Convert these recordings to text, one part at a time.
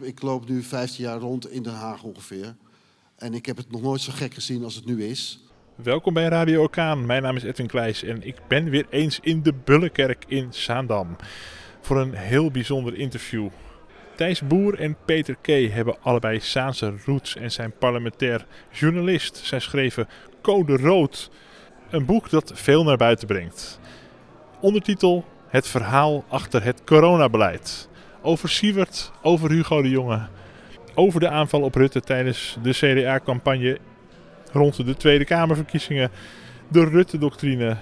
Ik loop nu 15 jaar rond in Den Haag ongeveer. En ik heb het nog nooit zo gek gezien als het nu is. Welkom bij Radio Orkaan. Mijn naam is Edwin Kleijs en ik ben weer eens in de Bullenkerk in Zaandam. Voor een heel bijzonder interview. Thijs Boer en Peter K. hebben allebei Zaanse roots en zijn parlementair journalist. Zij schreven Code Rood, een boek dat veel naar buiten brengt. Ondertitel Het verhaal achter het coronabeleid. Over Siewert, over Hugo de Jonge, over de aanval op Rutte tijdens de CDA-campagne rond de Tweede Kamerverkiezingen, de Rutte-doctrine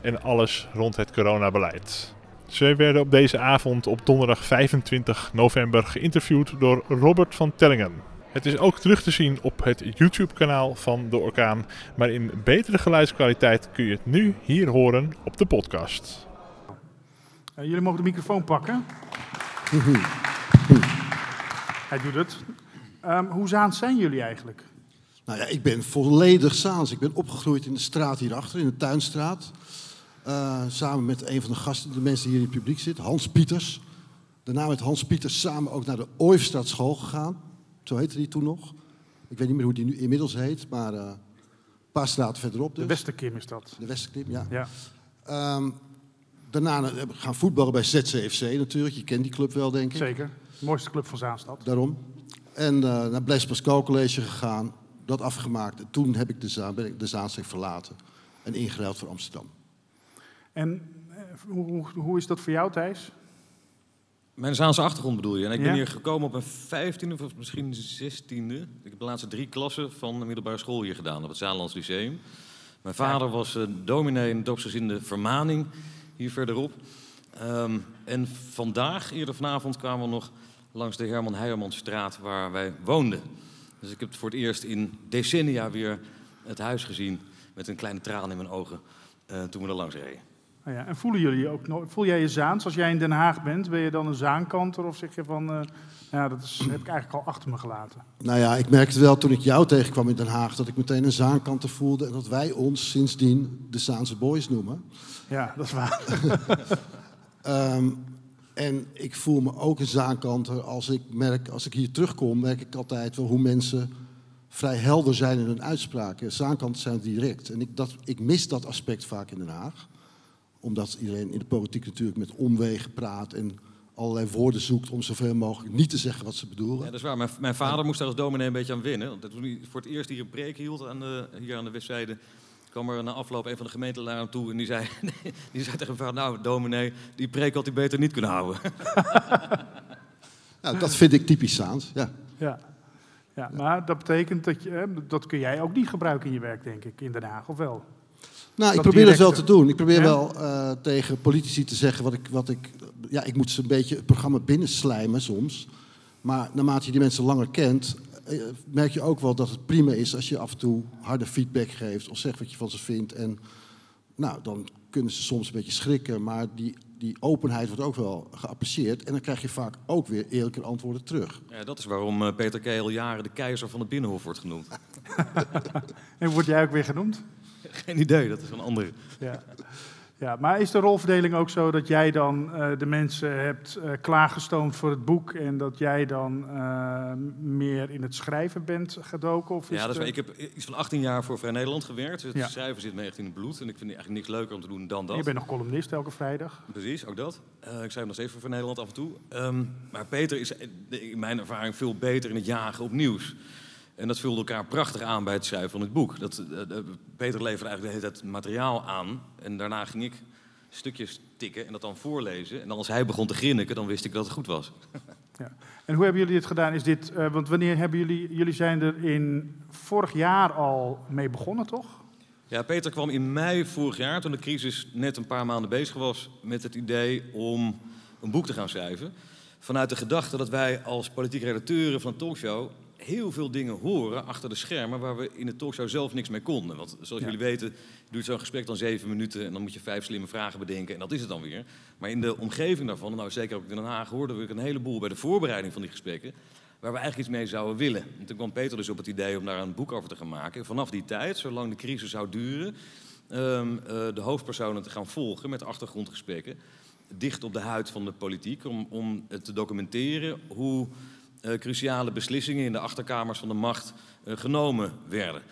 en alles rond het coronabeleid. Zij werden op deze avond op donderdag 25 november geïnterviewd door Robert van Tellingen. Het is ook terug te zien op het YouTube-kanaal van De Orkaan, maar in betere geluidskwaliteit kun je het nu hier horen op de podcast. Uh, jullie mogen de microfoon pakken. Hij doet het. Um, hoe Zaans zijn jullie eigenlijk? Nou ja, ik ben volledig Zaans. Ik ben opgegroeid in de straat hierachter, in de Tuinstraat. Uh, samen met een van de gasten, de mensen die hier in het publiek zitten, Hans Pieters. Daarna met Hans Pieters samen ook naar de Ooifstraat gegaan. Zo heette die toen nog. Ik weet niet meer hoe die nu inmiddels heet, maar uh, een paar straten verderop dus. De Westerkim is dat. De Westerkim, ja. ja. Um, daarna gaan voetballen bij ZCFC natuurlijk. Je kent die club wel, denk ik. Zeker. De mooiste club van Zaanstad. Daarom. En uh, naar Blaise Pascal College gegaan. Dat afgemaakt. En toen heb ik de, Zaan, ben ik de Zaanstreek verlaten. En ingeruild voor Amsterdam. En hoe, hoe, hoe is dat voor jou, Thijs? Mijn Zaanse achtergrond bedoel je. En ik ja. ben hier gekomen op mijn vijftiende of misschien zestiende. Ik heb de laatste drie klassen van de middelbare school hier gedaan, op het Zaanlands Lyceum. Mijn vader was uh, dominee in de vermaning hier verderop. Um, en vandaag, eerder vanavond, kwamen we nog langs de Herman Heijermansstraat waar wij woonden. Dus ik heb het voor het eerst in decennia weer het huis gezien met een kleine traan in mijn ogen uh, toen we er langs reden. Oh ja, en voelen jullie ook nog, voel jij je Zaans? Als jij in Den Haag bent, ben je dan een Zaankanter of zeg je van, uh, ja, dat is, heb ik eigenlijk al achter me gelaten? Nou ja, ik merkte wel toen ik jou tegenkwam in Den Haag dat ik meteen een Zaankanter voelde en dat wij ons sindsdien de Zaanse Boys noemen. Ja, dat is waar. um, en ik voel me ook een zaankanter als ik merk, als ik hier terugkom, merk ik altijd wel hoe mensen vrij helder zijn in hun uitspraken. Zaankanten zijn direct. En ik, dat, ik mis dat aspect vaak in Den Haag. Omdat iedereen in de politiek natuurlijk met omwegen praat en allerlei woorden zoekt om zoveel mogelijk niet te zeggen wat ze bedoelen. Ja, dat is waar. Mijn, mijn vader moest daar als dominee een beetje aan winnen. Want toen hij voor het eerst hier een preek hield aan de, hier aan de westzijde kwam er na afloop een van de gemeenteleden aan toe en die zei, die zei tegen vader, nou dominee, die preek had hij beter niet kunnen houden. nou, dat vind ik typisch Zaans, ja. ja. Ja, maar dat betekent dat je, dat kun jij ook niet gebruiken in je werk, denk ik, in Den Haag, of wel? Nou, ik probeer dat wel te doen. Ik probeer ja? wel uh, tegen politici te zeggen wat ik, wat ik... Ja, ik moet ze een beetje het programma binnenslijmen soms. Maar naarmate je die mensen langer kent, merk je ook wel dat het prima is als je af en toe harde feedback geeft of zegt wat je van ze vindt. En nou, dan kunnen ze soms een beetje schrikken, maar die, die openheid wordt ook wel geapprecieerd. En dan krijg je vaak ook weer eerlijke antwoorden terug. Ja, dat is waarom uh, Peter K. al jaren de keizer van het Binnenhof wordt genoemd. en word jij ook weer genoemd? Geen idee, dat is een andere. Ja. Ja, maar is de rolverdeling ook zo dat jij dan uh, de mensen hebt uh, klaargestoomd voor het boek en dat jij dan uh, meer in het schrijven bent gedoken? Of is ja, dat is, ik heb iets van 18 jaar voor Vrij Nederland gewerkt. Dus het ja. schrijven zit me echt in het bloed en ik vind eigenlijk niks leuker om te doen dan dat. Je bent nog columnist elke vrijdag. Precies, ook dat. ik schrijf nog steeds voor Vrij Nederland af en toe. Um, maar Peter is in mijn ervaring veel beter in het jagen op nieuws. En dat vulde elkaar prachtig aan bij het schrijven van het boek. Dat, uh, Peter leverde eigenlijk de hele tijd materiaal aan. En daarna ging ik stukjes tikken en dat dan voorlezen. En dan als hij begon te grinniken, dan wist ik dat het goed was. Ja. En hoe hebben jullie dit gedaan? Is dit, uh, want wanneer hebben jullie... Jullie zijn er in vorig jaar al mee begonnen, toch? Ja, Peter kwam in mei vorig jaar, toen de crisis net een paar maanden bezig was... met het idee om een boek te gaan schrijven. Vanuit de gedachte dat wij als politieke redacteuren van een talkshow heel veel dingen horen achter de schermen waar we in de talkshow zelf niks mee konden. Want zoals ja. jullie weten duurt zo'n gesprek dan zeven minuten en dan moet je vijf slimme vragen bedenken en dat is het dan weer. Maar in de omgeving daarvan, nou zeker ook in Den Haag, hoorden we een heleboel bij de voorbereiding van die gesprekken waar we eigenlijk iets mee zouden willen. En toen kwam Peter dus op het idee om daar een boek over te gaan maken. En vanaf die tijd, zolang de crisis zou duren, um, uh, de hoofdpersonen te gaan volgen met achtergrondgesprekken. Dicht op de huid van de politiek, om, om te documenteren hoe cruciale beslissingen in de achterkamers van de macht genomen werden.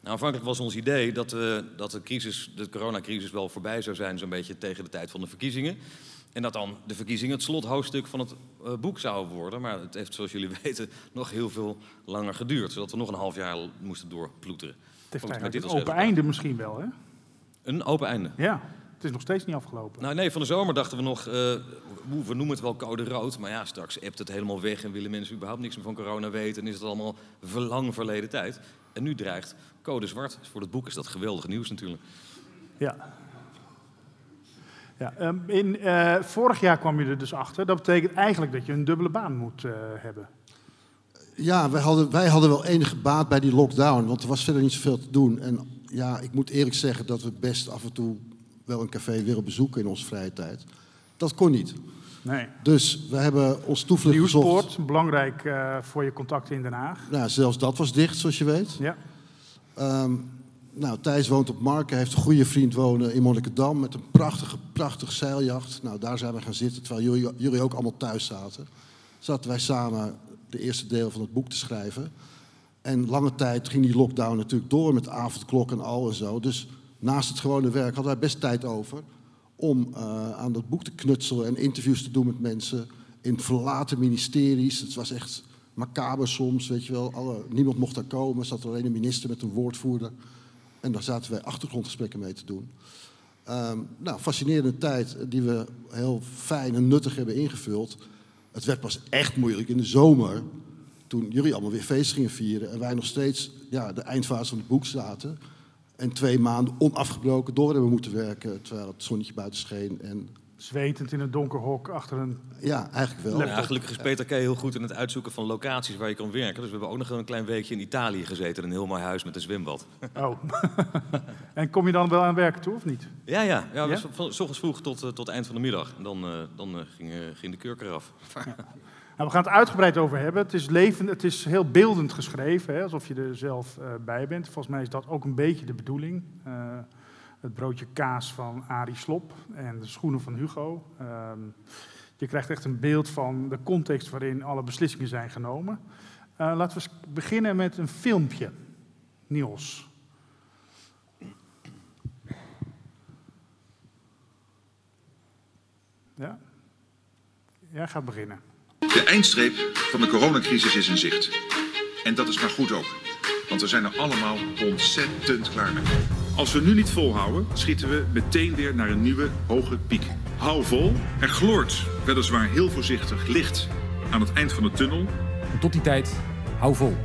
Nou, aanvankelijk was ons idee dat, dat de, crisis, de coronacrisis wel voorbij zou zijn, zo'n beetje tegen de tijd van de verkiezingen. En dat dan de verkiezingen het slothoofdstuk van het uh, boek zou worden. Maar het heeft, zoals jullie weten, nog heel veel langer geduurd. Zodat we nog een half jaar moesten doorploeteren. Het heeft dit een open einde misschien wel, hè? Een open einde? Ja, het is nog steeds niet afgelopen. Nou nee, van de zomer dachten we nog, uh, we noemen het wel code rood. Maar ja, straks ebt het helemaal weg en willen mensen überhaupt niks meer van corona weten. En is het allemaal lang verleden tijd. En nu dreigt code zwart. Voor het boek is dat geweldig nieuws natuurlijk. Ja, ja, ehm, in, uh, vorig jaar kwam je er dus achter. Dat betekent eigenlijk dat je een dubbele baan moet uh, hebben. Ja, wij hadden, wij hadden wel enige baat bij die lockdown, want er was verder niet zoveel te doen. En ja, ik moet eerlijk zeggen dat we best af en toe wel een café willen bezoeken in onze vrije tijd. Dat kon niet. Nee. Dus we hebben ons toevlucht Nieuwsport, gezocht. belangrijk uh, voor je contacten in Den Haag. Nou, zelfs dat was dicht, zoals je weet. Ja. Um, nou, Thijs woont op Marken, heeft een goede vriend wonen in Monnikendam met een prachtige, prachtige zeiljacht. Nou, daar zijn we gaan zitten, terwijl jullie, jullie ook allemaal thuis zaten. Zaten wij samen de eerste deel van het boek te schrijven. En lange tijd ging die lockdown natuurlijk door met avondklok en al en zo. Dus naast het gewone werk hadden wij best tijd over om uh, aan dat boek te knutselen en interviews te doen met mensen in verlaten ministeries. Het was echt macaber soms, weet je wel. Alle, niemand mocht daar komen, zat er alleen een minister met een woordvoerder. En daar zaten wij achtergrondgesprekken mee te doen. Um, nou, fascinerende tijd die we heel fijn en nuttig hebben ingevuld. Het werd pas echt moeilijk in de zomer, toen jullie allemaal weer feest gingen vieren en wij nog steeds ja, de eindfase van het boek zaten. En twee maanden onafgebroken door hebben moeten werken, terwijl het zonnetje buiten scheen en zwetend in een donker hok achter een. Ja, eigenlijk wel. Ja, eigenlijk is Peter K. heel goed in het uitzoeken van locaties waar je kan werken. Dus we hebben ook nog een klein weekje in Italië gezeten. Een heel mooi huis met een zwembad. Oh. en kom je dan wel aan werken toe of niet? Ja, ja. ja, ja? van ochtends vroeg tot, uh, tot eind van de middag. En dan, uh, dan uh, ging, ging, de kurk eraf. Nou, we gaan het uitgebreid over hebben. Het is, levend, het is heel beeldend geschreven, hè, alsof je er zelf bij bent. Volgens mij is dat ook een beetje de bedoeling het broodje kaas van Arie Slop en de schoenen van Hugo. Um, je krijgt echt een beeld van de context waarin alle beslissingen zijn genomen. Uh, laten we beginnen met een filmpje. Niels. Ja? Jij gaat beginnen. De eindstreep van de coronacrisis is in zicht. En dat is maar goed ook. Want we zijn er allemaal ontzettend klaar mee. Als we nu niet volhouden, schieten we meteen weer naar een nieuwe hoge piek. Hou vol. Er gloort weliswaar heel voorzichtig licht aan het eind van de tunnel. En tot die tijd, hou vol.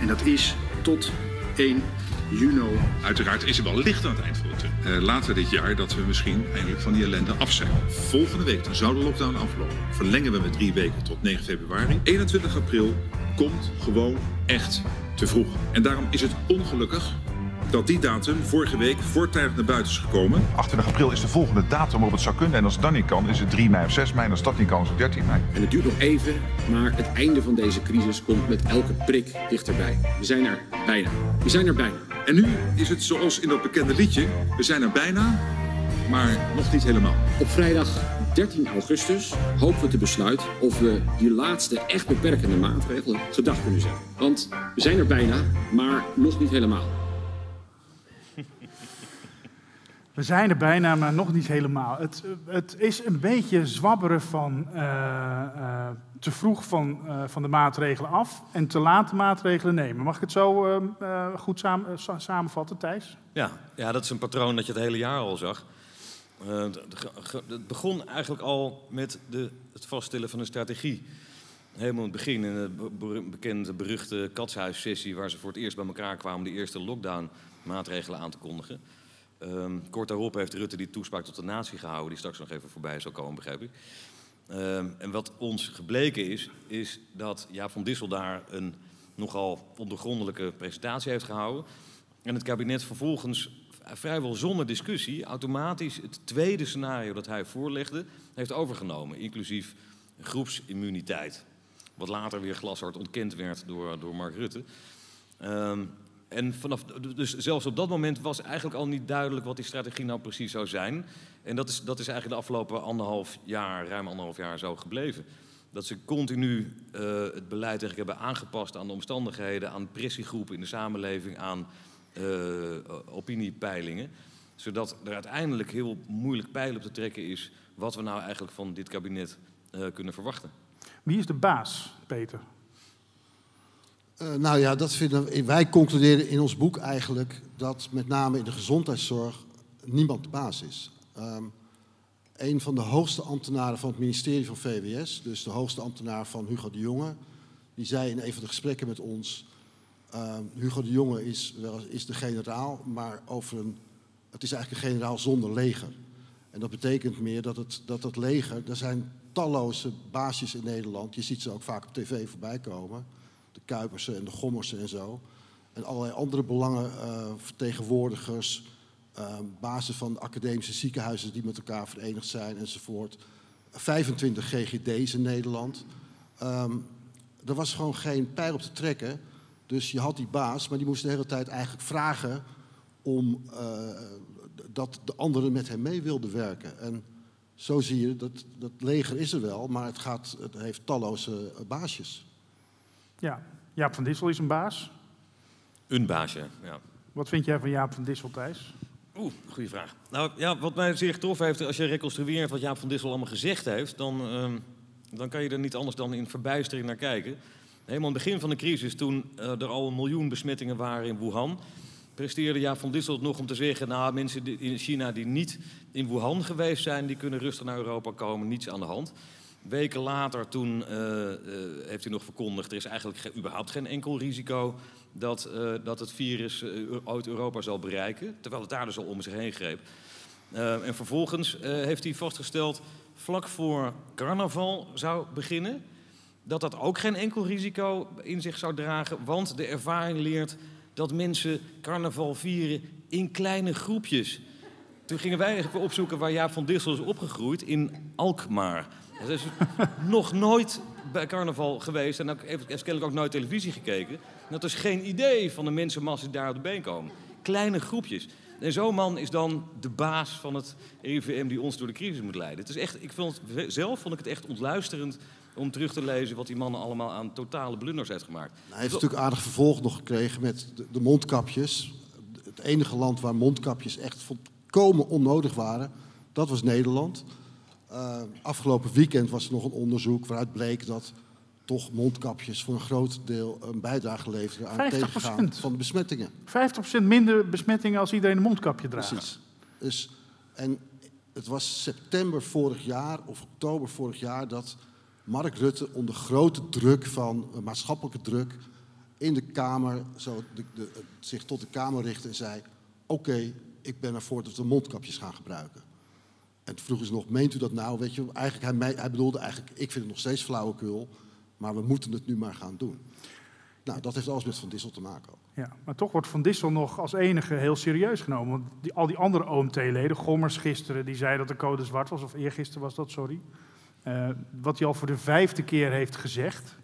En dat is tot 1 juni. Uiteraard is er wel licht aan het eind van de tunnel. Uh, later dit jaar dat we misschien eindelijk van die ellende af zijn. Volgende week dan zou de lockdown aflopen. Verlengen we met drie weken tot 9 februari. 21 april komt gewoon echt te vroeg. En daarom is het ongelukkig dat die datum vorige week voortijdig naar buiten is gekomen. 28 april is de volgende datum waarop het zou kunnen. En als het dan niet kan, is het 3 mei of 6 mei. En als dat niet kan, is het 13 mei. En het duurt nog even, maar het einde van deze crisis komt met elke prik dichterbij. We zijn er bijna. We zijn er bijna. En nu is het zoals in dat bekende liedje. We zijn er bijna, maar nog niet helemaal. Op vrijdag 13 augustus hopen we te besluiten of we die laatste echt beperkende maatregelen gedag kunnen zetten. Want we zijn er bijna, maar nog niet helemaal. We zijn er bijna, maar nog niet helemaal. Het, het is een beetje zwabberen van uh, uh, te vroeg van, uh, van de maatregelen af en te laat de maatregelen nemen. Mag ik het zo goed samen, samenvatten, Thijs? Ja, ja, dat is een patroon dat je het hele jaar al zag. het begon eigenlijk al met de, het vaststellen van een strategie. Helemaal in het begin, in de bekende beruchte katshuissessie... waar ze voor het eerst bij elkaar kwamen de eerste lockdown-maatregelen aan te kondigen... Um, kort daarop heeft Rutte die toespraak tot de natie gehouden, die straks nog even voorbij zal komen, begrijp ik. Um, en wat ons gebleken is, is dat Jaap van Dissel daar een nogal ondergrondelijke presentatie heeft gehouden. En het kabinet vervolgens vrijwel zonder discussie automatisch het tweede scenario dat hij voorlegde heeft overgenomen, inclusief groepsimmuniteit. Wat later weer glashard ontkend werd door, door Mark Rutte. Um, en vanaf, dus zelfs op dat moment was eigenlijk al niet duidelijk wat die strategie nou precies zou zijn. En dat is, dat is eigenlijk de afgelopen anderhalf jaar, ruim anderhalf jaar zo gebleven. Dat ze continu uh, het beleid eigenlijk hebben aangepast aan de omstandigheden, aan pressiegroepen in de samenleving, aan uh, opiniepeilingen. Zodat er uiteindelijk heel moeilijk pijl op te trekken is wat we nou eigenlijk van dit kabinet uh, kunnen verwachten. Wie is de baas, Peter? Uh, nou ja, dat vinden wij concluderen in ons boek eigenlijk dat met name in de gezondheidszorg niemand de baas is. Um, een van de hoogste ambtenaren van het ministerie van VWS, dus de hoogste ambtenaar van Hugo de Jonge, die zei in een van de gesprekken met ons: uh, Hugo de Jonge is, is de generaal, maar over een, het is eigenlijk een generaal zonder leger. En dat betekent meer dat het, dat het leger, er zijn talloze baasjes in Nederland, je ziet ze ook vaak op tv voorbij komen, de Kuipersen en de Gommersen en zo, en allerlei andere belangenvertegenwoordigers. Uh, uh, basis van academische ziekenhuizen die met elkaar verenigd zijn enzovoort. 25 GGD's in Nederland. Um, er was gewoon geen pijl op te trekken. Dus je had die baas, maar die moest de hele tijd eigenlijk vragen om uh, dat de anderen met hem mee wilden werken. En zo zie je, dat, dat leger is er wel, maar het, gaat, het heeft talloze baasjes. Ja, Jaap van Dissel is een baas. Een baasje, ja. Wat vind jij van Jaap van Dissel, Thijs? Oeh, goede vraag. Nou ja, wat mij zeer getroffen heeft, als je reconstrueert wat Jaap van Dissel allemaal gezegd heeft, dan, uh, dan kan je er niet anders dan in verbijstering naar kijken. Helemaal in het begin van de crisis, toen uh, er al een miljoen besmettingen waren in Wuhan, presteerde Jaap van Dissel het nog om te zeggen, nou mensen in China die niet in Wuhan geweest zijn, die kunnen rustig naar Europa komen, niets aan de hand. Weken later, toen uh, uh, heeft hij nog verkondigd, er is eigenlijk ge überhaupt geen enkel risico dat, uh, dat het virus uit Europa zal bereiken. Terwijl het daar dus al om zich heen greep. en vervolgens heeft hij vastgesteld, vlak voor carnaval zou beginnen, dat dat ook geen enkel risico in zich zou dragen. Want de ervaring leert dat mensen carnaval vieren in kleine groepjes. Toen gingen wij even opzoeken waar Jaap van Dissel is opgegroeid, in Alkmaar. Is nog nooit bij carnaval geweest en heeft kennelijk ook nooit televisie gekeken. Dat is geen idee van de mensenmassa die daar op de been komen. Kleine groepjes. En zo'n man is dan de baas van het RIVM die ons door de crisis moet leiden. Het is echt, ik vond zelf vond ik het echt ontluisterend om terug te lezen wat die mannen allemaal aan totale blunders heeft gemaakt. Nou, hij heeft natuurlijk aardig vervolg nog gekregen met de, de mondkapjes. Het enige land waar mondkapjes echt volkomen onnodig waren, dat was Nederland. Uh, afgelopen weekend was er nog een onderzoek waaruit bleek dat toch mondkapjes voor een groot deel een bijdrage leveren aan het tegengaan van de besmettingen. 50% minder besmettingen als iedereen een mondkapje draagt. Precies. Dus, en het was september vorig jaar of oktober vorig jaar dat Mark Rutte onder grote druk van uh, maatschappelijke druk in de Kamer zo de, de, zich tot de Kamer richtte en zei: Oké, okay, ik ben ervoor dat we mondkapjes gaan gebruiken. En toen ze nog, meent u dat nou? Weet je, eigenlijk, hij, hij bedoelde eigenlijk, ik vind het nog steeds flauwekul, maar we moeten het nu maar gaan doen. Nou, dat heeft alles met Van Dissel te maken. Ja, maar toch wordt Van Dissel nog als enige heel serieus genomen. Want al die andere OMT-leden, Gommers gisteren, die zei dat de code zwart was, of eergisteren was dat, sorry. Uh, wat hij al voor de vijfde keer heeft gezegd,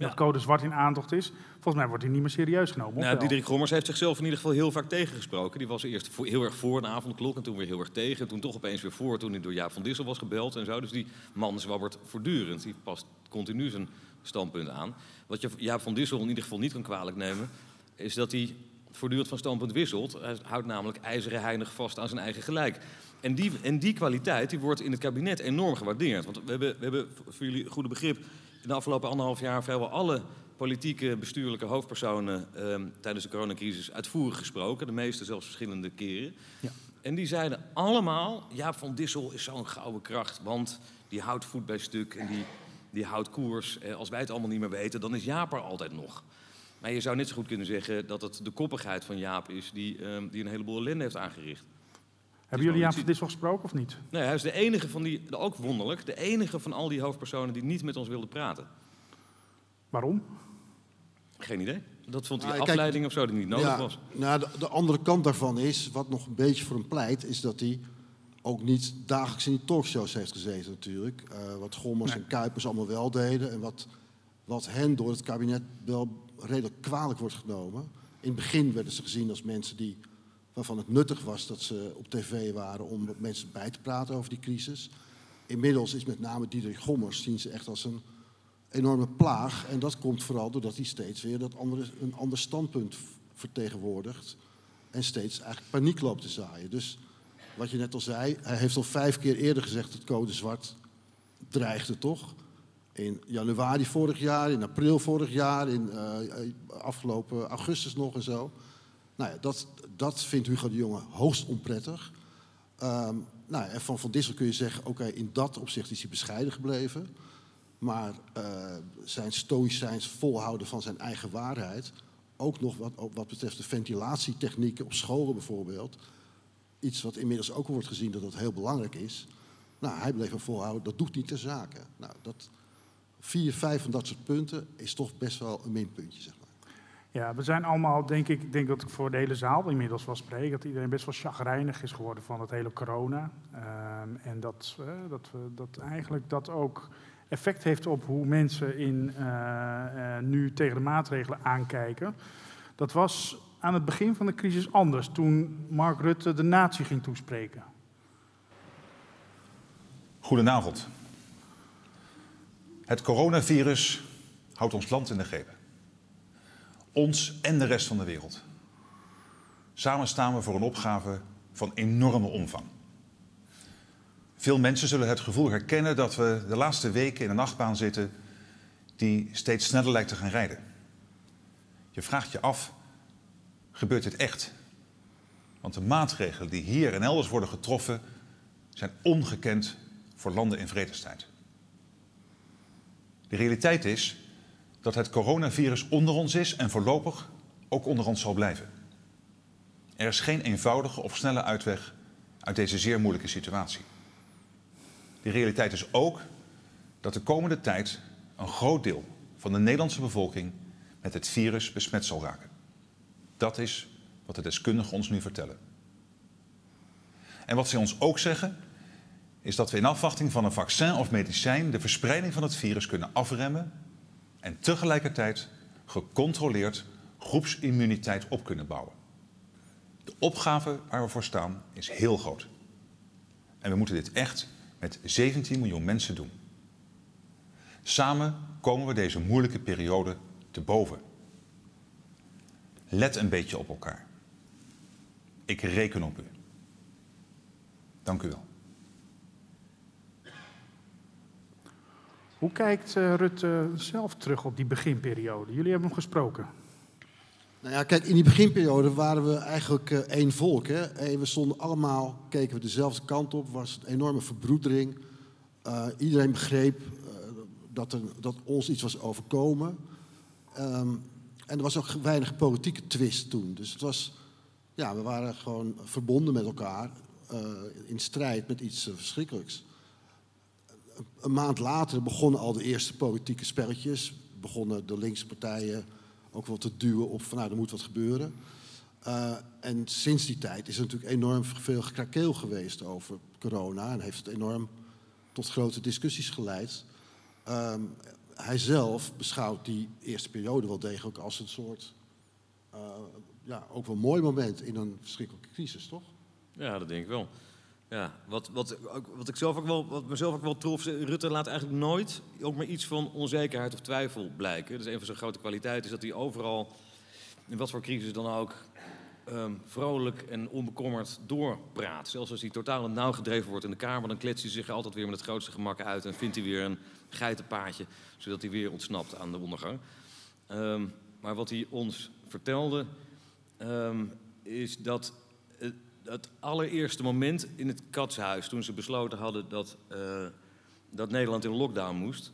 ja. dat code zwart in aantocht is. Volgens mij wordt hij niet meer serieus genomen. Nou, Diederik Gommers heeft zichzelf in ieder geval heel vaak tegengesproken. Die was eerst heel erg voor een avondklok en toen weer heel erg tegen. En toen toch opeens weer voor toen hij door Jaap van Dissel was gebeld en zo. Dus die man zwabbert voortdurend. Die past continu zijn standpunt aan. Wat je Jaap van Dissel in ieder geval niet kan kwalijk nemen... is dat hij voortdurend van standpunt wisselt. Hij houdt namelijk ijzeren heinig vast aan zijn eigen gelijk. En die, en die kwaliteit die wordt in het kabinet enorm gewaardeerd. Want we hebben, we hebben voor jullie goede begrip in de afgelopen anderhalf jaar vrijwel alle politieke, bestuurlijke hoofdpersonen eh, tijdens de coronacrisis uitvoerig gesproken. De meeste zelfs verschillende keren. Ja. En die zeiden allemaal, Jaap van Dissel is zo'n gouden kracht, want die houdt voet bij stuk en die, die houdt koers. Eh, als wij het allemaal niet meer weten, dan is Jaap er altijd nog. Maar je zou net zo goed kunnen zeggen dat het de koppigheid van Jaap is die, uh, die een heleboel ellende heeft aangericht. Hebben jullie Jaap van Dissel gesproken of niet? Nee, hij is de enige van die, ook wonderlijk, de enige van al die hoofdpersonen die niet met ons wilde praten. Waarom? Geen idee. Dat vond hij nou, afleiding kijk, of zo die niet nodig ja, was. Nou, de, de, andere kant daarvan is, wat nog een beetje voor hem pleit, is dat hij ook niet dagelijks in die talkshows heeft gezeten natuurlijk. Uh, wat Gommers nee. en Kuipers allemaal wel deden en wat, wat hen door het kabinet wel redelijk kwalijk wordt genomen. In het begin werden ze gezien als mensen die, waarvan het nuttig was dat ze op tv waren om mensen bij te praten over die crisis. inmiddels is met name Diederik Gommers zien ze echt als een enorme plaag. En dat komt vooral doordat hij steeds weer dat andere, een ander standpunt vertegenwoordigt. En steeds eigenlijk paniek loopt te zaaien. Dus wat je net al zei, hij heeft al vijf keer eerder gezegd dat code zwart dreigde, toch? In januari vorig jaar, in april vorig jaar, in uh, afgelopen augustus nog en zo. Nou ja, dat, dat vindt Hugo de Jonge hoogst onprettig. Um, nou, en van Van Dissel kun je zeggen, oké, in dat opzicht is hij bescheiden gebleven. Maar uh, zijn stoïcijns volhouden van zijn eigen waarheid, ook nog wat, wat betreft de ventilatietechnieken op scholen bijvoorbeeld, iets wat inmiddels ook wordt gezien dat dat heel belangrijk is. Nou, hij bleef er volhouden, dat doet niet ter zake. Nou, dat, vier, vijf van dat soort punten is toch best wel een minpuntje, zeg. Ja, we zijn allemaal, denk ik, ik denk dat ik voor de hele zaal inmiddels wel spreek, dat iedereen best wel chagrijnig is geworden van het hele corona. Um, en dat, uh, dat, we, dat eigenlijk dat ook effect heeft op hoe mensen in, uh, uh, nu tegen de maatregelen aankijken. Dat was aan het begin van de crisis anders, toen Mark Rutte de natie ging toespreken. Goedenavond. Het coronavirus houdt ons land in de greep. Ons en de rest van de wereld. Samen staan we voor een opgave van enorme omvang. Veel mensen zullen het gevoel herkennen dat we de laatste weken in een achtbaan zitten die steeds sneller lijkt te gaan rijden. Je vraagt je af, gebeurt dit echt? Want de maatregelen die hier en elders worden getroffen zijn ongekend voor landen in vredestijd. De realiteit is dat het coronavirus onder ons is en voorlopig ook onder ons zal blijven. Er is geen eenvoudige of snelle uitweg uit deze zeer moeilijke situatie. De realiteit is ook dat de komende tijd een groot deel van de Nederlandse bevolking met het virus besmet zal raken. Dat is wat de deskundigen ons nu vertellen. En wat zij ons ook zeggen, is dat we in afwachting van een vaccin of medicijn de verspreiding van het virus kunnen afremmen en tegelijkertijd gecontroleerd groepsimmuniteit op kunnen bouwen. De opgave waar we voor staan is heel groot. En we moeten dit echt met 17 miljoen mensen doen. Samen komen we deze moeilijke periode te boven. Let een beetje op elkaar. Ik reken op u. Dank u wel. Hoe kijkt uh, Rutte zelf terug op die beginperiode? Jullie hebben hem gesproken. Nou ja, kijk, in die beginperiode waren we eigenlijk uh, één volk. Hè? En we stonden allemaal, keken we dezelfde kant op, was een enorme verbroedering. Iedereen begreep dat, er, dat ons iets was overkomen. Um, en er was ook weinig politieke twist toen. Dus het was, ja, we waren gewoon verbonden met elkaar in strijd met iets verschrikkelijks een maand later begonnen al de eerste politieke spelletjes. Begonnen de linkse partijen ook wel te duwen op van nou, er moet wat gebeuren. Uh, en sinds die tijd is natuurlijk enorm veel gekrakeel geweest over corona. En heeft het enorm tot grote discussies geleid. Um, hij zelf beschouwt die eerste periode wel degelijk als een soort... Uh, ja, ook wel mooi moment in een verschrikkelijke crisis, toch? Ja, dat denk ik wel. Ja, wat, wat, wat, ik zelf ook wel, wat mezelf ook wel trof, Rutte laat eigenlijk nooit ook maar iets van onzekerheid of twijfel blijken. Dus een van zijn grote kwaliteiten is dat hij overal, in wat voor crisis dan ook, um, vrolijk en onbekommerd doorpraat. Zelfs als hij totaal in nauw gedreven wordt in de Kamer, dan kletst hij zich altijd weer met het grootste gemak uit en vindt hij weer een geitenpaadje, zodat hij weer ontsnapt aan de ondergang. Um, maar wat hij ons vertelde, um, is dat het allereerste moment in het katshuis, toen ze besloten hadden dat, uh, dat Nederland in lockdown moest,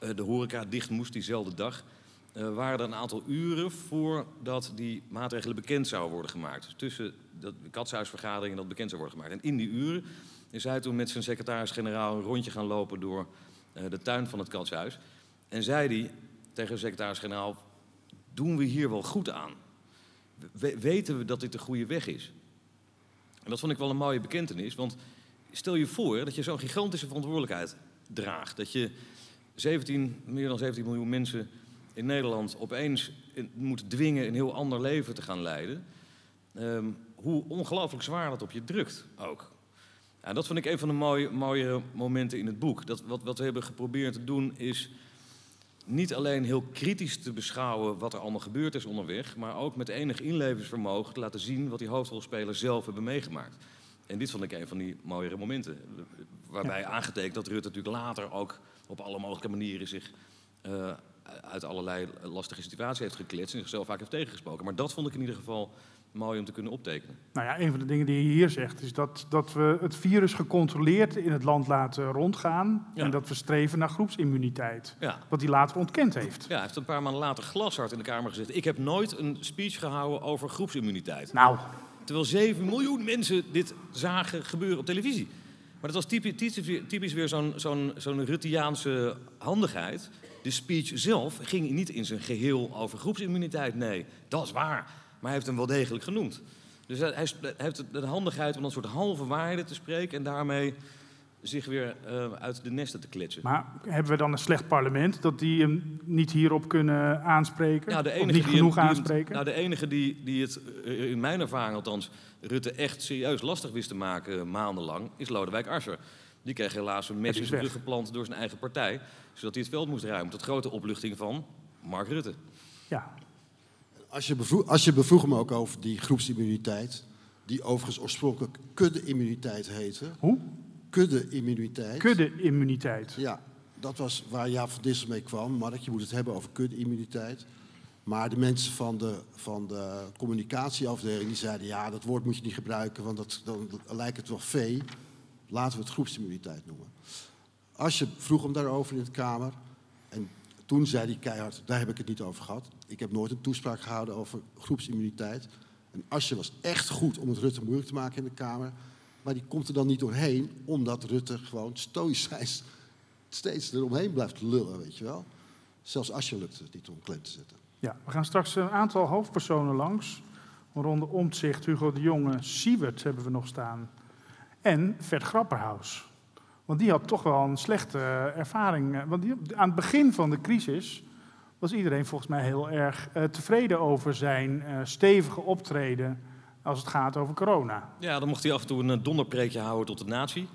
uh, de horeca dicht moest diezelfde dag, uh, waren er een aantal uren voordat die maatregelen bekend zouden worden gemaakt. Tussen de katshuisvergadering en dat bekend zou worden gemaakt. En in die uren is hij toen met zijn secretaris-generaal een rondje gaan lopen door de tuin van het katshuis. En zei hij tegen de secretaris-generaal, doen we hier wel goed aan? We weten we dat dit de goede weg is? En dat vond ik wel een mooie bekentenis, want stel je voor dat je zo'n gigantische verantwoordelijkheid draagt. Dat je 17, meer dan 17 miljoen mensen in Nederland opeens moet dwingen een heel ander leven te gaan leiden. Um, hoe ongelooflijk zwaar dat op je drukt ook. Ja, dat vond ik een van de mooie, mooie momenten in het boek. Dat, wat, wat we hebben geprobeerd te doen is niet alleen heel kritisch te beschouwen wat er allemaal gebeurd is onderweg, maar ook met enig inlevingsvermogen te laten zien wat die hoofdrolspelers zelf hebben meegemaakt. En dit vond ik een van die mooiere momenten. Waarbij ja. aangetekend dat Rutte natuurlijk later ook op alle mogelijke manieren zich uh, uit allerlei lastige situaties heeft gekletst en zichzelf vaak heeft tegengesproken. Maar dat vond ik in ieder geval mooi om te kunnen optekenen. Nou ja, een van de dingen die je hier zegt is dat, dat we het virus gecontroleerd in het land laten rondgaan. En dat we streven naar groepsimmuniteit. Ja. Wat hij later ontkend heeft. Ja, hij heeft een paar maanden later glashard in de Kamer gezet. Ik heb nooit een speech gehouden over groepsimmuniteit. Nou. Terwijl 7 miljoen mensen dit zagen gebeuren op televisie. Maar dat was typisch, typisch weer zo'n zo'n zo'n Ruttiaanse handigheid. De speech zelf ging niet in zijn geheel over groepsimmuniteit. Nee, dat is waar. Maar hij heeft hem wel degelijk genoemd. Dus hij, heeft de handigheid om een soort halve waarde te spreken en daarmee zich weer uh, uit de nesten te klitsen. Maar hebben we dan een slecht parlement dat die hem niet hierop kunnen aanspreken? Ja, de enige of niet die genoeg hem, die aanspreken? nou, de enige die, die het, uh, in mijn ervaring althans, Rutte echt serieus lastig wist te maken maandenlang, is Lodewijk Asscher. Die kreeg helaas een mes in zijn rug geplant door zijn eigen partij, zodat hij het veld moest ruimen. Tot grote opluchting van Mark Rutte. Ja, als je, bevroeg, als je bevroeg me ook over die groepsimmuniteit, die overigens oorspronkelijk kudde-immuniteit heette. Hoe? Kudde-immuniteit. Kudde-immuniteit. Ja, dat was waar Jaap van Dissel mee kwam. Mark, je moet het hebben over kudde-immuniteit. Maar de mensen van de, van de communicatieafdeling die zeiden... ja, dat woord moet je niet gebruiken, want dat, dan lijkt het wel vee. Laten we het groepsimmuniteit noemen. Als je vroeg hem daarover in de Kamer... en toen zei hij keihard, daar heb ik het niet over gehad. Ik heb nooit een toespraak gehouden over groepsimmuniteit. En Asje was echt goed om het Rutte moeilijk te maken in de Kamer. Maar die komt er dan niet doorheen, omdat Rutte gewoon stoïcijns steeds eromheen blijft lullen, weet je wel. Zelfs Asje lukt het niet om klem te zetten. Ja, we gaan straks een aantal hoofdpersonen langs. Ronde Omtzigt, Hugo de Jonge, Siewert hebben we nog staan. En Vert Grapperhaus. Want die had toch wel een slechte ervaring. Want die, aan het begin van de crisis was iedereen volgens mij heel erg uh, tevreden over zijn uh, stevige optreden als het gaat over corona. Ja, dan mocht hij af en toe een donderpreekje houden tot de natie.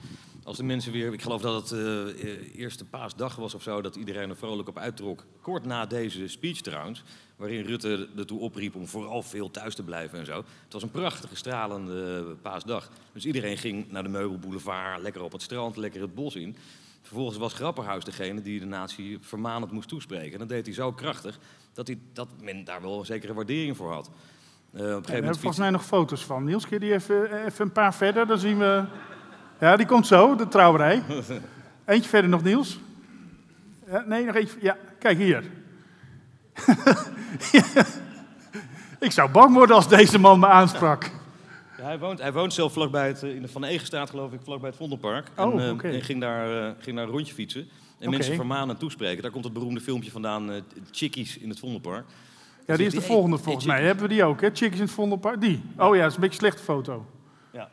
Als de mensen weer, ik geloof dat het uh, eerste paasdag was of zo, dat iedereen er vrolijk op uittrok. Kort na deze speech trouwens, waarin Rutte ertoe opriep om vooral veel thuis te blijven en zo. Het was een prachtige, stralende paasdag. Dus iedereen ging naar de Meubelboulevard, lekker op het strand, lekker het bos in. Vervolgens was Grapperhaus degene die de natie vermanend moest toespreken. En dat deed hij zo krachtig dat, hij, dat men daar wel een zekere waardering voor had. Uh, op een gegeven volgens mij nog foto's van. Niels, keer die even, even een paar verder, dan zien we... Ja, die komt zo, de trouwerij. Eentje verder nog, Niels. Ja, nee, nog eentje. Ja, kijk hier. Ik zou bang worden als deze man me aansprak. Ja, hij, woont, hij woont zelf vlakbij het, in de Van Egenstraat, geloof ik, vlakbij het Vondelpark. Oh, en, okay. en ging, daar, uh, ging daar een rondje fietsen. En okay. mensen vermanen en toespreken. Daar komt het beroemde filmpje vandaan, Chickies in het Vondelpark. Ja, die is de volgende volgens mij. Hebben we die ook, hè? Chickies in het Vondelpark? Die? Oh ja, dat is een beetje een slechte foto. Ja.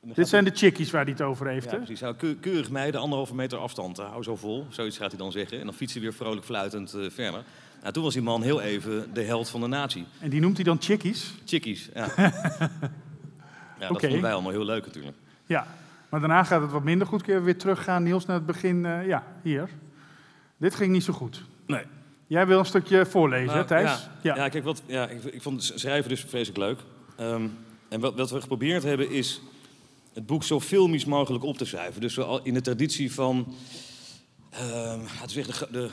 Dit zijn de chickies waar hij het over heeft, ja, hè? precies. Keurig meiden, anderhalve meter afstand. Hou zo vol, zoiets gaat hij dan zeggen. En dan fietst hij weer vrolijk fluitend uh, verder. Nou, toen was die man heel even de held van de natie. En die noemt hij dan chickies? Chickies, ja. ja, dat Oké. vonden wij allemaal heel leuk natuurlijk. Ja, maar daarna gaat het wat minder goed. Kun je weer teruggaan, Niels, naar het begin. Uh, ja, hier. Dit ging niet zo goed. Nee. Jij wil een stukje voorlezen, Nou, hè, Thijs? Ja, ja. kijk, wat, ja, ik, ik vond schrijven dus vreselijk leuk. Um, en wat, wat we geprobeerd hebben is het boek zo filmisch mogelijk op te schrijven. Dus zo in de traditie van um, we zeggen, de, de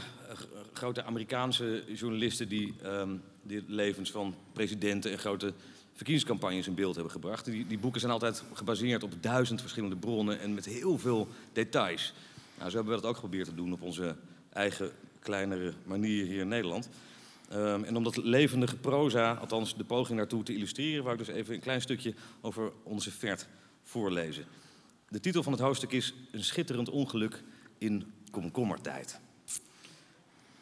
grote Amerikaanse journalisten die um, de levens van presidenten en grote verkiezingscampagnes in beeld hebben gebracht. Die, die boeken zijn altijd gebaseerd op duizend verschillende bronnen en met heel veel details. Nou, zo hebben we dat ook geprobeerd te doen op onze eigen kleinere manier hier in Nederland. Um, en om dat levendige proza, althans de poging daartoe te illustreren, wou ik dus even een klein stukje over onze Vert voorlezen. De titel van het hoofdstuk is Een schitterend ongeluk in komkommertijd.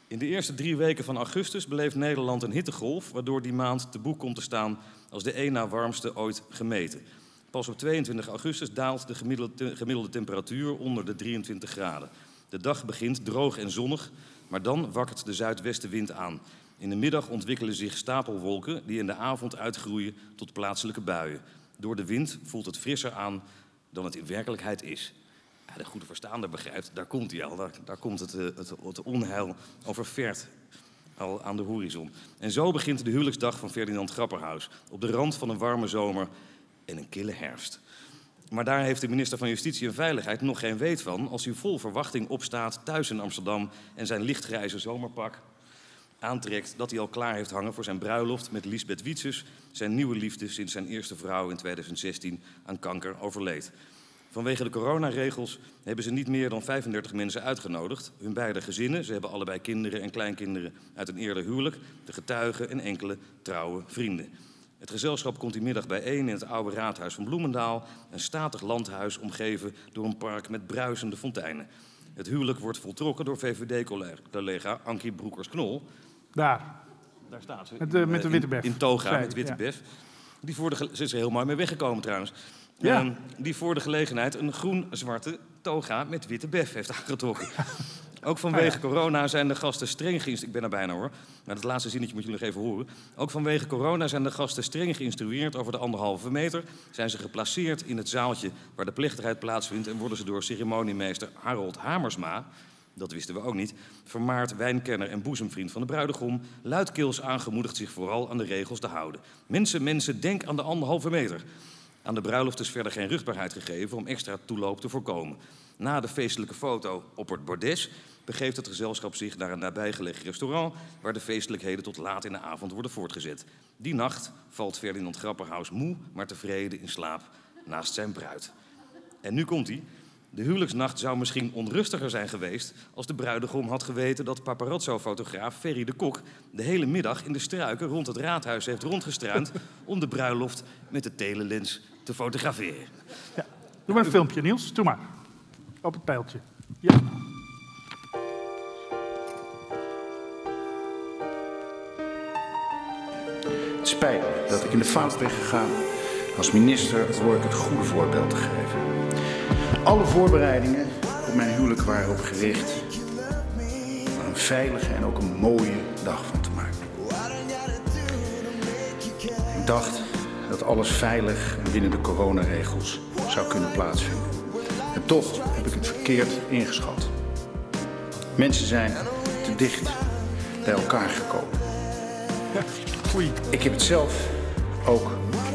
In de eerste drie weken van augustus beleeft Nederland een hittegolf, waardoor die maand te boek komt te staan als de één na warmste ooit gemeten. Pas op 22 augustus daalt de gemiddelde, temperatuur onder de 23 graden. De dag begint droog en zonnig, maar dan wakkert de zuidwestenwind aan. In de middag ontwikkelen zich stapelwolken die in de avond uitgroeien tot plaatselijke buien. Door de wind voelt het frisser aan dan het in werkelijkheid is. Ja, de goede verstaander begrijpt, daar komt hij al. Daar, komt het, eh, het, het onheil oververt al aan de horizon. En zo begint de huwelijksdag van Ferdinand Grapperhaus. Op de rand van een warme zomer en een kille herfst. Maar daar heeft de minister van Justitie en Veiligheid nog geen weet van... als hij vol verwachting opstaat thuis in Amsterdam... en zijn lichtgrijze zomerpak aantrekt dat hij al klaar heeft hangen voor zijn bruiloft met Lisbeth Wietses, zijn nieuwe liefde sinds zijn eerste vrouw in 2016 aan kanker overleed. Vanwege de coronaregels hebben ze niet meer dan 35 mensen uitgenodigd. Hun beide gezinnen, ze hebben allebei kinderen en kleinkinderen uit een eerder huwelijk, de getuigen en enkele trouwe vrienden. Het gezelschap komt die middag bijeen in het oude raadhuis van Bloemendaal, een statig landhuis omgeven door een park met bruisende fonteinen. Het huwelijk wordt voltrokken door VVD-collega Ankie Broekers-Knol. Daar. Daar staat ze. Met de, met de witte bef. In, in toga Zij, met witte ja. bef. Die voor de, ze is er heel mooi mee weggekomen trouwens. Ja. Ehm, die voor de gelegenheid een groen-zwarte toga met witte bef heeft aangetrokken. Ook vanwege corona zijn de gasten streng geïnstrueerd. Ik ben er bijna hoor. Maar dat laatste zinnetje moet jullie nog even horen. Ook vanwege corona zijn de gasten streng geïnstrueerd over de anderhalve meter. Zijn ze geplaceerd in het zaaltje waar de plechtigheid plaatsvindt. En worden ze door ceremoniemeester Harold Hamersma, dat wisten we ook niet, vermaard wijnkenner en boezemvriend van de bruidegom, luidkeels aangemoedigd zich vooral aan de regels te houden. Mensen, mensen, denk aan de anderhalve meter. Aan de bruiloft is verder geen rugbaarheid gegeven om extra toeloop te voorkomen. Na de feestelijke foto op het bordes begeeft het gezelschap zich naar een nabijgelegen restaurant waar de feestelijkheden tot laat in de avond worden voortgezet. Die nacht valt Ferdinand Grapperhaus moe, maar tevreden in slaap naast zijn bruid. En nu komt hij. De huwelijksnacht zou misschien onrustiger zijn geweest als de bruidegom had geweten dat paparazzo-fotograaf Ferry de Kok de hele middag in de struiken rond het raadhuis heeft rondgestruind om de bruiloft met de telelens te fotograferen. Doe maar een filmpje, Niels. Doe maar. Op het pijltje. Ja. Het spijt me dat ik in de fout ben gegaan. Als minister hoor ik het goede voorbeeld te geven. Alle voorbereidingen op mijn huwelijk waren op gericht om er een veilige en ook een mooie dag van te maken. Ik dacht dat alles veilig en binnen de coronaregels zou kunnen plaatsvinden. En toch heb ik het verkeerd ingeschat. Mensen zijn te dicht bij elkaar gekomen. Ik heb het zelf ook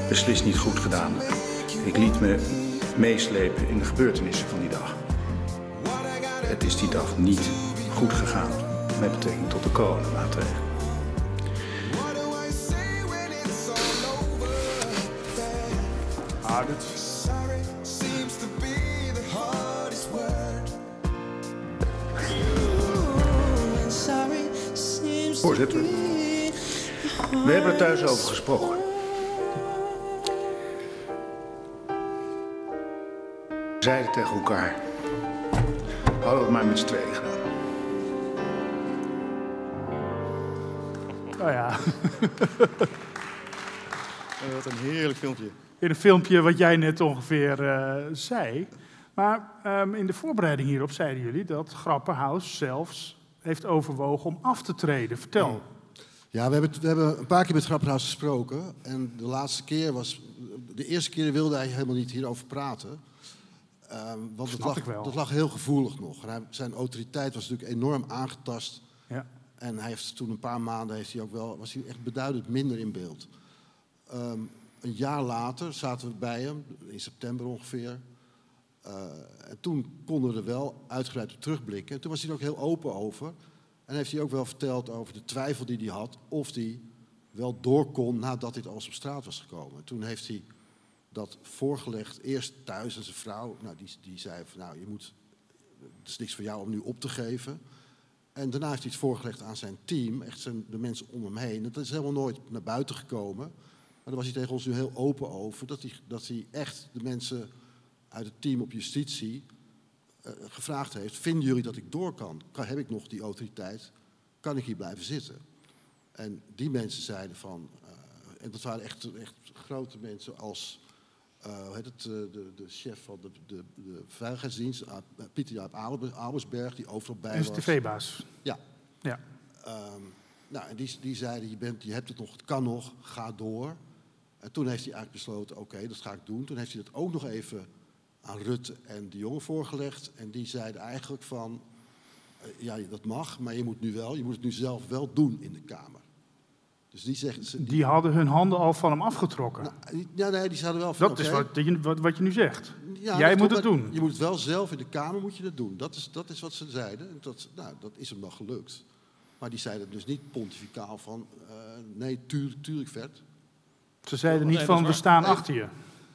beslist niet goed gedaan. Ik liet me meeslepen in de gebeurtenissen van die dag. Het is die dag niet goed gegaan met betrekking tot de coronamaatregelen. Ah, dit... Voorzitter, we hebben er thuis over gesproken. We zeiden tegen elkaar, hadden we het maar met z'n tweeën gedaan. Oh ja. Wat een heerlijk filmpje. In een filmpje wat jij net ongeveer eh, zei. Maar ehm, in de voorbereiding hierop zeiden jullie dat Grapperhaus zelfs heeft overwogen om af te treden. Vertel. Ja, we hebben, we hebben een paar keer met Grapperhaus gesproken. En de laatste keer was... De eerste keer wilde hij helemaal niet hierover praten. Ehm, want het Snap lag, dat lag heel gevoelig nog. Hij- zijn autoriteit was natuurlijk enorm aangetast. Ja. En hij heeft toen een paar maanden heeft hij ook wel, was hij echt beduidend minder in beeld. Ehm, een jaar later zaten we bij hem, in september ongeveer. Eh, en toen konden we er wel uitgebreid op terugblikken. En toen was hij er ook heel open over. En heeft hij ook wel verteld over de twijfel die hij had... of hij wel door kon nadat dit alles op straat was gekomen. Toen heeft hij dat voorgelegd, eerst thuis aan zijn vrouw. Nou, die, die zei van, nou, je moet, het is niks voor jou om nu op te geven. En daarna heeft hij het voorgelegd aan zijn team, echt zijn, de mensen om hem heen. Dat is helemaal nooit naar buiten gekomen. Daar was hij tegen ons nu heel open over. Dat hij, dat hij echt de mensen uit het team op justitie eh, gevraagd heeft... vinden jullie dat ik door kan? kan? Heb ik nog die autoriteit? Kan ik hier blijven zitten? En die mensen zeiden van... eh, en dat waren echt, echt grote mensen als... eh, hoe heet het, de, de chef van de, de, de veiligheidsdienst, Pieter Jaap Albe- Albersberg, die overal bij En is was. tv-baas. Ja. Ja. Ehm, nou, en die, die zeiden, je, bent, je hebt het nog, het kan nog, ga door. En toen heeft hij eigenlijk besloten, oké, dat ga ik doen. Toen heeft hij dat ook nog even aan Rutte en de jongen voorgelegd. En die zeiden eigenlijk van, eh, ja, dat mag, maar je moet nu wel, je moet het nu zelf wel doen in de Kamer. Dus die zeggen... ze- Die hadden hun handen al van hem afgetrokken. Nou, ja, nee, die zeiden wel van, dat is wat je, wat, wat je nu zegt. ja, Jij moet het doen. Je moet het wel zelf in de Kamer moet je dat doen. Dat is, dat is wat ze zeiden. En Dat, nou, dat is hem dan gelukt. Maar die zeiden dus niet pontificaal van, eh, nee, tuurlijk, tuurlijk vet. Ze zeiden niet van, we staan Nee. achter je.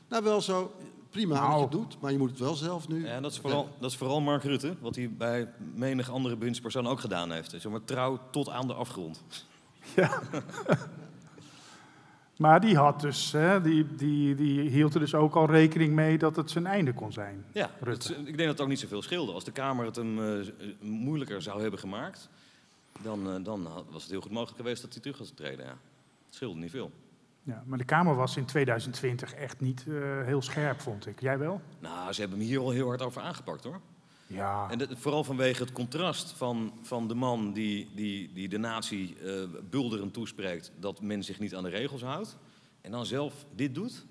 Nou, wel zo, prima dat je Nou. het doet, maar je moet het wel zelf nu... Ja, dat is, vooral, dat is vooral Mark Rutte, wat hij bij menig andere bewindspersoon ook gedaan heeft. Zeg maar trouw tot aan de afgrond. Maar die, had dus, hè, die, die, die hield er dus ook al rekening mee dat het zijn einde kon zijn. Ja, Rutte. het- ik denk dat het ook niet zoveel scheelde. Als de Kamer het hem eh, moeilijker zou hebben gemaakt, dan, eh, dan was het heel goed mogelijk geweest dat hij terug had getreden. Ja. Het scheelde niet veel. Ja, maar de Kamer was in 2020 echt niet eh, heel scherp, vond ik. Jij wel? Nou, ze hebben hem hier al heel hard over aangepakt hoor. Ja. En vooral vanwege het contrast van, van de man die, die, die de natie eh bulderend toespreekt dat men zich niet aan de regels houdt. En dan zelf dit doet.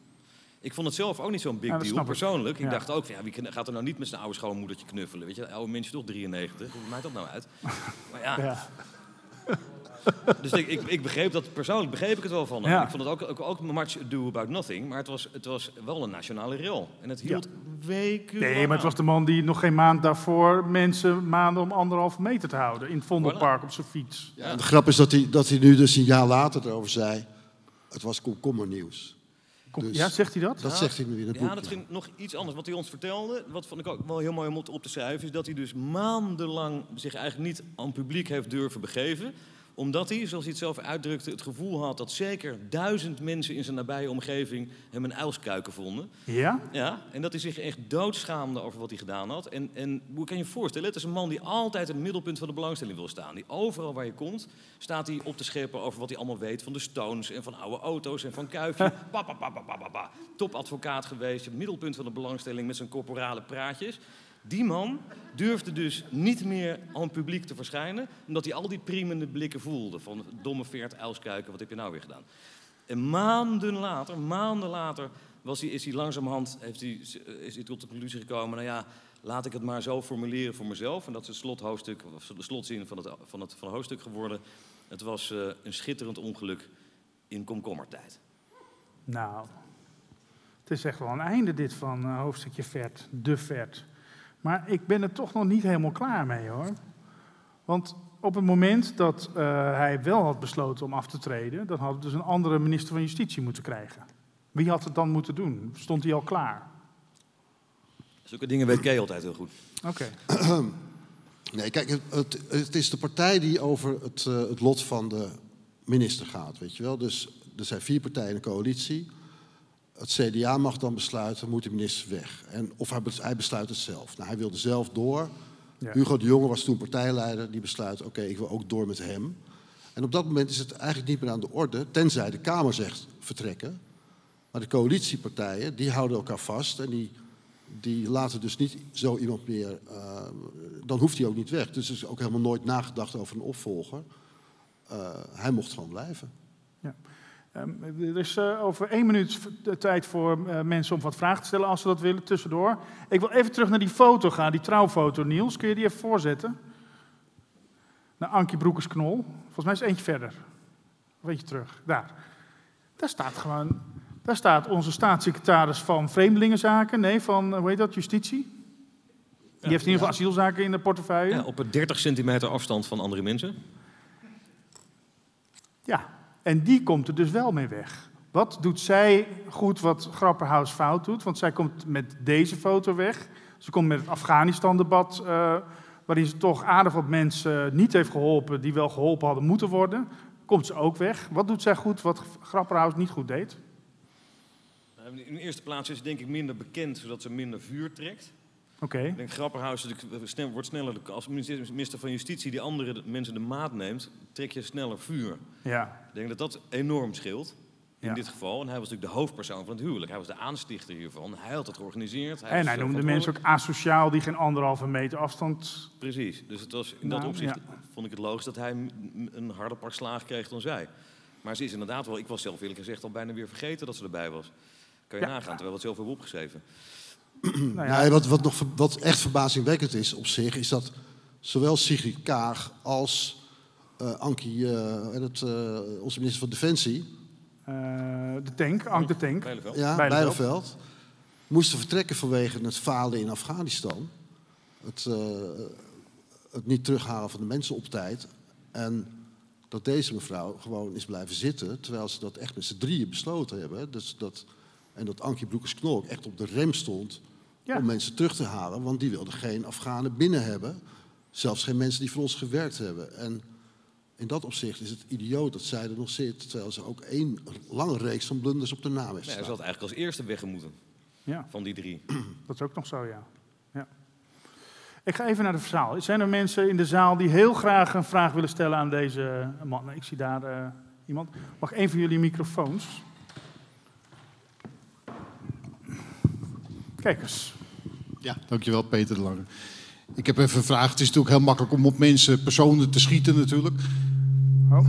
Ik vond het zelf ook niet zo'n big Ja, deal, persoonlijk. Ik Ja. dacht ook, van, ja, wie gaat er nou niet met zijn oude schoonmoedertje knuffelen? Weet je, oude mensen toch 93, hoe maakt dat nou uit? Maar ja, Ja. dus ik, ik, ik begreep dat, persoonlijk begreep ik het wel van hem. Ja. Ik vond het ook, ook, ook much ado about nothing, maar het was, het was wel een nationale rel. En het hield weken Nee, maar het was de man die nog geen maand daarvoor mensen maanden om anderhalve meter te houden. In het Vondelpark op zijn fiets. Ja, en de grap is dat hij, dat hij nu dus een jaar later erover zei... het was komkommernieuws. Kom, Dus ja, zegt hij dat? Dat zegt hij nu in het boek. Ja, dat ging nog iets anders. Wat hij ons vertelde, wat vond ik ook wel heel mooi om op- op te schrijven, is dat hij dus maandenlang zich eigenlijk niet aan het publiek heeft durven begeven omdat hij, zoals hij het zelf uitdrukte, het gevoel had dat zeker duizend mensen in zijn nabije omgeving hem een uilskuiken vonden. Ja? Ja, en dat hij zich echt doodschaamde over wat hij gedaan had. En, en hoe kan je je voorstellen? Het is een man die altijd in het middelpunt van de belangstelling wil staan. Die overal waar je komt, staat hij op te scheppen over wat hij allemaal weet van de Stones en van oude auto's en van Kuifje. Pa, pa, pa, pa, pa, pa, pa. Topadvocaat geweest, het middelpunt van de belangstelling met zijn corporale praatjes. Die man durfde dus niet meer aan het publiek te verschijnen, omdat hij al die priemende blikken voelde van domme veert, uilskuiken, wat heb je nou weer gedaan? En maanden later, maanden later, was hij, is hij langzamerhand heeft hij, is hij tot de conclusie gekomen... nou ja, laat ik het maar zo formuleren voor mezelf. En dat is het of de slotzin van het, van het, van het hoofdstuk geworden. Het was eh, een schitterend ongeluk in komkommertijd. Nou, het is echt wel een einde dit van eh, hoofdstukje vet, de vet. Maar ik ben er toch nog niet helemaal klaar mee hoor. Want op het moment dat eh, hij wel had besloten om af te treden, dan hadden we dus een andere minister van Justitie moeten krijgen. Wie had het dan moeten doen? Stond hij al klaar? Zulke dingen weet Kay altijd heel goed. Oké. Nee, kijk, het, het, het is de partij die over het, eh, het lot van de minister gaat, weet je wel. Dus er zijn vier partijen in de coalitie. Het CDA mag dan besluiten, moet de minister weg. En, of hij, bes- hij besluit het zelf. Nou, hij wilde zelf door. Ja. Hugo de Jonge was toen partijleider. Die besluit, oké, ik wil ook door met hem. En op dat moment is het eigenlijk niet meer aan de orde, tenzij de Kamer zegt vertrekken. Maar de coalitiepartijen, die houden elkaar vast en die, die laten dus niet zo iemand meer... eh, dan hoeft hij ook niet weg. Dus er is ook helemaal nooit nagedacht over een opvolger. Eh, hij mocht gewoon blijven. Ehm, er is eh, over één minuut tijd voor eh, mensen om wat vragen te stellen als ze dat willen tussendoor. Ik wil even terug naar die foto gaan, die trouwfoto. Niels, kun je die even voorzetten? Naar Ankie Broekers-Knol. Volgens mij is het eentje verder. Of eentje terug. Daar. Daar staat gewoon... Daar staat onze staatssecretaris van Vreemdelingenzaken. Nee, van, eh, hoe heet dat, Justitie. Die heeft in ieder geval asielzaken in de portefeuille. Ja, op een 30 centimeter afstand van andere mensen. Ja, en die komt er dus wel mee weg. Wat doet zij goed wat Grapperhaus fout doet? Want zij komt met deze foto weg. Ze komt met het Afghanistan-debat, eh, waarin ze toch aardig wat mensen niet heeft geholpen die wel geholpen hadden moeten worden. Komt ze ook weg. Wat doet zij goed wat Grapperhaus niet goed deed? Nou, In de eerste plaats is ze denk ik minder bekend, zodat ze minder vuur trekt. Oké. Ik denk Grapperhaus natuurlijk snel, wordt sneller, als minister van Justitie die andere de- mensen de maat neemt, trek je sneller vuur. Ja. Ik denk dat dat enorm scheelt. In Ja. dit geval. En hij was natuurlijk de hoofdpersoon van het huwelijk. Hij was de aanstichter hiervan. Hij had het georganiseerd. Hij En hij er noemde mensen ook asociaal die geen anderhalve meter afstand... Precies. Dus het was, in dat Nou, opzicht ja. vond ik het logisch dat hij een harder pak slaag kreeg dan zij. Maar ze is inderdaad wel... Ik was zelf eerlijk gezegd al bijna weer vergeten dat ze erbij was. Kan je Ja. nagaan, terwijl we het zelf hebben opgeschreven. nou ja, wat, wat, nog, wat echt verbazingwekkend is op zich, is dat zowel Sigrid Kaag als uh, Ankie, uh, het, uh, onze minister van Defensie. de tank, Ank de Tank. Bijleveld. Ja, Bijleveld. Moesten vertrekken vanwege het falen in Afghanistan. Het, het niet terughalen van de mensen op tijd. En dat deze mevrouw gewoon is blijven zitten, terwijl ze dat echt met z'n drieën besloten hebben. Dus dat, en dat Ankie Broekers-Knolk echt op de rem stond om mensen terug te halen, want die wilden geen Afghanen binnen hebben. Zelfs geen mensen die voor ons gewerkt hebben. En in dat opzicht is het idioot dat zij er nog zit, terwijl ze ook één lange reeks van blunders op de naam heeft nee, Hij zat eigenlijk als eerste weggemoeten ja. van die drie. Dat is ook nog zo, ja. ja. Ik ga even naar de zaal. Zijn er mensen in de zaal die heel graag een vraag willen stellen aan deze man? Ik zie daar uh, iemand. Mag een van jullie microfoons? Kijk eens. Ja, dankjewel Peter de Lange. Ik heb even een vraag. Het is natuurlijk heel makkelijk om op mensen, personen te schieten natuurlijk. Oh.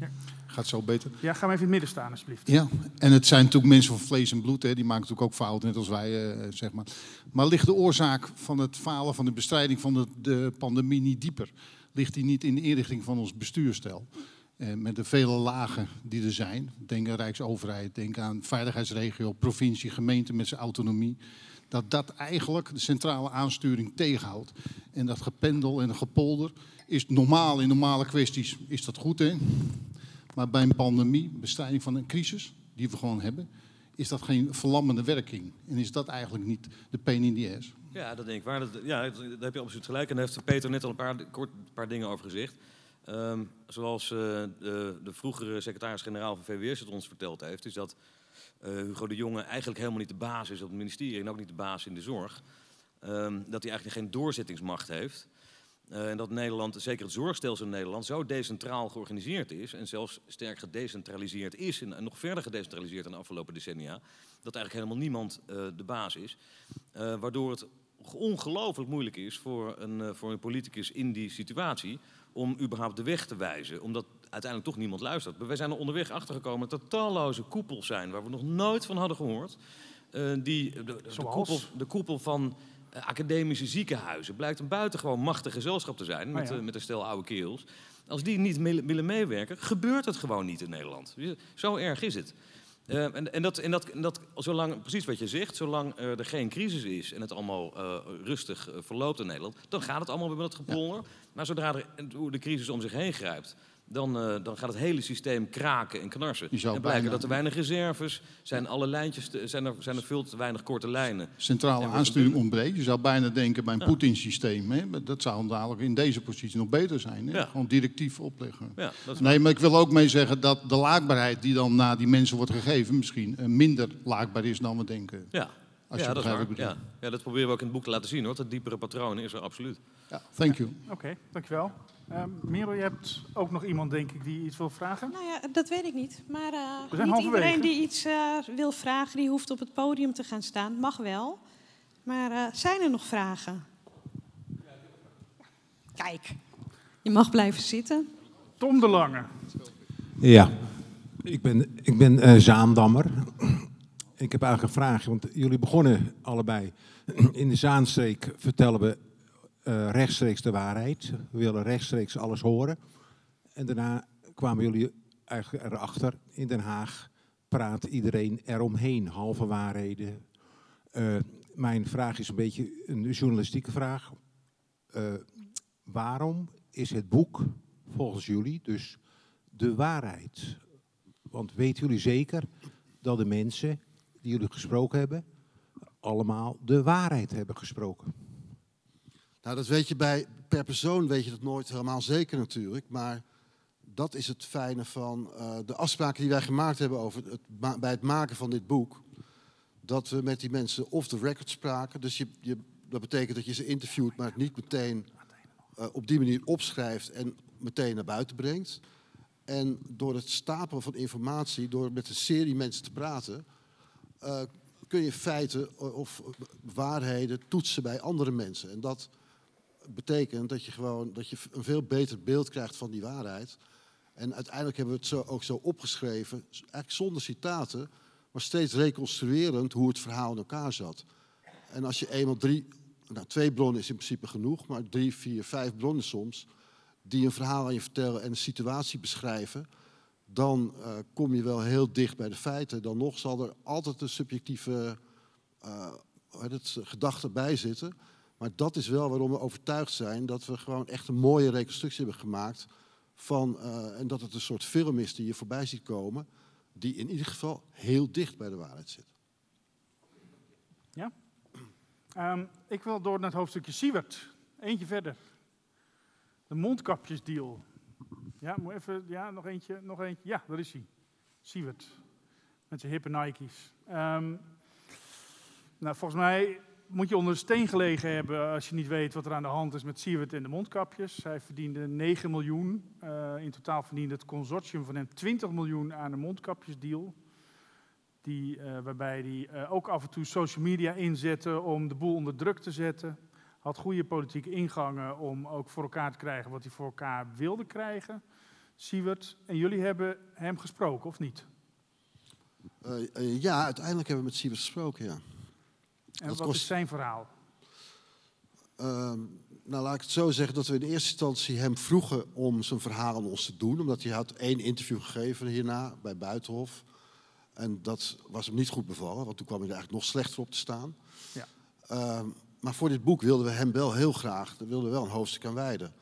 Ja. Gaat zo beter. Ja, ga maar even in het midden staan alsjeblieft. Ja, en het zijn natuurlijk mensen van vlees en bloed. Hè. Die maken natuurlijk ook fouten, net als wij, uh, zeg maar. Maar ligt de oorzaak van het falen van de bestrijding van de, de pandemie niet dieper? Ligt die niet in de inrichting van ons bestuurstel? Eh, met de vele lagen die er zijn. Denk aan Rijksoverheid, denk aan veiligheidsregio, provincie, gemeente met zijn autonomie dat dat eigenlijk de centrale aansturing tegenhoudt. En dat gependel en gepolder is normaal in normale kwesties is dat goed, hè? Maar bij een pandemie, bestrijding van een crisis die we gewoon hebben, is dat geen verlammende werking. En is dat eigenlijk niet de pain in the ass? Ja, dat denk ik waar. Dat, ja, daar heb je absoluut gelijk. En daar heeft Peter net al een paar, kort, een paar dingen over gezegd. Um, zoals uh, de, de, vroegere secretaris-generaal van VWS het ons verteld heeft, is dat uh, Hugo de Jonge eigenlijk helemaal niet de baas is op het ministerie en ook niet de baas in de zorg. Um, dat hij eigenlijk geen doorzettingsmacht heeft. Uh, en dat Nederland, zeker het zorgstelsel in Nederland, zo decentraal georganiseerd is. En zelfs sterk gedecentraliseerd is. En, nog verder gedecentraliseerd in de afgelopen decennia. Dat eigenlijk helemaal niemand de baas is. waardoor het ongelooflijk moeilijk is voor een, voor een politicus in die situatie om überhaupt de weg te wijzen. Omdat uiteindelijk toch niemand luistert. Maar wij zijn er onderweg achtergekomen dat er talloze koepels zijn waar we nog nooit van hadden gehoord. Uh, die, de, de, koepel, de koepel van uh, academische ziekenhuizen blijkt een buitengewoon machtig gezelschap te zijn. Met, oh ja. met een stel oude keels. Als die niet willen meewerken, gebeurt het gewoon niet in Nederland. Zo erg is het. Uh, en, en, dat, en, dat, en dat, zolang, precies wat je zegt, zolang uh, er geen crisis is en het allemaal uh, rustig verloopt in Nederland, dan gaat het allemaal weer met het gepolder. Ja. Maar zodra er, de crisis om zich heen grijpt, dan, uh, dan gaat het hele systeem kraken en knarsen. En blijken dat er weinig reserves zijn, alle lijntjes te, zijn, er, zijn er veel te weinig korte lijnen. Centrale aansturing ontbreekt. Je zou bijna denken bij een ja. Poetin-systeem. Dat zou dadelijk in deze positie nog beter zijn. Hè? Ja. Gewoon directief opleggen. Ja, nee, maar ik wil ook mee zeggen dat de laakbaarheid die dan naar die mensen wordt gegeven... misschien uh, minder laakbaar is dan we denken. Ja, als ja, dat is waar. Ja. ja, dat proberen we ook in het boek te laten zien. hoor. Dat diepere patroon is er absoluut. Ja, thank you. Oké, okay, dankjewel. Uh, Merel, je hebt ook nog iemand, denk ik, die iets wil vragen? Nou ja, dat weet ik niet. Maar uh, niet iedereen die iets uh, wil vragen, die hoeft op het podium te gaan staan. Mag wel. Maar uh, zijn er nog vragen? Kijk, je mag blijven zitten. Tom de Lange. Ja, ik ben, ik ben Zaandammer. Ik heb eigenlijk een vraag, want jullie begonnen allebei. In de Zaanstreek vertellen we uh, rechtstreeks de waarheid. We willen rechtstreeks alles horen. En daarna kwamen jullie eigenlijk erachter. In Den Haag praat iedereen eromheen. Halve waarheden. Uh, mijn vraag is een beetje een journalistieke vraag. Uh, waarom is het boek volgens jullie dus de waarheid? Want weten jullie zeker dat de mensen die jullie gesproken hebben, allemaal de waarheid hebben gesproken? Nou, dat weet je bij, per persoon weet je dat nooit helemaal zeker natuurlijk. Maar dat is het fijne van uh, de afspraken die wij gemaakt hebben over het, bij het maken van dit boek. Dat we met die mensen off the record spraken. Dus je, je, dat betekent dat je ze interviewt, maar het niet meteen uh, op die manier opschrijft en meteen naar buiten brengt. En door het stapelen van informatie, door met een serie mensen te praten, uh, kun je feiten of waarheden toetsen bij andere mensen. En dat betekent dat je gewoon dat je een veel beter beeld krijgt van die waarheid. En uiteindelijk hebben we het zo, ook zo opgeschreven, eigenlijk zonder citaten, maar steeds reconstruerend hoe het verhaal in elkaar zat. En als je eenmaal drie, nou twee bronnen is in principe genoeg, maar drie, vier, vijf bronnen soms, die een verhaal aan je vertellen en een situatie beschrijven, dan uh, kom je wel heel dicht bij de feiten. Dan nog zal er altijd een subjectieve uh, het, gedachte bij zitten. Maar dat is wel waarom we overtuigd zijn dat we gewoon echt een mooie reconstructie hebben gemaakt. Van, uh, en dat het een soort film is die je voorbij ziet komen, die in ieder geval heel dicht bij de waarheid zit. Ja? Um, ik wil door naar het hoofdstukje Siewert. Eentje verder. De mondkapjesdeal. Ja, moet even, ja, nog eentje, nog eentje. Ja, daar is hij. Siewert. Met zijn hippe Nike's. Um, nou, volgens mij moet je onder een steen gelegen hebben als je niet weet wat er aan de hand is met Siewert en de mondkapjes. Hij verdiende 9 miljoen. Uh, in totaal verdiende het consortium van hem 20 miljoen aan de mondkapjesdeal. Die, uh, waarbij hij uh, ook af en toe social media inzette om de boel onder druk te zetten. Had goede politieke ingangen om ook voor elkaar te krijgen wat hij voor elkaar wilde krijgen. Siewert, en jullie hebben hem gesproken, of niet? ja, uiteindelijk hebben we met Siewert gesproken, ja. En dat wat kost... is zijn verhaal? Uh, nou, laat ik het zo zeggen dat we in eerste instantie hem vroegen om zijn verhaal aan ons te doen. Omdat hij had één interview gegeven hierna bij Buitenhof. En dat was hem niet goed bevallen, want toen kwam hij er eigenlijk nog slechter op te staan. Ja. Uh, maar voor dit boek wilden we hem wel heel graag, daar wilden we wel een hoofdstuk aan wijden.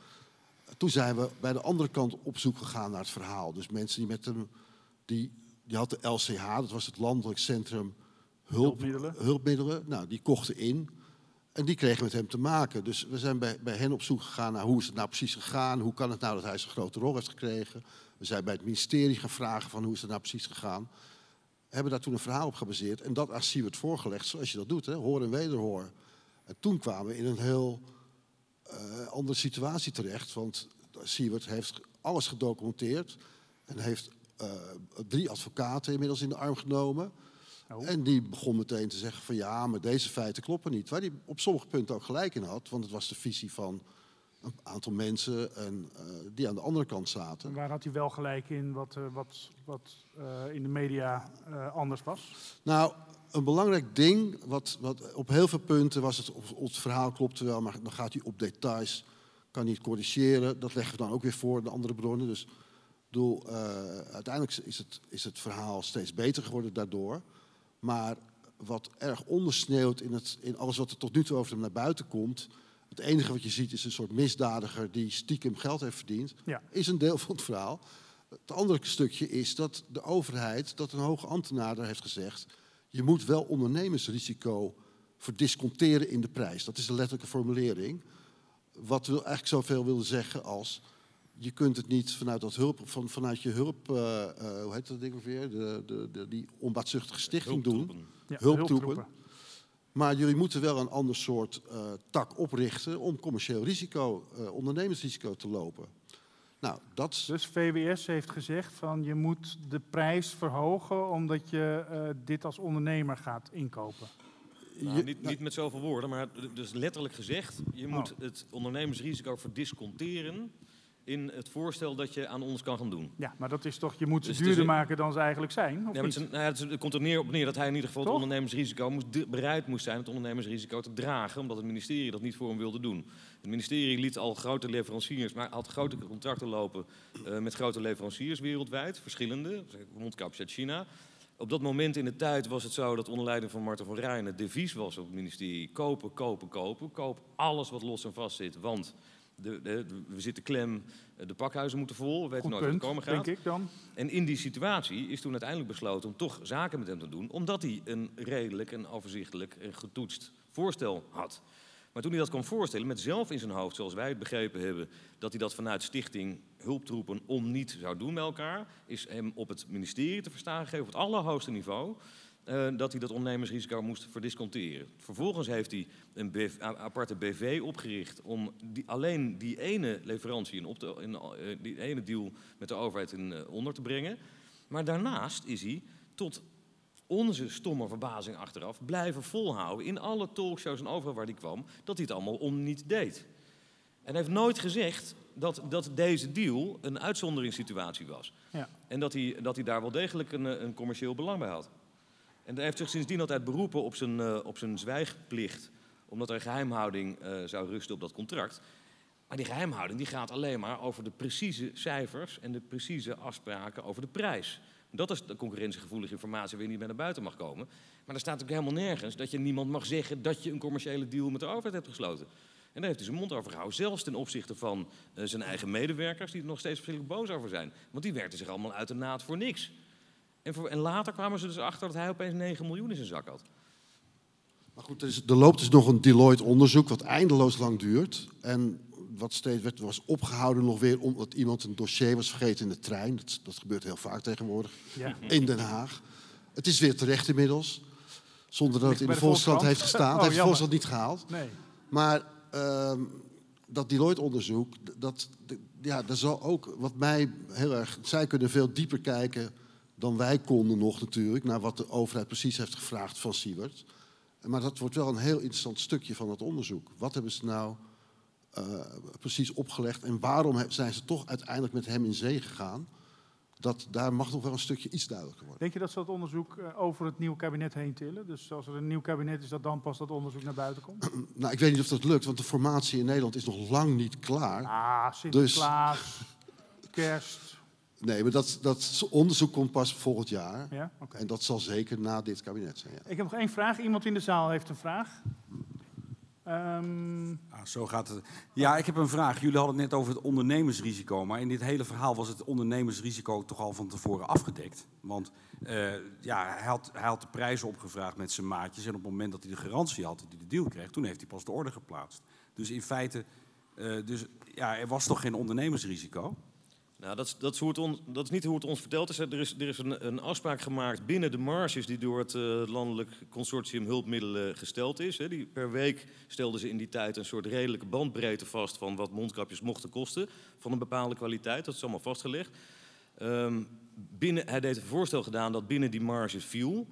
Toen zijn we bij de andere kant op zoek gegaan naar het verhaal. Dus mensen die met hem, die, die had de LCH, dat was het Landelijk Centrum hulpmiddelen. hulpmiddelen. Nou, die kochten in. En die kregen met hem te maken. Dus we zijn bij, bij hen op zoek gegaan naar hoe is het nou precies gegaan. Hoe kan het nou dat hij zo'n grote rol heeft gekregen. We zijn bij het ministerie gaan vragen van hoe is het nou precies gegaan. Hebben daar toen een verhaal op gebaseerd. En dat aan Siewert voorgelegd, zoals je dat doet. Hè? Hoor en wederhoor. En toen kwamen we in een heel uh, andere situatie terecht. Want Siewert heeft alles gedocumenteerd. En heeft uh, drie advocaten inmiddels in de arm genomen. Oh. En die begon meteen te zeggen van ja, maar deze feiten kloppen niet. Waar hij op sommige punten ook gelijk in had, want het was de visie van een aantal mensen en, uh, die aan de andere kant zaten. En waar had hij wel gelijk in wat, uh, wat, wat uh, in de media anders was? Nou, een belangrijk ding, wat, wat op heel veel punten was het, het verhaal klopte wel, maar dan gaat hij op details, kan niet corrigeren. Dat leggen we dan ook weer voor de andere bronnen. Dus bedoel, uiteindelijk is het, is het verhaal steeds beter geworden daardoor. Maar wat erg ondersneeuwt in, het, in alles wat er tot nu toe over hem naar buiten komt. Het enige wat je ziet is een soort misdadiger die stiekem geld heeft verdiend. Ja. Is een deel van het verhaal. Het andere stukje is dat de overheid, dat een hoge ambtenaar daar heeft gezegd. Je moet wel ondernemersrisico verdisconteren in de prijs. Dat is de letterlijke formulering. Wat wil eigenlijk zoveel willen zeggen als je kunt het niet vanuit, dat hulp, van, vanuit je hulp, uh, uh, hoe heet dat ding ongeveer, de, de, de, die onbaatzuchtige stichting doen. Ja, hulptroepen. Maar jullie moeten wel een ander soort uh, tak oprichten om commercieel risico, ondernemersrisico te lopen. Nou, dat... Dus VWS heeft gezegd van je moet de prijs verhogen omdat je dit als ondernemer gaat inkopen. Nou, niet, niet, met zoveel woorden, maar dus letterlijk gezegd, je moet oh. het ondernemersrisico verdisconteren in het voorstel dat je aan ons kan gaan doen. Ja, maar dat is toch, je moet ze dus duurder maken dan ze eigenlijk zijn, of ja? Het, nou ja, het, komt er neer op neer dat hij in ieder geval het ondernemersrisico moest, bereid moest zijn het ondernemersrisico te dragen, omdat het ministerie dat niet voor hem wilde doen. Het ministerie liet al grote leveranciers, maar had grote contracten lopen uh, met grote leveranciers wereldwijd, verschillende, mondkapjes uit China. Op dat moment in de tijd was het zo dat onder leiding van Marten van Rijn het devies was op het ministerie: kopen, kopen, kopen. Koop alles wat los en vast zit, want de, de, we zitten klem, de pakhuizen moeten vol. We weten nooit wat er komen gaat. Denk ik dan. En in die situatie is toen uiteindelijk besloten om toch zaken met hem te doen. Omdat hij een redelijk en overzichtelijk en getoetst voorstel had. Maar toen hij dat kon voorstellen, met zelf in zijn hoofd, zoals wij het begrepen hebben, dat hij dat vanuit Stichting Hulptroepen om niet zou doen met elkaar, is hem op het ministerie te verstaan gegeven, op het allerhoogste niveau. Uh, dat hij dat ondernemersrisico moest verdisconteren. Vervolgens heeft hij een BV, aparte BV opgericht om die, alleen die ene leverantie in, op in, uh, die ene deal met de overheid in, uh, onder te brengen. Maar daarnaast is hij tot onze stomme verbazing achteraf blijven volhouden in alle talkshows en overal waar hij kwam, dat hij het allemaal om niet deed. En hij heeft nooit gezegd dat, dat deze deal een uitzonderingssituatie was. Ja. En dat hij, dat hij daar wel degelijk een, een commercieel belang bij had. En hij heeft zich sindsdien altijd beroepen op zijn, uh, op zijn zwijgplicht, omdat er geheimhouding uh, zou rusten op dat contract. Maar die geheimhouding die gaat alleen maar over de precieze cijfers en de precieze afspraken over de prijs. Dat is de concurrentiegevoelige informatie waar je niet meer naar buiten mag komen. Maar er staat ook helemaal nergens dat je niemand mag zeggen dat je een commerciële deal met de overheid hebt gesloten. En daar heeft hij zijn mond over gehouden. Zelfs ten opzichte van uh, zijn eigen medewerkers, die er nog steeds verschrikkelijk boos over zijn. Want die werkten zich allemaal uit de naad voor niks. En, voor, en later kwamen ze dus achter dat hij opeens 9 miljoen in zijn zak had. Maar goed, er, is, er loopt dus nog een Deloitte-onderzoek wat eindeloos lang duurt. En wat steeds werd, was opgehouden nog weer omdat iemand een dossier was vergeten in de trein. Dat, dat gebeurt heel vaak tegenwoordig ja. in Den Haag. Het is weer terecht inmiddels. Zonder dat het in de, Volkskrant heeft gestaan. Oh, heeft de Volkskrant niet gehaald. Nee. Maar uh, dat Deloitte-onderzoek, dat, ja, dat zal ook wat mij heel erg... Zij kunnen veel dieper kijken dan wij konden nog natuurlijk... naar wat de overheid precies heeft gevraagd van Siebert. Maar dat wordt wel een heel interessant stukje van het onderzoek. Wat hebben ze nou uh, precies opgelegd en waarom zijn ze toch uiteindelijk met hem in zee gegaan? Dat, daar mag nog wel een stukje iets duidelijker worden. Denk je dat ze dat onderzoek uh, over het nieuwe kabinet heen tillen? Dus als er een nieuw kabinet is, dat dan pas dat onderzoek naar buiten komt? nou, ik weet niet of dat lukt, want de formatie in Nederland is nog lang niet klaar. Ah, Sinterklaas, dus... kerst. Nee, maar dat, dat onderzoek komt pas volgend jaar. Ja? Okay. En dat zal zeker na dit kabinet zijn. Ja. Ik heb nog één vraag. Iemand in de zaal heeft een vraag. Um... Ah, zo gaat het. Ja, ik heb een vraag. Jullie hadden het net over het ondernemersrisico. Maar in dit hele verhaal was het ondernemersrisico toch al van tevoren afgedekt. Want uh, ja, hij, had, hij had de prijzen opgevraagd met zijn maatjes. En op het moment dat hij de garantie had, dat hij de deal kreeg, toen heeft hij pas de order geplaatst. Dus in feite, uh, dus, ja, er was toch geen ondernemersrisico? Nou, dat is, dat, is dat is, niet hoe het ons verteld is. Er is, er is een, een, afspraak gemaakt binnen de marges die door het uh, landelijk consortium hulpmiddelen gesteld is. Hè. Die, per week stelden ze in die tijd een soort redelijke bandbreedte vast van wat mondkapjes mochten kosten. Van een bepaalde kwaliteit, dat is allemaal vastgelegd. Um, binnen, hij heeft een voorstel gedaan dat binnen die marges viel.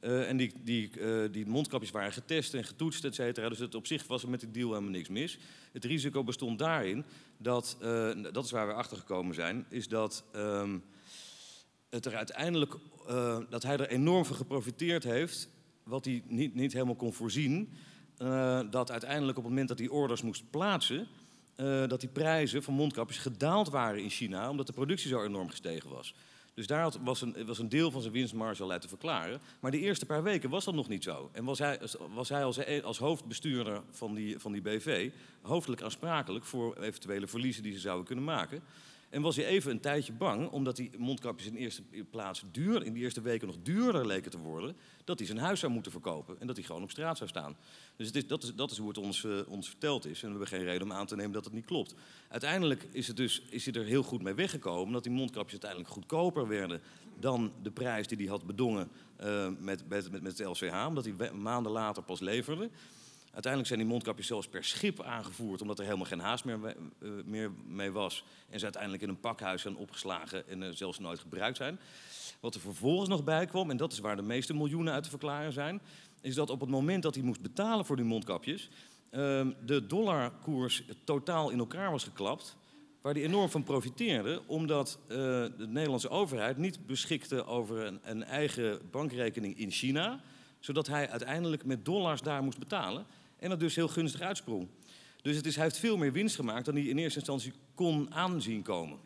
Uh, en die, die, die mondkapjes waren getest en getoetst, et cetera. Dus het, op zich was er met die deal helemaal niks mis. Het risico bestond daarin dat, uh, dat is waar we achter gekomen zijn, is dat, um, het er uiteindelijk, dat hij er enorm van geprofiteerd heeft, wat hij niet, niet helemaal kon voorzien. dat uiteindelijk op het moment dat hij orders moest plaatsen, dat die prijzen van mondkapjes gedaald waren in China, omdat de productie zo enorm gestegen was. Dus daar was een, was een deel van zijn winstmarge al uit te verklaren. Maar de eerste paar weken was dat nog niet zo. En was hij, was hij als, als hoofdbestuurder van die, van die BV hoofdelijk aansprakelijk voor eventuele verliezen die ze zouden kunnen maken. En was hij even een tijdje bang, omdat die mondkapjes in de eerste plaats duur, in de eerste weken nog duurder leken te worden, dat hij zijn huis zou moeten verkopen en dat hij gewoon op straat zou staan. Dus het is, dat, is, dat is hoe het ons, uh, ons verteld is. En we hebben geen reden om aan te nemen dat het niet klopt. Uiteindelijk is, het dus, is hij er heel goed mee weggekomen, dat die mondkapjes uiteindelijk goedkoper werden dan de prijs die hij had bedongen uh, met, met, met, met het LCH, omdat hij maanden later pas leverde. Uiteindelijk zijn die mondkapjes zelfs per schip aangevoerd, omdat er helemaal geen haast meer, uh, meer mee was. En ze uiteindelijk in een pakhuis zijn opgeslagen en uh, zelfs nooit gebruikt zijn. Wat er vervolgens nog bij kwam, en dat is waar de meeste miljoenen uit te verklaren zijn, is dat op het moment dat hij moest betalen voor die mondkapjes, uh, de dollarkoers totaal in elkaar was geklapt. Waar hij enorm van profiteerde, omdat uh, de Nederlandse overheid niet beschikte over een, een eigen bankrekening in China zodat hij uiteindelijk met dollars daar moest betalen. En dat dus heel gunstig uitsprong. Dus het is, hij heeft veel meer winst gemaakt dan hij in eerste instantie kon aanzien komen.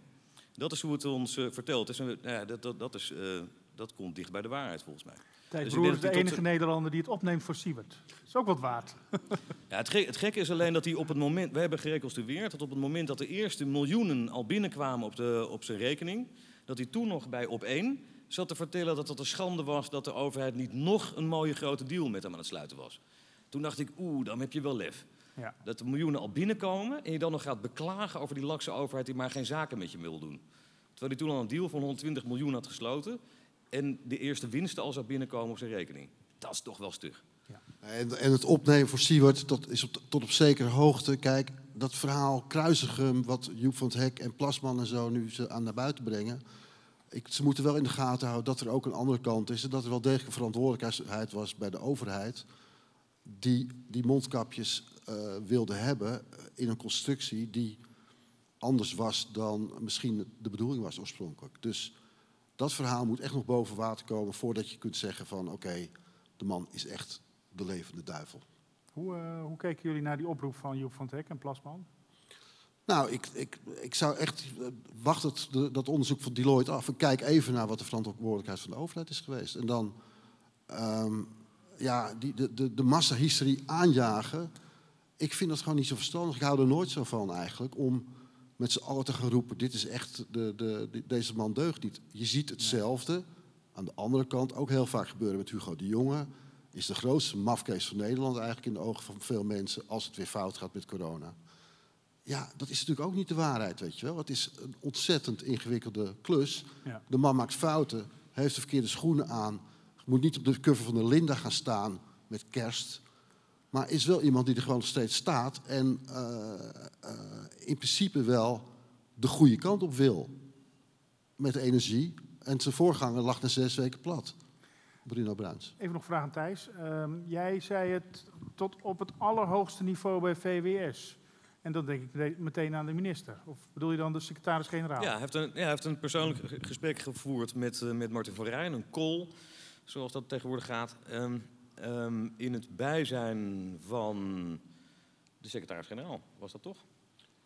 Dat is hoe het ons uh, verteld is. En, ja, dat, dat, dat, is, uh, dat komt dicht bij de waarheid volgens mij. Thijs dus is de enige Nederlander die het opneemt voor Siebert. Dat is ook wat waard. ja, het, gek, het, gekke is alleen dat hij op het moment... We hebben gereconstrueerd dat op het moment dat de eerste miljoenen al binnenkwamen op, de, op zijn rekening... dat hij toen nog bij op één zat te vertellen dat het een schande was... dat de overheid niet nog een mooie grote deal met hem aan het sluiten was. Toen dacht ik, oeh, dan heb je wel lef. Ja. Dat de miljoenen al binnenkomen en je dan nog gaat beklagen over die lakse overheid die maar geen zaken met je wil doen. Terwijl hij toen al een deal van 120 miljoen had gesloten en de eerste winsten al zou binnenkomen op zijn rekening. Dat is toch wel stug. Ja. En, en, het opnemen voor Siewert, dat is op, tot op zekere hoogte. Kijk, dat verhaal Kruisigum, wat Joep van het Hek en Plasman en zo nu ze aan naar buiten brengen. Ik, ze moeten wel in de gaten houden dat er ook een andere kant is. En dat er wel degelijk verantwoordelijkheid was bij de overheid die die mondkapjes uh, wilde hebben in een constructie die anders was dan misschien de bedoeling was oorspronkelijk. Dus Dat verhaal moet echt nog boven water komen voordat je kunt zeggen van oké, de man is echt de levende duivel. Hoe, uh, hoe keken jullie naar die oproep van Joep van Hek en Plasman? Nou, ik, ik, ik zou echt. Uh, wacht het, dat onderzoek van Deloitte af en kijk even naar wat de verantwoordelijkheid van de overheid is geweest. En dan. Um, ja, die, de, de, de massahysterie aanjagen. Ik vind dat gewoon niet zo verstandig. Ik hou er nooit zo van eigenlijk. Om met z'n allen te gaan roepen: dit is echt. De, de, deze man deugt niet. Je ziet hetzelfde. Aan de andere kant ook heel vaak gebeuren met Hugo de Jonge is de grootste mafkees van Nederland eigenlijk in de ogen van veel mensen als het weer fout gaat met corona. Ja, dat is natuurlijk ook niet de waarheid, weet je wel. Het is een ontzettend ingewikkelde klus. Ja. De man maakt fouten, heeft de verkeerde schoenen aan, moet niet op de cover van de Linda gaan staan met kerst. Maar is wel iemand die er gewoon nog steeds staat en uh, uh, in principe wel de goede kant op wil. Met energie. En zijn voorganger lag na zes weken plat. Bruno Bruins. Even nog vraag aan Thijs. Um, jij zei het tot op het allerhoogste niveau bij VWS. En dan denk ik meteen aan de minister. Of bedoel je dan de secretaris-generaal? Ja, hij heeft een, ja, hij heeft een persoonlijk gesprek gevoerd met, uh, met Martin van Rijn, een call, zoals dat tegenwoordig gaat. Um, um, in het bijzijn van de secretaris-generaal, was dat toch?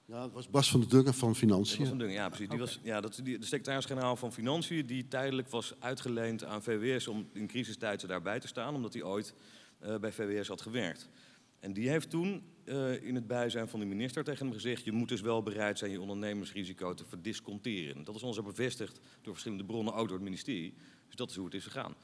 Ja, het was Bas van der Dungen van Financiën. Bas van Dungen, ja, precies. Die was, ja, dat, die, de secretaris-generaal van Financiën, die tijdelijk was uitgeleend aan VWS om in crisistijd daarbij te staan, omdat hij ooit uh, bij VWS had gewerkt. En die heeft toen uh, in het bijzijn van de minister tegen hem gezegd: Je moet dus wel bereid zijn je ondernemersrisico te verdisconteren. Dat is ons ook bevestigd door verschillende bronnen, ook door het ministerie. Dus dat is hoe het is gegaan.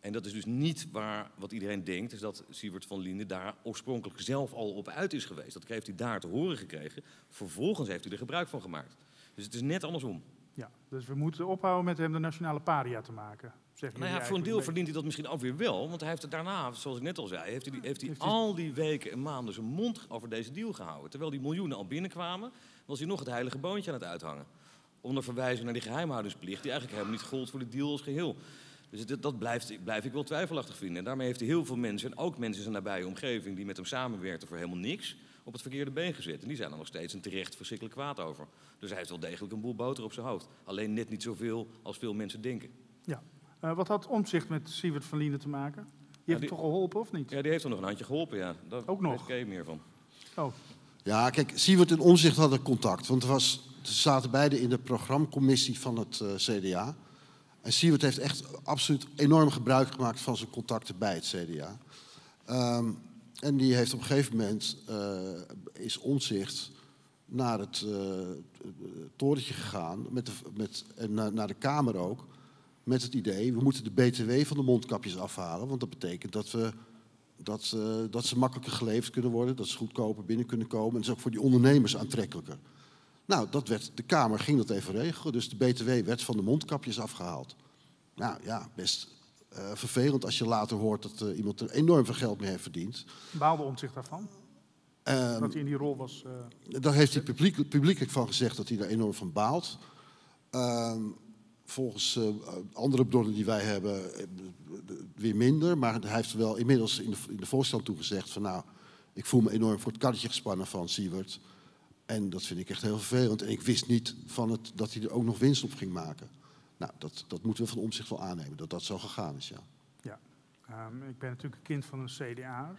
En dat is dus niet waar wat iedereen denkt, is dat Sievert van Linden daar oorspronkelijk zelf al op uit is geweest. Dat heeft hij daar te horen gekregen. Vervolgens heeft hij er gebruik van gemaakt. Dus het is net andersom. Ja, dus we moeten ophouden met hem de nationale paria te maken. Zeg nou ja, voor een deel verdient hij dat misschien ook weer wel. Want hij heeft het daarna, zoals ik net al zei, heeft hij, heeft hij al die weken en maanden zijn mond over deze deal gehouden. Terwijl die miljoenen al binnenkwamen, was hij nog het heilige boontje aan het uithangen. Onder verwijzing naar die geheimhoudingsplicht, die eigenlijk helemaal niet gold voor de deal als geheel. Dus dat, dat blijft, blijf ik wel twijfelachtig vinden. En daarmee heeft hij heel veel mensen, en ook mensen in zijn nabije omgeving, die met hem samenwerkten voor helemaal niks, op het verkeerde been gezet. En die zijn er nog steeds een terecht verschrikkelijk kwaad over. Dus hij heeft wel degelijk een boel boter op zijn hoofd. Alleen net niet zoveel als veel mensen denken. Ja. Uh, wat had omzicht met Siewert van Lienen te maken? Die heeft ja, die, toch geholpen of niet? Ja, die heeft er nog een handje geholpen, ja. Daar ook nog? Daar meer van. Oh. Ja, kijk, Siewert en Omzicht hadden contact. Want er was, ze zaten beide in de programmacommissie van het uh, CDA. En Siewert heeft echt absoluut enorm gebruik gemaakt van zijn contacten bij het CDA. Um, en die heeft op een gegeven moment, uh, is Omzicht naar het uh, torentje gegaan, met met, en naar, de Kamer ook, met het idee, we moeten de BTW van de mondkapjes afhalen, want dat betekent dat, we, dat, uh, dat ze makkelijker geleverd kunnen worden, dat ze goedkoper binnen kunnen komen en dat is ook voor die ondernemers aantrekkelijker. Nou, dat werd, de Kamer ging dat even regelen. Dus de BTW werd van de mondkapjes afgehaald. Nou ja, best uh, vervelend als je later hoort dat uh, iemand er enorm veel geld mee heeft verdiend. Baalde omzicht daarvan? Um, dat hij in die rol was. Uh, daar heeft hij publiek, publiekelijk van gezegd dat hij daar enorm van baalt. Um, volgens andere bronnen die wij hebben, weer minder. Maar hij heeft wel inmiddels in de, in de voorstand toegezegd van nou, ik voel me enorm voor het karretje gespannen van Siewert. En dat vind ik echt heel vervelend. En ik wist niet van het, dat hij er ook nog winst op ging maken. Nou, dat, dat moeten we van omzicht wel aannemen, dat dat zo gegaan is, ja. Ja, um, ik ben natuurlijk een kind van een CDA.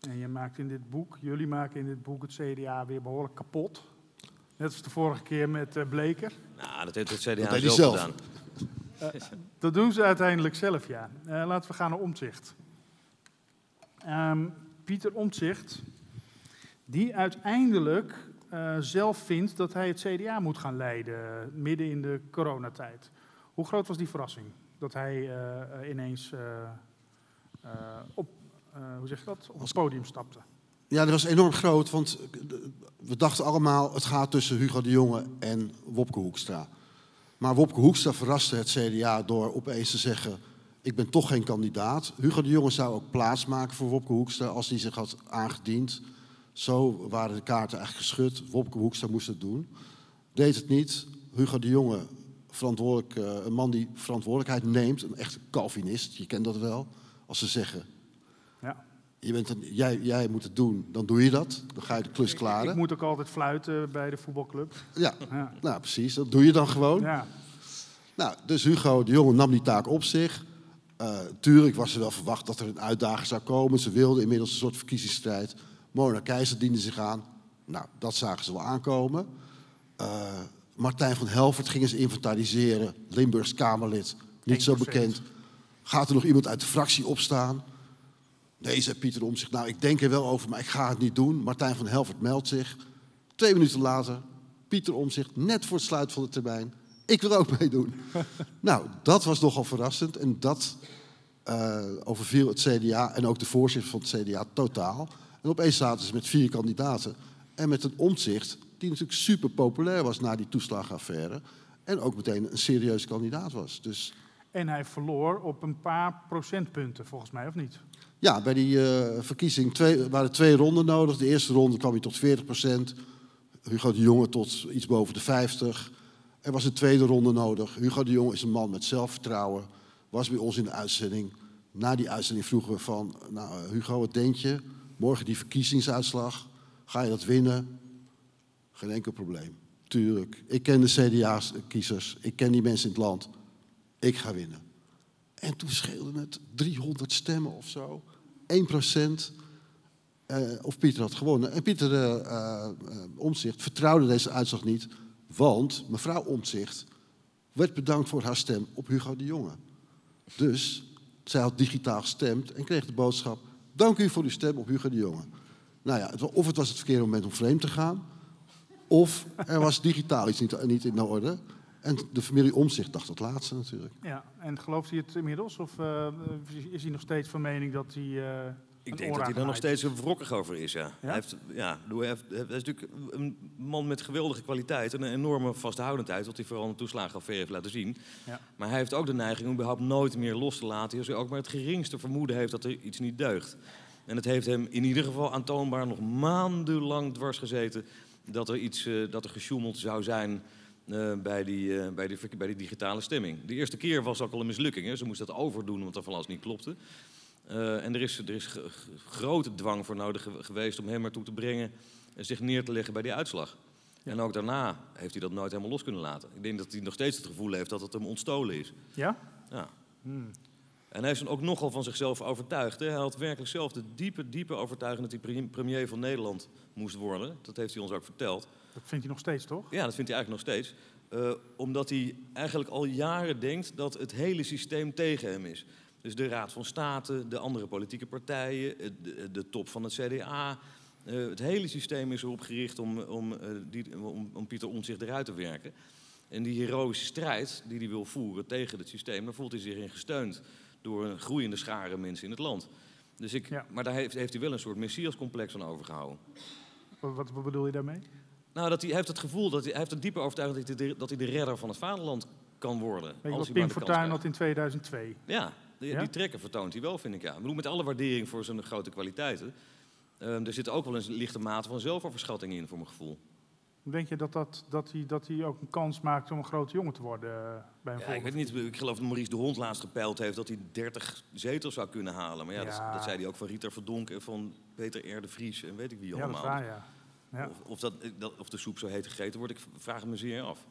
En je maakt in dit boek, jullie maken in dit boek het CDA weer behoorlijk kapot. Net als de vorige keer met uh, Bleker. Nou, dat heeft het CDA dat zelf, zelf gedaan. Uh, dat doen ze uiteindelijk zelf, ja. Uh, laten we gaan naar omzicht. Um, Pieter Omtzigt, die uiteindelijk uh, zelf vindt dat hij het CDA moet gaan leiden midden in de coronatijd. Hoe groot was die verrassing dat hij uh, ineens op, hoe zeg dat, op het podium stapte? Ja, dat was enorm groot, want we dachten allemaal het gaat tussen Hugo de Jonge en Wopke Hoekstra. Maar Wopke Hoekstra verraste het CDA door opeens te zeggen ik ben toch geen kandidaat. Hugo de Jonge zou ook plaatsmaken voor Wopke Hoekstra als hij zich had aangediend. Zo waren de kaarten eigenlijk geschud. Wopke Hoekstra moest het doen. Deed het niet. Hugo de Jonge, verantwoordelijk, uh, een man die verantwoordelijkheid neemt. Een echte Calvinist, je kent dat wel. Als ze zeggen, ja. je bent een, jij, jij moet het doen, dan doe je dat. Dan ga je de klus klaren. Ik, ik moet ook altijd fluiten bij de voetbalclub. Ja, ja, nou precies. Dat doe je dan gewoon. Ja. Nou, dus Hugo de Jonge nam die taak op zich. Uh, tuurlijk was er wel verwacht dat er een uitdager zou komen. Ze wilden inmiddels een soort verkiezingsstrijd. Mona Keizer diende zich aan. Nou, dat zagen ze wel aankomen. Uh, Martijn van Helvert gingen ze inventariseren. Limburgs Kamerlid, niet zo bekend. Gaat er nog iemand uit de fractie opstaan? Nee, zei Pieter om zich. Nou, ik denk er wel over, maar ik ga het niet doen. Martijn van Helvert meldt zich. Twee minuten later, Pieter om zich, net voor het sluiten van de termijn. Ik wil ook meedoen. nou, dat was nogal verrassend. En dat uh, overviel het CDA en ook de voorzitter van het CDA totaal. En opeens zaten ze met vier kandidaten. En met een omzicht die natuurlijk super populair was na die toeslagenaffaire. En ook meteen een serieus kandidaat was. Dus... En hij verloor op een paar procentpunten, volgens mij, of niet? Ja, bij die uh, verkiezing twee, waren twee ronden nodig. De eerste ronde kwam hij tot 40 procent. Hugo de Jonge tot iets boven de 50. Er was een tweede ronde nodig. Hugo de Jonge is een man met zelfvertrouwen. Was bij ons in de uitzending. Na die uitzending vroegen we van... Nou, Hugo, wat denk je? Morgen die verkiezingsuitslag. Ga je dat winnen? Geen enkel probleem. Tuurlijk. Ik ken de CDA-kiezers. Ik ken die mensen in het land. Ik ga winnen. En toen scheelde het 300 stemmen of zo. 1 procent. Uh, of Pieter had gewonnen. En Pieter uh, uh, Omzicht vertrouwde deze uitslag niet. Want mevrouw Omzicht werd bedankt voor haar stem op Hugo de Jonge. Dus zij had digitaal gestemd en kreeg de boodschap... Dank u voor uw stem op Hugo de Jonge. Nou ja, of het was het verkeerde moment om vreemd te gaan... of er was digitaal iets niet, niet in orde... En de familie Omzicht dacht het laatste natuurlijk. Ja, en gelooft hij het inmiddels? Of uh, is hij nog steeds van mening dat hij. Uh, ik denk dat hij er nog steeds een wrokkig over is, ja. Hij, heeft, ja hij, heeft, hij, is natuurlijk een man met geweldige kwaliteit en een enorme vasthoudendheid, wat hij vooral de toeslagenaffaire heeft laten zien. Ja. Maar hij heeft ook de neiging om überhaupt nooit meer los te laten als hij ook maar het geringste vermoeden heeft dat er iets niet deugt. En het heeft hem in ieder geval aantoonbaar nog maandenlang dwars gezeten dat er iets, uh, dat er gesjoemeld zou zijn uh, bij, die, uh, bij, die, bij die digitale stemming. De eerste keer was ook al een mislukking. Hè. Ze moesten dat overdoen omdat er van alles niet klopte. Uh, en er is, er is grote dwang voor nodig geweest om hem ertoe te brengen zich neer te leggen bij die uitslag. Ja. En ook daarna heeft hij dat nooit helemaal los kunnen laten. Ik denk dat hij nog steeds het gevoel heeft dat het hem ontstolen is. Ja? Ja. Hmm. En hij is dan ook nogal van zichzelf overtuigd. Hè. Hij had werkelijk zelf de diepe, diepe overtuiging dat hij premier van Nederland moest worden. Dat heeft hij ons ook verteld. Dat vindt hij nog steeds, toch? Ja, dat vindt hij eigenlijk nog steeds. Uh, omdat hij eigenlijk al jaren denkt dat het hele systeem tegen hem is. Dus de Raad van State, de andere politieke partijen, de, de top van het CDA. Uh, het hele systeem is erop gericht om, om, uh, die, om, om Pieter Omtzigt eruit te werken. En die heroïsche strijd die hij wil voeren tegen het systeem, daar voelt hij zich in gesteund door een groeiende schare mensen in het land. Dus ik, ja. Maar daar heeft, heeft hij wel een soort messiascomplex aan overgehouden. Wat, wat bedoel je daarmee? Nou, dat hij, heeft het gevoel, dat hij, hij heeft een diepe overtuiging dat hij, de, dat hij de redder van het vaderland kan worden. Weet je wat Pim Fortuyn had in 2002? Ja, die, ja? die trekken vertoont hij wel, vind ik. Ja. Ik bedoel, met alle waardering voor zijn grote kwaliteiten. Um, er zit ook wel een lichte mate van zelfoverschatting in, voor mijn gevoel. Denk je dat, dat, dat, hij, dat hij ook een kans maakt om een grote jongen te worden uh, bij een ja, Ik weet niet, ik geloof dat Maurice de Hond laatst gepeild heeft dat hij 30 zetels zou kunnen halen. Maar ja, ja. Dat, dat, zei hij ook van Rieter Verdonk en van Peter R. de Vries en weet ik wie allemaal. Ja, dat waar, ja. Ja. Of, of, dat, dat, of de soep zo heet gegeten wordt, ik vraag me zeer af.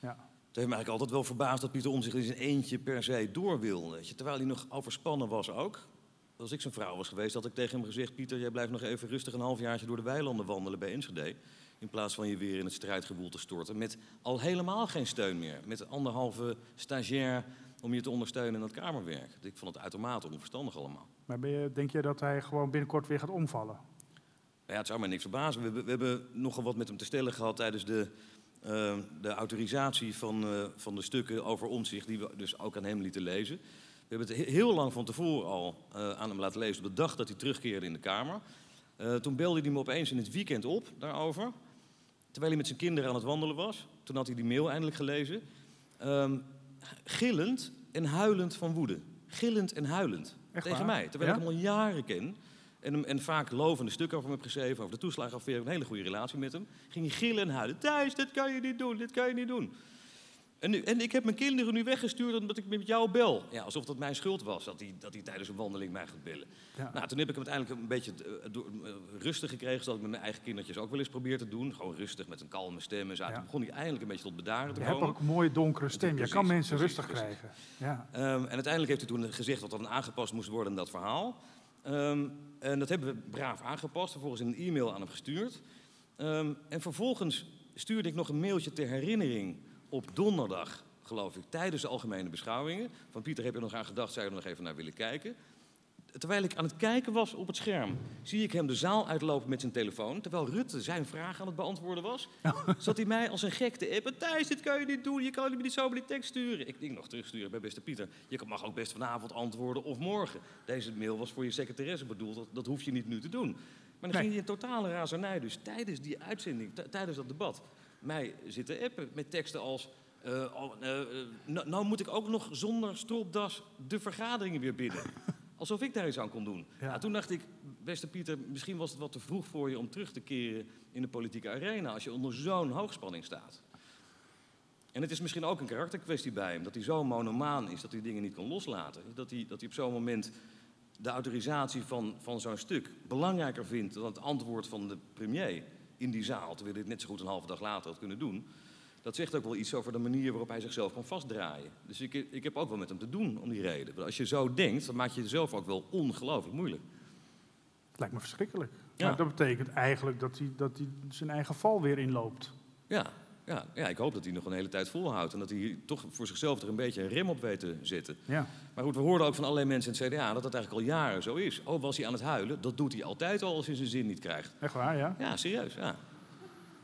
Ja. Het heeft me eigenlijk altijd wel verbaasd dat Pieter Omtzigt in zijn eentje per se door wil. Weet je. Terwijl hij nog overspannen was ook. Als ik zijn vrouw was geweest, had ik tegen hem gezegd... Pieter, jij blijft nog even rustig een halfjaartje door de weilanden wandelen bij Enschede. In plaats van je weer in het strijdgewoel te storten. Met al helemaal geen steun meer. Met anderhalve stagiair om je te ondersteunen in het kamerwerk. Ik vond het uitermate onverstandig allemaal. Maar ben je, denk je dat hij gewoon binnenkort weer gaat omvallen? Ja, het zou mij niks verbazen. We, we, we, hebben nogal wat met hem te stellen gehad tijdens de, uh, de autorisatie van, uh, van de stukken over omzicht, die we dus ook aan hem lieten lezen. We hebben het heel lang van tevoren al uh, aan hem laten lezen, op de dag dat hij terugkeerde in de Kamer. toen belde hij me opeens in het weekend op daarover, terwijl hij met zijn kinderen aan het wandelen was. Toen had hij die mail eindelijk gelezen. Um, gillend en huilend van woede. Gillend en huilend. Echt tegen waar? mij, terwijl Ja? ik hem al jaren ken. En, en vaak lovende stukken over hem heb geschreven, over de toeslagenaffaire, een hele goede relatie met hem. Ging hij gillen en huilen. Thijs, dit kan je niet doen, dit kan je niet doen. En, nu, en ik heb mijn kinderen nu weggestuurd omdat ik met jou bel. Ja, alsof dat mijn schuld was, dat hij, dat hij tijdens een wandeling mij gaat bellen. Nou, toen heb ik hem uiteindelijk een beetje uh, rustig gekregen, zodat ik met mijn eigen kindertjes ook wel eens probeer te doen. Gewoon rustig, met een kalme stem en zo. Toen begon hij eindelijk een beetje tot bedaren te je komen. Je hebt ook een mooie donkere stem, je kan mensen rustig krijgen. Ja. Um, en uiteindelijk heeft hij toen gezegd dat er aangepast moest worden in dat verhaal. Um, en dat hebben we braaf aangepast, vervolgens een e-mail aan hem gestuurd. Um, en vervolgens stuurde ik nog een mailtje ter herinnering op donderdag, geloof ik, tijdens de algemene beschouwingen. Van Pieter, heb je nog aan gedacht, zou je er nog even naar willen kijken? Terwijl ik aan het kijken was op het scherm, zie ik hem de zaal uitlopen met zijn telefoon. Terwijl Rutte zijn vraag aan het beantwoorden was, zat hij mij als een gek te appen. Thijs, dit kan je niet doen, je kan niet zo die tekst sturen. Ik denk nog terugsturen bij beste Pieter. Je mag ook best vanavond antwoorden of morgen. Deze mail was voor je secretaresse bedoeld, dat, dat hoef je niet nu te doen. Maar dan ging hij in totale razernij dus tijdens die uitzending, tijdens dat debat mij zitten appen met teksten als... Uh, uh, nou, nou, moet ik ook nog zonder stropdas de vergaderingen weer binnen. Alsof ik daar iets aan kon doen. Ja. Nou, toen dacht ik, beste Pieter, misschien was het wat te vroeg voor je om terug te keren in de politieke arena als je onder zo'n hoogspanning staat. En het is misschien ook een karakterkwestie bij hem, dat hij zo monomaan is dat hij dingen niet kan loslaten. Dat hij, dat hij op zo'n moment de autorisatie van, van zo'n stuk belangrijker vindt dan het antwoord van de premier in die zaal, terwijl hij dit net zo goed een halve dag later had kunnen doen. Dat zegt ook wel iets over de manier waarop hij zichzelf kan vastdraaien. Dus ik, ik heb ook wel met hem te doen om die reden. Want als je zo denkt, dan maak je jezelf ook wel ongelooflijk moeilijk. Het lijkt me verschrikkelijk. Ja. Maar dat betekent eigenlijk dat hij, dat hij zijn eigen val weer inloopt. Ja, ja, ja, ik hoop dat hij nog een hele tijd volhoudt. En dat hij toch voor zichzelf er een beetje een rem op weet te zetten. Ja. Maar goed, we hoorden ook van allerlei mensen in het CDA dat dat eigenlijk al jaren zo is. Oh, was hij aan het huilen? Dat doet hij altijd al als hij zijn zin niet krijgt. Echt waar, ja? Ja, serieus, ja.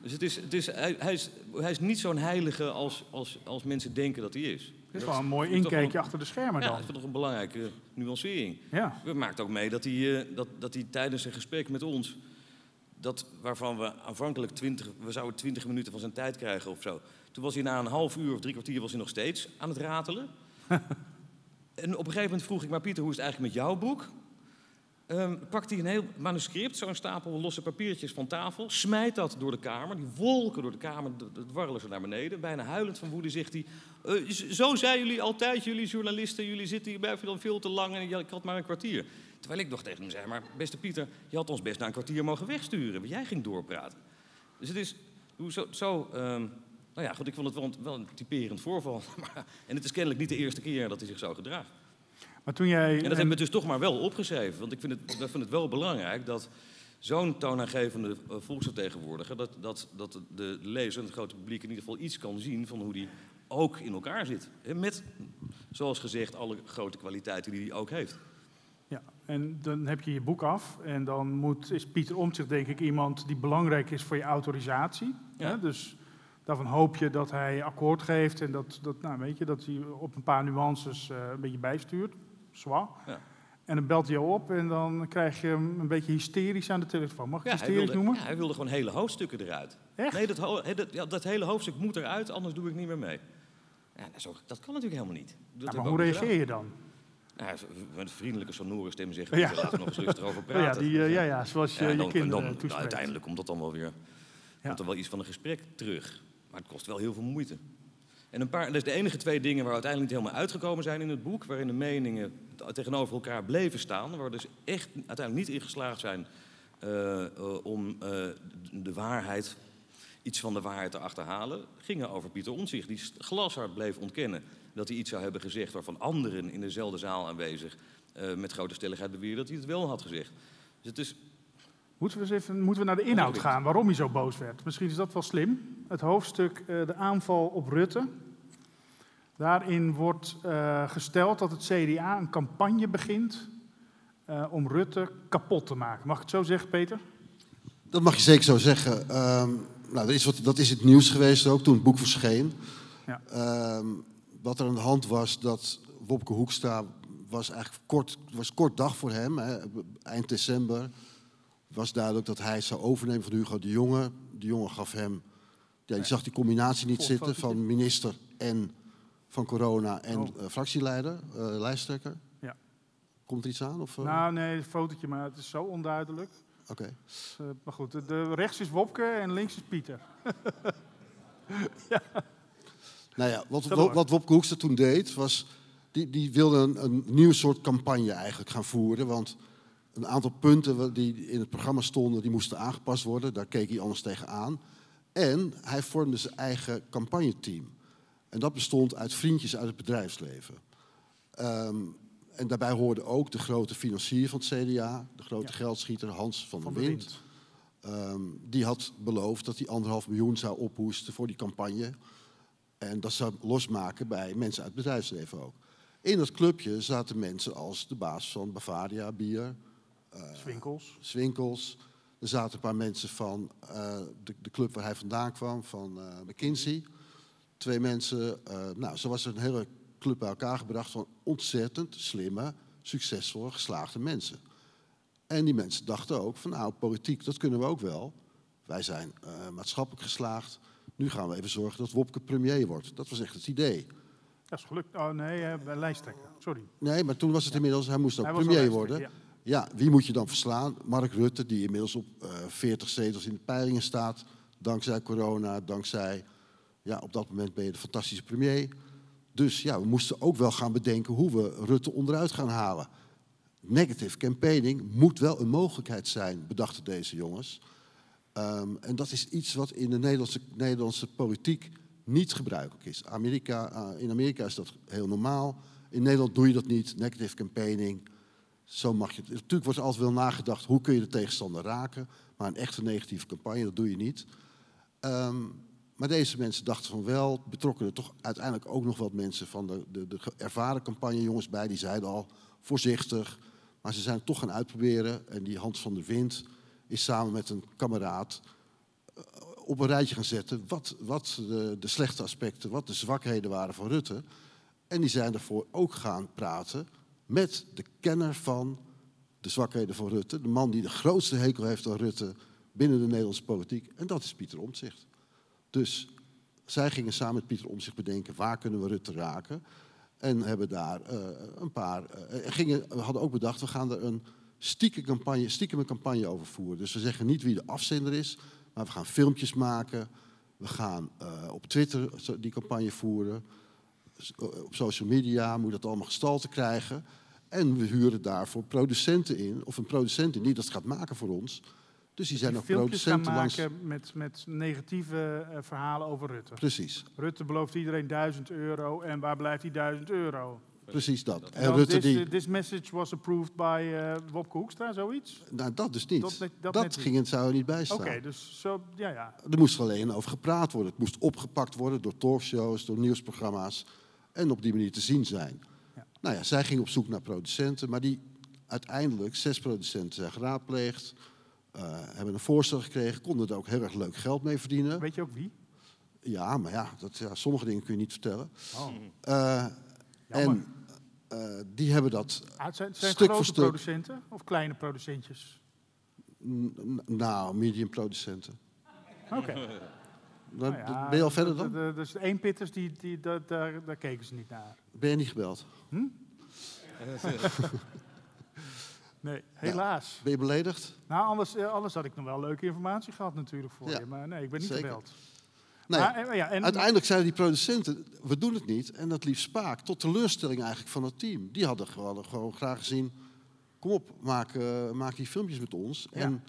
Dus het is, het is, hij, hij is, hij is niet zo'n heilige als, als, als mensen denken dat hij is. Het is wel een mooi inkijkje achter de schermen dan. Ja, dat is toch een belangrijke nuancering. Ja. We maakt ook mee dat hij, dat, dat hij tijdens een gesprek met ons dat waarvan we aanvankelijk 20, we zouden 20 minuten van zijn tijd krijgen of zo. Toen was hij na een half uur of drie kwartier was hij nog steeds aan het ratelen. en op een gegeven moment vroeg ik maar Pieter, hoe is het eigenlijk met jouw boek? Um, pakt hij een heel manuscript, zo'n stapel losse papiertjes van tafel, smijt dat door de kamer, die wolken door de kamer, dwarrelen ze naar beneden. Bijna huilend van woede zegt hij, uh, zo zijn jullie altijd, jullie journalisten, jullie zitten hier bij dan veel te lang en ik had maar een kwartier. Terwijl ik nog tegen hem zei, maar beste Pieter, je had ons best na een kwartier mogen wegsturen, want jij ging doorpraten. Dus het is zo, zo um, nou ja, goed, ik vond het wel een, wel een typerend voorval. Maar, en het is kennelijk niet de eerste keer dat hij zich zo gedraagt. Maar toen jij, en dat hebben we dus toch maar wel opgeschreven. Want ik vind het, ik vind het wel belangrijk dat zo'n toonaangevende eh, volksvertegenwoordiger... Dat, dat, dat de lezer en het grote publiek in ieder geval iets kan zien... van hoe die ook in elkaar zit. Met, zoals gezegd, alle grote kwaliteiten die hij ook heeft. Ja, en dan heb je je boek af. En dan moet, is Pieter Omtzigt denk ik iemand die belangrijk is voor je autorisatie. Ja. Hè? Dus daarvan hoop je dat hij akkoord geeft... en dat, dat, nou, weet je, dat hij op een paar nuances uh, een beetje bijstuurt. Zwaar. Ja. En dan belt hij jou op en dan krijg je hem een beetje hysterisch aan de telefoon. Mag ik ja, hysterisch wilde, noemen? Ja, hij wilde gewoon hele hoofdstukken eruit. Echt? Nee, dat, dat, ja, dat hele hoofdstuk moet eruit, anders doe ik niet meer mee. Ja, dat, dat kan natuurlijk helemaal niet. Dat maar hoe reageer je dan? Ja, met vriendelijke sonore stem zeggen, ja. laten we nog eens rustig over praten. Ja, die, uh, ja, ja, zoals je dan, je kinderen dan, dan, Uiteindelijk komt dat dan wel weer, komt er wel iets van een gesprek terug. Maar het kost wel heel veel moeite. En een paar, dat is de enige twee dingen waar uiteindelijk niet helemaal uitgekomen zijn in het boek, waarin de meningen tegenover elkaar bleven staan, waar we dus echt uiteindelijk niet in geslaagd zijn uh, uh, om uh, de waarheid, iets van de waarheid te achterhalen, gingen over Pieter Omtzigt, die glashard bleef ontkennen dat hij iets zou hebben gezegd waarvan anderen in dezelfde zaal aanwezig met grote stelligheid beweren dat hij het wel had gezegd. Dus het is Moeten we, eens even, moeten we naar de inhoud gaan, waarom hij zo boos werd? Misschien is dat wel slim. Het hoofdstuk uh, De aanval op Rutte. Daarin wordt uh, gesteld dat het CDA een campagne begint uh, om Rutte kapot te maken. Mag ik het zo zeggen, Peter? Dat mag je zeker zo zeggen. Um, nou, dat, is wat, dat is het nieuws geweest ook toen het boek verscheen. Ja. Um, wat er aan de hand was, dat Wopke Hoekstra was eigenlijk kort, was kort dag voor hem, hè, eind december was duidelijk dat hij zou overnemen van Hugo de Jonge. De Jonge gaf hem, ja, die zag die combinatie niet zitten van minister en van corona en oh. uh, fractieleider, uh, lijsttrekker. Ja. Komt er iets aan? Of, uh... Nou, nee, een fotootje, maar het is zo onduidelijk. Oké. Okay. Dus, maar goed, de, rechts is Wopke en links is Pieter. ja. Nou ja, wat, wat, wat Wopke Hoekstra toen deed, was... Die, die wilde een, een nieuw soort campagne eigenlijk gaan voeren. Want een aantal punten die in het programma stonden, die moesten aangepast worden. Daar keek hij anders tegenaan. En hij vormde zijn eigen campagneteam. En dat bestond uit vriendjes uit het bedrijfsleven. Ehm, en daarbij hoorde ook de grote financier van het CDA, de grote geldschieter Hans van, der Wind. Ehm, die had beloofd dat hij anderhalf miljoen zou ophoesten voor die campagne. En dat zou losmaken bij mensen uit het bedrijfsleven ook. In dat clubje zaten mensen als de baas van Bavaria Bier. Uh, Swinkels. Swinkels. Er zaten een paar mensen van uh, de, de, club waar hij vandaan kwam, van uh, McKinsey. Twee mensen. nou, zo was er een hele club bij elkaar gebracht van ontzettend slimme, succesvolle, geslaagde mensen. En die mensen dachten ook van nou, politiek, dat kunnen we ook wel. Wij zijn maatschappelijk geslaagd. Nu gaan we even zorgen dat Wopke premier wordt. Dat was echt het idee. Dat is gelukt. Oh nee, uh, lijsttrekker. Sorry. Nee, maar toen was het inmiddels, hij moest ook hij premier worden. Ja. wie moet je dan verslaan? Mark Rutte, die inmiddels op uh, eh, 40 zetels in de peilingen staat. Dankzij corona, dankzij, ja, op dat moment ben je de fantastische premier. Dus ja, we moesten ook wel gaan bedenken hoe we Rutte onderuit gaan halen. Negative campaigning moet wel een mogelijkheid zijn, bedachten deze jongens. Um, en dat is iets wat in de Nederlandse, Nederlandse politiek niet gebruikelijk is. Amerika, uh, in Amerika is dat heel normaal. In Nederland doe je dat niet. Negative campaigning. Zo mag je. Natuurlijk wordt er altijd wel nagedacht hoe kun je de tegenstander raken. Maar een echte negatieve campagne, dat doe je niet. Um, maar deze mensen dachten van wel, betrokken er toch uiteindelijk ook nog wat mensen van de, de, de ervaren campagnejongens bij. Die zeiden al voorzichtig, maar ze zijn toch gaan uitproberen. En die Hans van der Wind is samen met een kameraad eh, op een rijtje gaan zetten wat, wat de, de, slechte aspecten, wat de zwakheden waren van Rutte. En die zijn ervoor ook gaan praten met de kenner van de zwakheden van Rutte. De man die de grootste hekel heeft aan Rutte binnen de Nederlandse politiek. En dat is Pieter Omtzigt. Dus zij gingen samen met Pieter Omtzigt bedenken waar kunnen we Rutte raken. En hebben daar uh, een paar. Uh, gingen, hadden ook bedacht, we gaan er een stiekem campagne, stiekem campagne over voeren. Dus we zeggen niet wie de afzender is, maar we gaan filmpjes maken. We gaan uh, op Twitter die campagne voeren. Op social media moet dat allemaal gestalte krijgen. En we huren daarvoor producenten in, of een producent in die dat gaat maken voor ons. Dus die zijn die ook producenten gaan maken langs... met, met negatieve uh, verhalen over Rutte. Precies. Rutte belooft iedereen 1000 euro en waar blijft die 1000 euro? Precies dat. En Rutte this, die... this message was approved by uh, Wopke Hoekstra, zoiets? Nou, dat dus niet. Dat, dat, dat ging het zou er niet bij staan. Oké, dus zo, ja, ja. Er moest alleen over gepraat worden. Het moest opgepakt worden door talkshows, door nieuwsprogramma's. En op die manier te zien zijn. Ja. Nou ja, zij ging op zoek naar producenten, maar die uiteindelijk, zes producenten zijn geraadpleegd. Uh, hebben een voorstel gekregen, konden er ook heel erg leuk geld mee verdienen. Weet je ook wie? Ja, maar ja, dat, ja sommige dingen kun je niet vertellen. Oh. Uh, en uh, die hebben dat ah, zijn, zijn stuk grote voor stuk... producenten of kleine producentjes? nou, medium producenten. Oké. Okay. Nou ja, ben je al verder dan? Dus de eenpitters, die, die, daar, daar keken ze niet naar. Ben je niet gebeld? Hm? nee, helaas. Ja, ben je beledigd? Nou, anders, eh, anders had ik nog wel leuke informatie gehad natuurlijk voor ja, je. Maar nee, ik ben niet Zeker. gebeld. Nee, maar, eh, ja, en, uiteindelijk zeiden die producenten, we doen het niet. En dat liep spaak, tot teleurstelling eigenlijk van het team. Die hadden gewoon, gewoon graag gezien, kom op, maak, uh, maak die filmpjes met ons. En,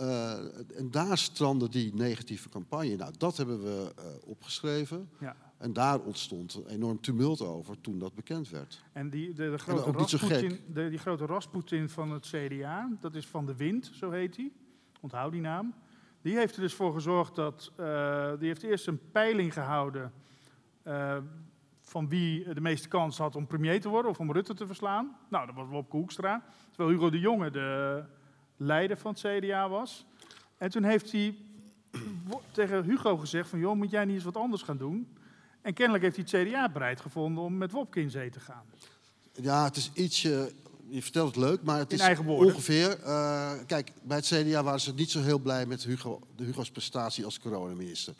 uh, en daar strandde die negatieve campagne. Nou, dat hebben we uh, opgeschreven. Ja. En daar ontstond een enorm tumult over toen dat bekend werd. En die, de, de grote Rasputin, de, die grote Rasputin van het CDA, dat is Van de Wind, zo heet hij. Onthoud die naam. Die heeft er dus voor gezorgd dat. Uh, die heeft eerst een peiling gehouden. Uh, van wie de meeste kans had om premier te worden of om Rutte te verslaan. Nou, dat was Wopke Hoekstra. Terwijl Hugo de Jonge de leider van het CDA was. En toen heeft hij tegen Hugo gezegd: van, joh, moet jij niet eens wat anders gaan doen? En kennelijk heeft hij het CDA bereid gevonden om met Wopke in zee te gaan. Ja, het is ietsje je vertelt het leuk, maar het is ongeveer... Uh, kijk, bij het CDA waren ze niet zo heel blij met Hugo, de Hugo's prestatie als coronaminister.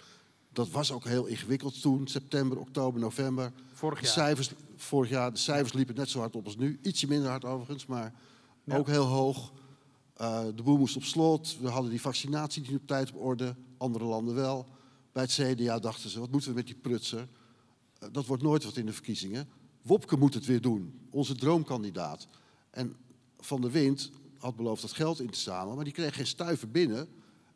Dat was ook heel ingewikkeld toen, september, oktober, november. Vorig jaar. De cijfers, vorig jaar, de cijfers liepen net zo hard op als nu. Ietsje minder hard overigens, maar ook heel hoog. Uh, de boel moest op slot. We hadden die vaccinatie niet op tijd op orde. Andere landen wel. Bij het CDA dachten ze, wat moeten we met die prutser? Eh, dat wordt nooit wat in de verkiezingen. Wopke moet het weer doen, onze droomkandidaat. En Van der Wind had beloofd dat geld in te zamelen, maar die kreeg geen stuiver binnen.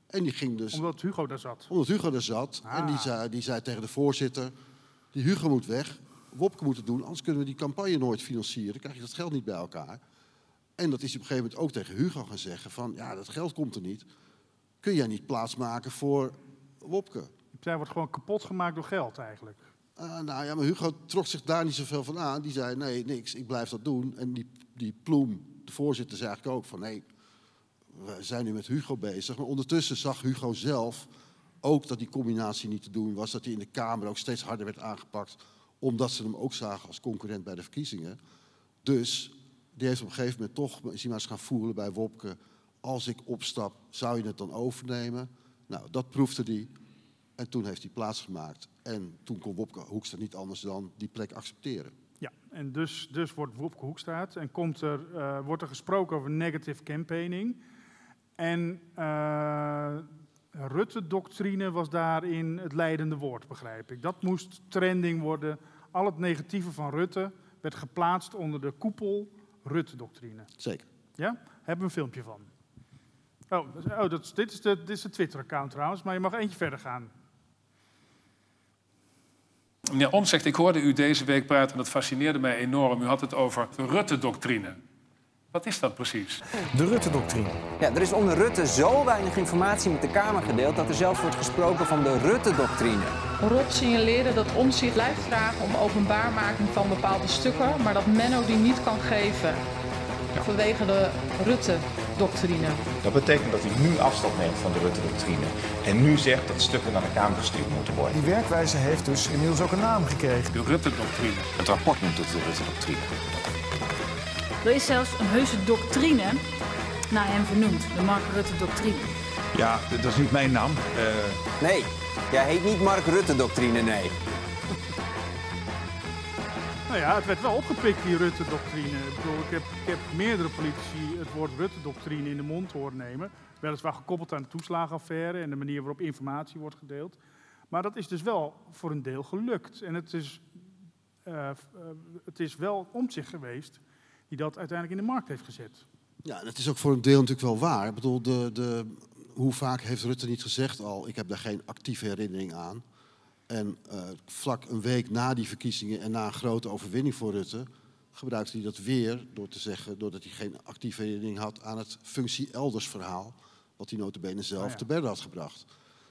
En die ging dus... Omdat Hugo daar zat? Omdat Hugo daar zat. En die ah. zei, die zei tegen de voorzitter, die Hugo moet weg, Wopke moet het doen, anders kunnen we die campagne nooit financieren. Dan krijg je dat geld niet bij elkaar. En dat is op een gegeven moment ook tegen Hugo gaan zeggen van, ja, dat geld komt er niet. Kun jij niet plaatsmaken voor Wopke? Zij wordt gewoon kapot gemaakt door geld eigenlijk. Uh, nou ja, maar Hugo trok zich daar niet zoveel van aan. Die zei, nee, niks, ik blijf dat doen. En die, die Ploem, de voorzitter, zei eigenlijk ook van, nee, we zijn nu met Hugo bezig. Maar ondertussen zag Hugo zelf ook dat die combinatie niet te doen was. Dat hij in de Kamer ook steeds harder werd aangepakt. Omdat ze hem ook zagen als concurrent bij de verkiezingen. Dus die heeft op een gegeven moment toch is maar eens gaan voelen bij Wopke. Als ik opstap, zou je het dan overnemen? Nou, dat proefde hij. En toen heeft hij plaatsgemaakt. En toen kon Wopke Hoekstra niet anders dan die plek accepteren. Ja, en dus, dus wordt Wopke Hoekstra en komt er, uh, wordt er gesproken over negative campaigning. En uh, Rutte-doctrine was daarin het leidende woord, begrijp ik. Dat moest trending worden. Al het negatieve van Rutte werd geplaatst onder de koepel Rutte-doctrine. Zeker. Ja? Hebben we een filmpje van. Oh, oh dat, dit is de, dit is de Twitter-account trouwens, maar je mag eentje verder gaan. Meneer Omtzigt, ik hoorde u deze week praten en dat fascineerde mij enorm. U had het over de Rutte-doctrine. Wat is dat precies? De Rutte-doctrine. Ja, er is onder Rutte zo weinig informatie met de Kamer gedeeld... dat er zelfs wordt gesproken van de Rutte-doctrine. Rob signaleerde dat Omtzigt blijft vragen om openbaarmaking van bepaalde stukken... maar dat Menno die niet kan geven vanwege de Rutte-doctrine. Dat betekent dat hij nu afstand neemt van de Rutte-doctrine. En nu zegt dat stukken naar de Kamer gestuurd moeten worden. Die werkwijze heeft dus inmiddels ook een naam gekregen. De Rutte-doctrine. Het rapport noemt het de Rutte-doctrine. Er is zelfs een heuse doctrine naar hem vernoemd. De Mark Rutte-doctrine. Ja, dat is niet mijn naam. Uh... Nee, jij heet niet Mark Rutte-doctrine, nee. Nou ja, het werd wel opgepikt, die Rutte-doctrine. Ik, ik, heb, ik heb meerdere politici het woord Rutte-doctrine in de mond horen nemen. Weliswaar gekoppeld aan de toeslagenaffaire en de manier waarop informatie wordt gedeeld. Maar dat is dus wel voor een deel gelukt. En het is, uh, het is wel om zich geweest die dat uiteindelijk in de markt heeft gezet. Ja, het is ook voor een deel natuurlijk wel waar. Ik bedoel, de, de, hoe vaak heeft Rutte niet gezegd al, ik heb daar geen actieve herinnering aan. En uh, vlak een week na die verkiezingen en na een grote overwinning voor Rutte, gebruikte hij dat weer door te zeggen, doordat hij geen actieve herinnering had aan het functie elders verhaal, wat hij notabene zelf oh te berden had gebracht.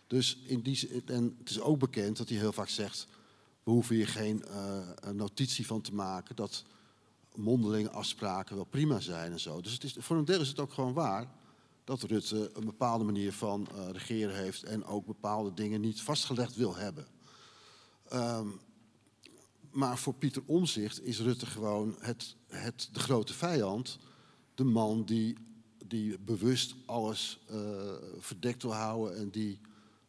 Dus in die, en het is ook bekend dat hij heel vaak zegt, we hoeven hier geen uh, notitie van te maken dat mondelinge afspraken wel prima zijn en zo. Dus het is, voor een deel is het ook gewoon waar dat Rutte een bepaalde manier van uh, regeren heeft en ook bepaalde dingen niet vastgelegd wil hebben. Um, maar voor Pieter Omzicht is Rutte gewoon het, het, de grote vijand. De man die, die bewust alles uh, verdekt wil houden en die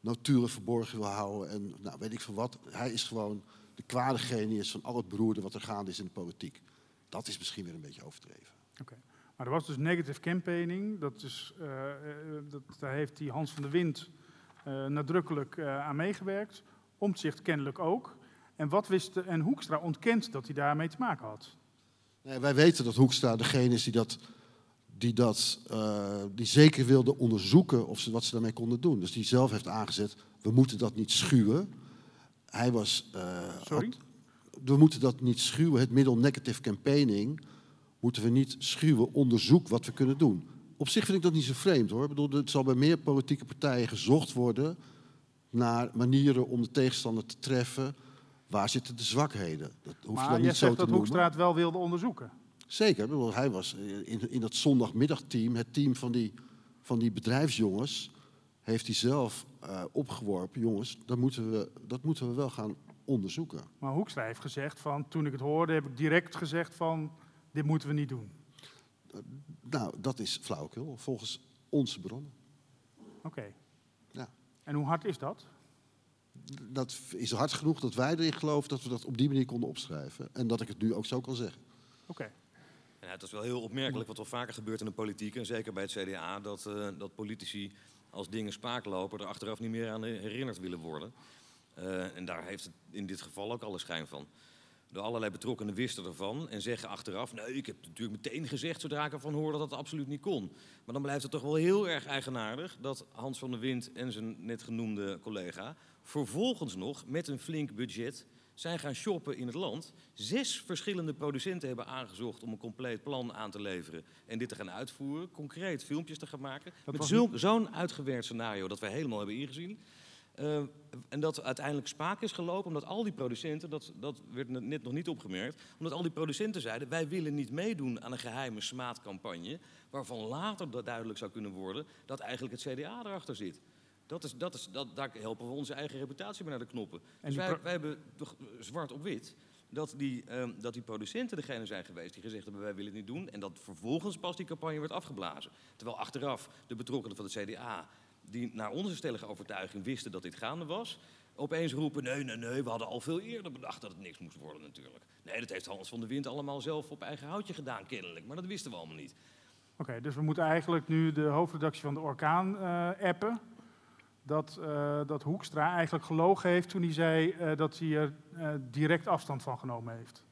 natuurlijk verborgen wil houden. En nou, weet ik veel wat. Hij is gewoon de kwade genius van al het beroerde wat er gaande is in de politiek. Dat is misschien weer een beetje overdreven. Oké. Maar er was dus negative campaigning. Dat is, uh, dat, daar heeft die Hans van der Wind nadrukkelijk aan meegewerkt. Omtzigt kennelijk ook. En wat wist en Hoekstra ontkent dat hij daarmee te maken had. Nee, wij weten dat Hoekstra degene is die dat, die dat die zeker wilde onderzoeken of ze, wat ze daarmee konden doen. Dus die zelf heeft aangezet, we moeten dat niet schuwen. Hij was... Sorry? we moeten dat niet schuwen. Het middel negative campaigning moeten we niet schuwen. Onderzoek wat we kunnen doen. Op zich vind ik dat niet zo vreemd hoor. Ik bedoel, het zal bij meer politieke partijen gezocht worden naar manieren om de tegenstander te treffen. Waar zitten de zwakheden? Dat hoef maar je dan niet zo te dat Hoekstra het wel wilde onderzoeken. Zeker. Bedoel, hij was in, in dat zondagmiddagteam, het team van die, van die bedrijfsjongens, heeft hij zelf uh, opgeworpen. Jongens, dat moeten, we, dat moeten we wel gaan onderzoeken. Maar Hoekstra heeft gezegd van, toen ik het hoorde, heb ik direct gezegd van, dit moeten we niet doen. Nou, dat is flauwekul, volgens onze bronnen. Oké. En hoe hard is dat? Dat is hard genoeg dat wij erin geloven dat we dat op die manier konden opschrijven. En dat ik het nu ook zo kan zeggen. Oké. Ja, het is wel heel opmerkelijk wat wel vaker gebeurt in de politiek, en zeker bij het CDA, dat, uh, dat politici als dingen spaak lopen, er achteraf niet meer aan herinnerd willen worden. Uh, en daar heeft het in dit geval ook alle schijn van. De allerlei betrokkenen wisten ervan en zeggen achteraf... nee, ik heb natuurlijk meteen gezegd zodra ik ervan hoorde dat dat absoluut niet kon. Maar dan blijft het toch wel heel erg eigenaardig... dat Hans van der Wind en zijn net genoemde collega... vervolgens nog met een flink budget zijn gaan shoppen in het land. Zes verschillende producenten hebben aangezocht om een compleet plan aan te leveren en dit te gaan uitvoeren. Concreet filmpjes te gaan maken. met zo'n uitgewerkt scenario dat wij helemaal hebben ingezien. Uh, en dat uiteindelijk spaak is gelopen omdat al die producenten, dat, dat werd net nog niet opgemerkt, omdat al die producenten zeiden: wij willen niet meedoen aan een geheime smaadcampagne, waarvan later duidelijk zou kunnen worden dat eigenlijk het CDA erachter zit. Dat is, dat is, dat, daar helpen we onze eigen reputatie mee naar de knoppen. dus wij, wij, hebben toch zwart op wit dat die, um, dat die producenten degene zijn geweest die gezegd hebben wij willen het niet doen. En dat vervolgens pas die campagne werd afgeblazen. Terwijl achteraf de betrokkenen van het CDA, die naar onze stellige overtuiging wisten dat dit gaande was, opeens roepen nee, nee, nee, we hadden al veel eerder bedacht dat het niks moest worden natuurlijk. Nee, dat heeft Hans van der Wind allemaal zelf op eigen houtje gedaan kennelijk. Maar dat wisten we allemaal niet. Oké, dus we moeten eigenlijk nu de hoofdredactie van de Orkaan uh, appen dat, uh, dat Hoekstra eigenlijk gelogen heeft toen hij zei uh, dat hij er uh, direct afstand van genomen heeft.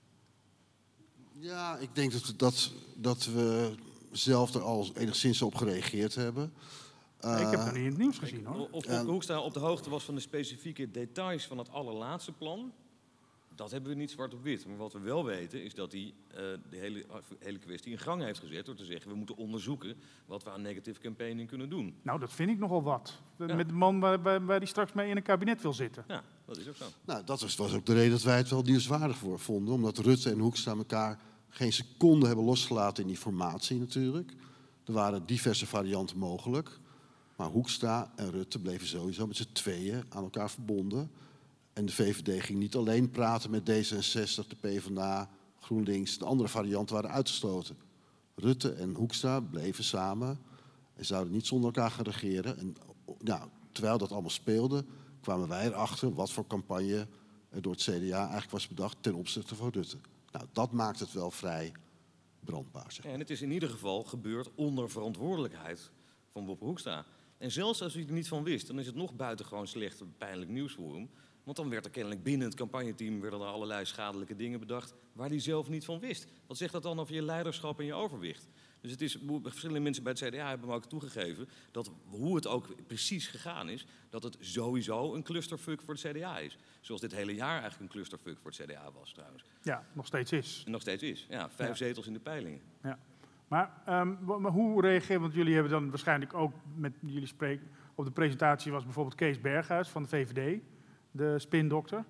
Ja, ik denk dat, dat, dat we zelf er al enigszins op gereageerd hebben. Ik heb dat niet in het nieuws gezien hoor. Of, of Hoekstra op de hoogte was van de specifieke details van het allerlaatste plan dat hebben we niet zwart op wit. Maar wat we wel weten is dat hij uh, de hele, hele kwestie in gang heeft gezet door te zeggen we moeten onderzoeken wat we aan negative campaigning kunnen doen. Nou, dat vind ik nogal wat. Met de man waar, waar, waar die straks mee in een kabinet wil zitten. Ja, dat is ook zo. Nou, dat was, was ook de reden dat wij het wel nieuwswaardig voor vonden. Omdat Rutte en Hoekstra elkaar geen seconde hebben losgelaten in die formatie natuurlijk. Er waren diverse varianten mogelijk. Maar Hoekstra en Rutte bleven sowieso met z'n tweeën aan elkaar verbonden. En de VVD ging niet alleen praten met D66, de PvdA, GroenLinks. De andere varianten waren uitgesloten. Rutte en Hoekstra bleven samen en zouden niet zonder elkaar gaan regeren. En nou, terwijl dat allemaal speelde, kwamen wij erachter wat voor campagne er door het CDA eigenlijk was bedacht ten opzichte van Rutte. Nou, dat maakt het wel vrij brandbaar. Zeg. En het is in ieder geval gebeurd onder verantwoordelijkheid van Wopke Hoekstra. En zelfs als u er niet van wist, dan is het nog buitengewoon slecht pijnlijk nieuws voor hem. Want dan werd er kennelijk binnen het campagneteam werden er allerlei schadelijke dingen bedacht waar hij zelf niet van wist. Wat zegt dat dan over je leiderschap en je overwicht? Dus het is, verschillende mensen bij het CDA hebben me ook toegegeven dat hoe het ook precies gegaan is, dat het sowieso een clusterfuck voor het CDA is. Zoals dit hele jaar eigenlijk een clusterfuck voor het CDA was trouwens. Ja, nog steeds is. En nog steeds is, ja. Vijf zetels in de peilingen. Ja. Maar, um, hoe reageren, want jullie hebben dan waarschijnlijk ook met jullie spreken, op de presentatie was bijvoorbeeld Kees Berghuis van de VVD de spindokter.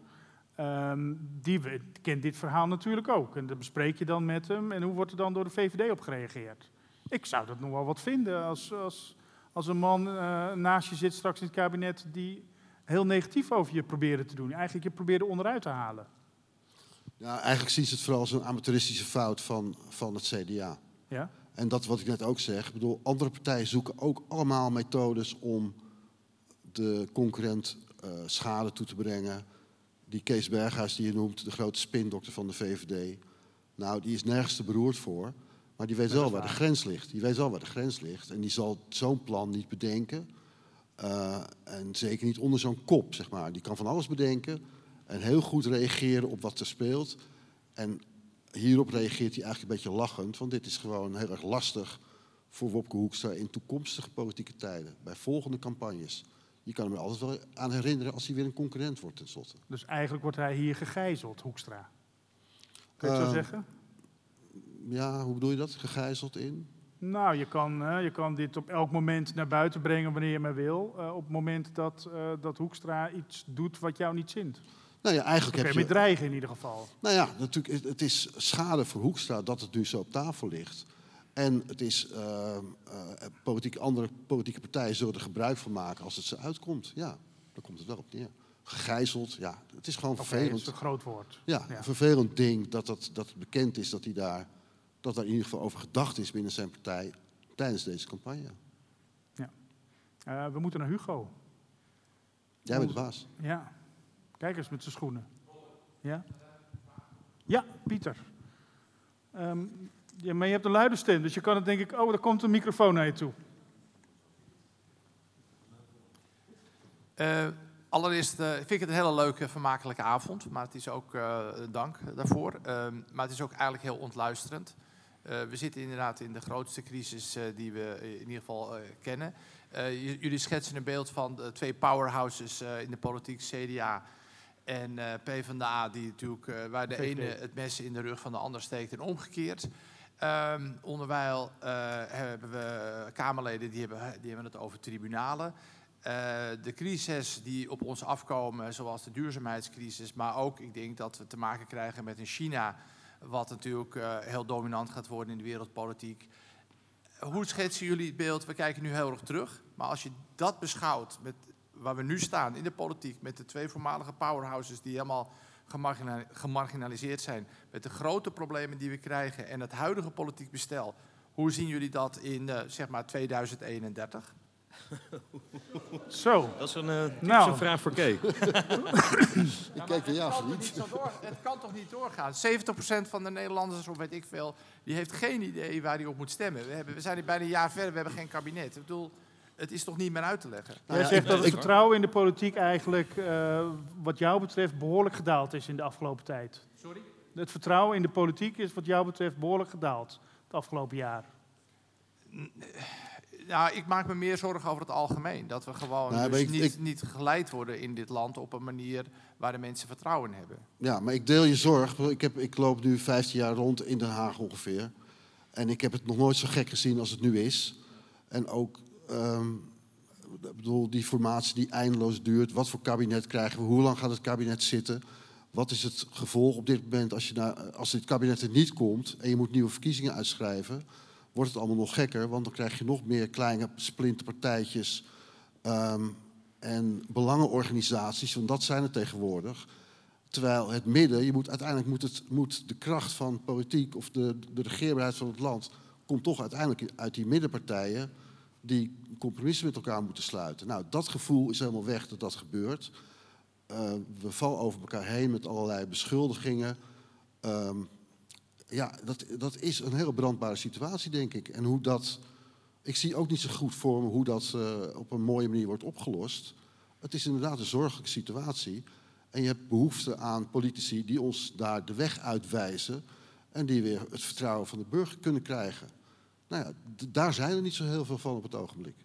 Um, die kent dit verhaal natuurlijk ook. En dat bespreek je dan met hem. En hoe wordt er dan door de VVD op gereageerd? Ik zou dat nog wel wat vinden als, als, als een man uh, naast je zit straks in het kabinet die heel negatief over je probeerde te doen. Eigenlijk je probeerde onderuit te halen. Ja, eigenlijk ziet ze het vooral als een amateuristische fout van, van het CDA. Ja? En dat wat ik net ook zeg. Ik bedoel, andere partijen zoeken ook allemaal methodes om de concurrent uh, schade toe te brengen. Die Kees Berghuis die je noemt, de grote spindokter van de VVD. Nou, die is nergens te beroerd voor. Maar die weet wel waar de grens ligt. Die weet wel waar de grens ligt. En die zal zo'n plan niet bedenken. Uh, en zeker niet onder zo'n kop, zeg maar. Die kan van alles bedenken. En heel goed reageren op wat er speelt. En hierop reageert hij eigenlijk een beetje lachend. Want dit is gewoon heel erg lastig voor Wopke Hoekstra in toekomstige politieke tijden. Bij volgende campagnes. Je kan hem er altijd wel aan herinneren als hij weer een concurrent wordt tenslotte. Dus eigenlijk wordt hij hier gegijzeld, Hoekstra. Kun je het uh, zo ehm, zeggen? Ja, hoe bedoel je dat? Gegijzeld in? Nou, je kan, uh, je kan dit op elk moment naar buiten brengen wanneer je maar wil. Uh, op het moment dat, uh, dat Hoekstra iets doet wat jou niet zint. Nou ja, eigenlijk heb je... dreigen in ieder geval. Nou ja, natuurlijk, het is schade voor Hoekstra dat het nu zo op tafel ligt. En het is, uh, uh, politiek, andere politieke partijen zullen er gebruik van maken als het ze uitkomt. Ja, daar komt het wel op neer. Gegijzeld, ja, het is gewoon vervelend. Dat is een groot woord. Ja, ja. een vervelend ding dat, dat, dat het bekend is dat hij daar, dat daar in ieder geval over gedacht is binnen zijn partij tijdens deze campagne. Ja. Uh, we moeten naar Hugo. Jij bent de baas. Ja. Kijk eens met zijn schoenen. Ja? Ja, Pieter. Ja, maar je hebt een luide stem, dus je kan het denk ik... Oh, er komt een microfoon naar je toe. allereerst vind ik het een hele leuke, vermakelijke avond. Maar het is ook dank daarvoor. Ehm, maar het is ook eigenlijk heel ontluisterend. we zitten inderdaad in de grootste crisis die we in ieder geval kennen. jullie schetsen een beeld van de twee powerhouses in de politiek, CDA en uh, PvdA, die natuurlijk, uh, waar de ene het mes in de rug van de ander steekt en omgekeerd. Um, onderwijl uh, hebben we Kamerleden die hebben, die hebben het over tribunalen. de crisis die op ons afkomen, zoals de duurzaamheidscrisis, maar ook, ik denk dat we te maken krijgen met een China, wat natuurlijk heel dominant gaat worden in de wereldpolitiek. Hoe schetsen jullie het beeld? We kijken nu heel erg terug, maar als je dat beschouwt met waar we nu staan in de politiek met de twee voormalige powerhouses die helemaal gemarginaliseerd zijn, met de grote problemen die we krijgen en het huidige politiek bestel, hoe zien jullie dat in uh, zeg maar 2031? Zo. Dat is een, uh, nou. vraag voor Kay. ik kijk er ja niet. Het kan toch niet doorgaan? 70% van de Nederlanders, of weet ik veel, die heeft geen idee waar hij op moet stemmen. We, hebben, we zijn bijna een jaar verder, we hebben geen kabinet. Ik bedoel, het is toch niet meer uit te leggen. Jij zegt dat het vertrouwen in de politiek eigenlijk, uh, wat jou betreft, behoorlijk gedaald is in de afgelopen tijd. Sorry? Het vertrouwen in de politiek is wat jou betreft behoorlijk gedaald het afgelopen jaar. Nou, ik maak me meer zorgen over het algemeen. Dat we gewoon nou, dus niet, niet geleid worden in dit land op een manier waar de mensen vertrouwen in hebben. Ja, maar ik deel je zorg. Ik, heb, ik loop nu 15 jaar rond in Den Haag ongeveer. En ik heb het nog nooit zo gek gezien als het nu is. En ook Um, bedoel, die formatie die eindeloos duurt. Wat voor kabinet krijgen we? Hoe lang gaat het kabinet zitten? Wat is het gevolg op dit moment als, je als dit kabinet er niet komt en je moet nieuwe verkiezingen uitschrijven? Wordt het allemaal nog gekker, want dan krijg je nog meer kleine splinterpartijtjes um, en belangenorganisaties, want dat zijn het tegenwoordig. Terwijl het midden, je moet, uiteindelijk moet, het, moet de kracht van politiek of de, de regeerbaarheid van het land, komt toch uiteindelijk uit die middenpartijen die compromissen met elkaar moeten sluiten. Nou, dat gevoel is helemaal weg dat dat gebeurt. Uh, we vallen over elkaar heen met allerlei beschuldigingen. Um, ja, dat, dat is een heel brandbare situatie, denk ik. En hoe dat. Ik zie ook niet zo goed voor me hoe dat uh, op een mooie manier wordt opgelost. Het is inderdaad een zorgelijke situatie. En je hebt behoefte aan politici die ons daar de weg uitwijzen. En die weer het vertrouwen van de burger kunnen krijgen. Nou ja, daar zijn er niet zo heel veel van op het ogenblik.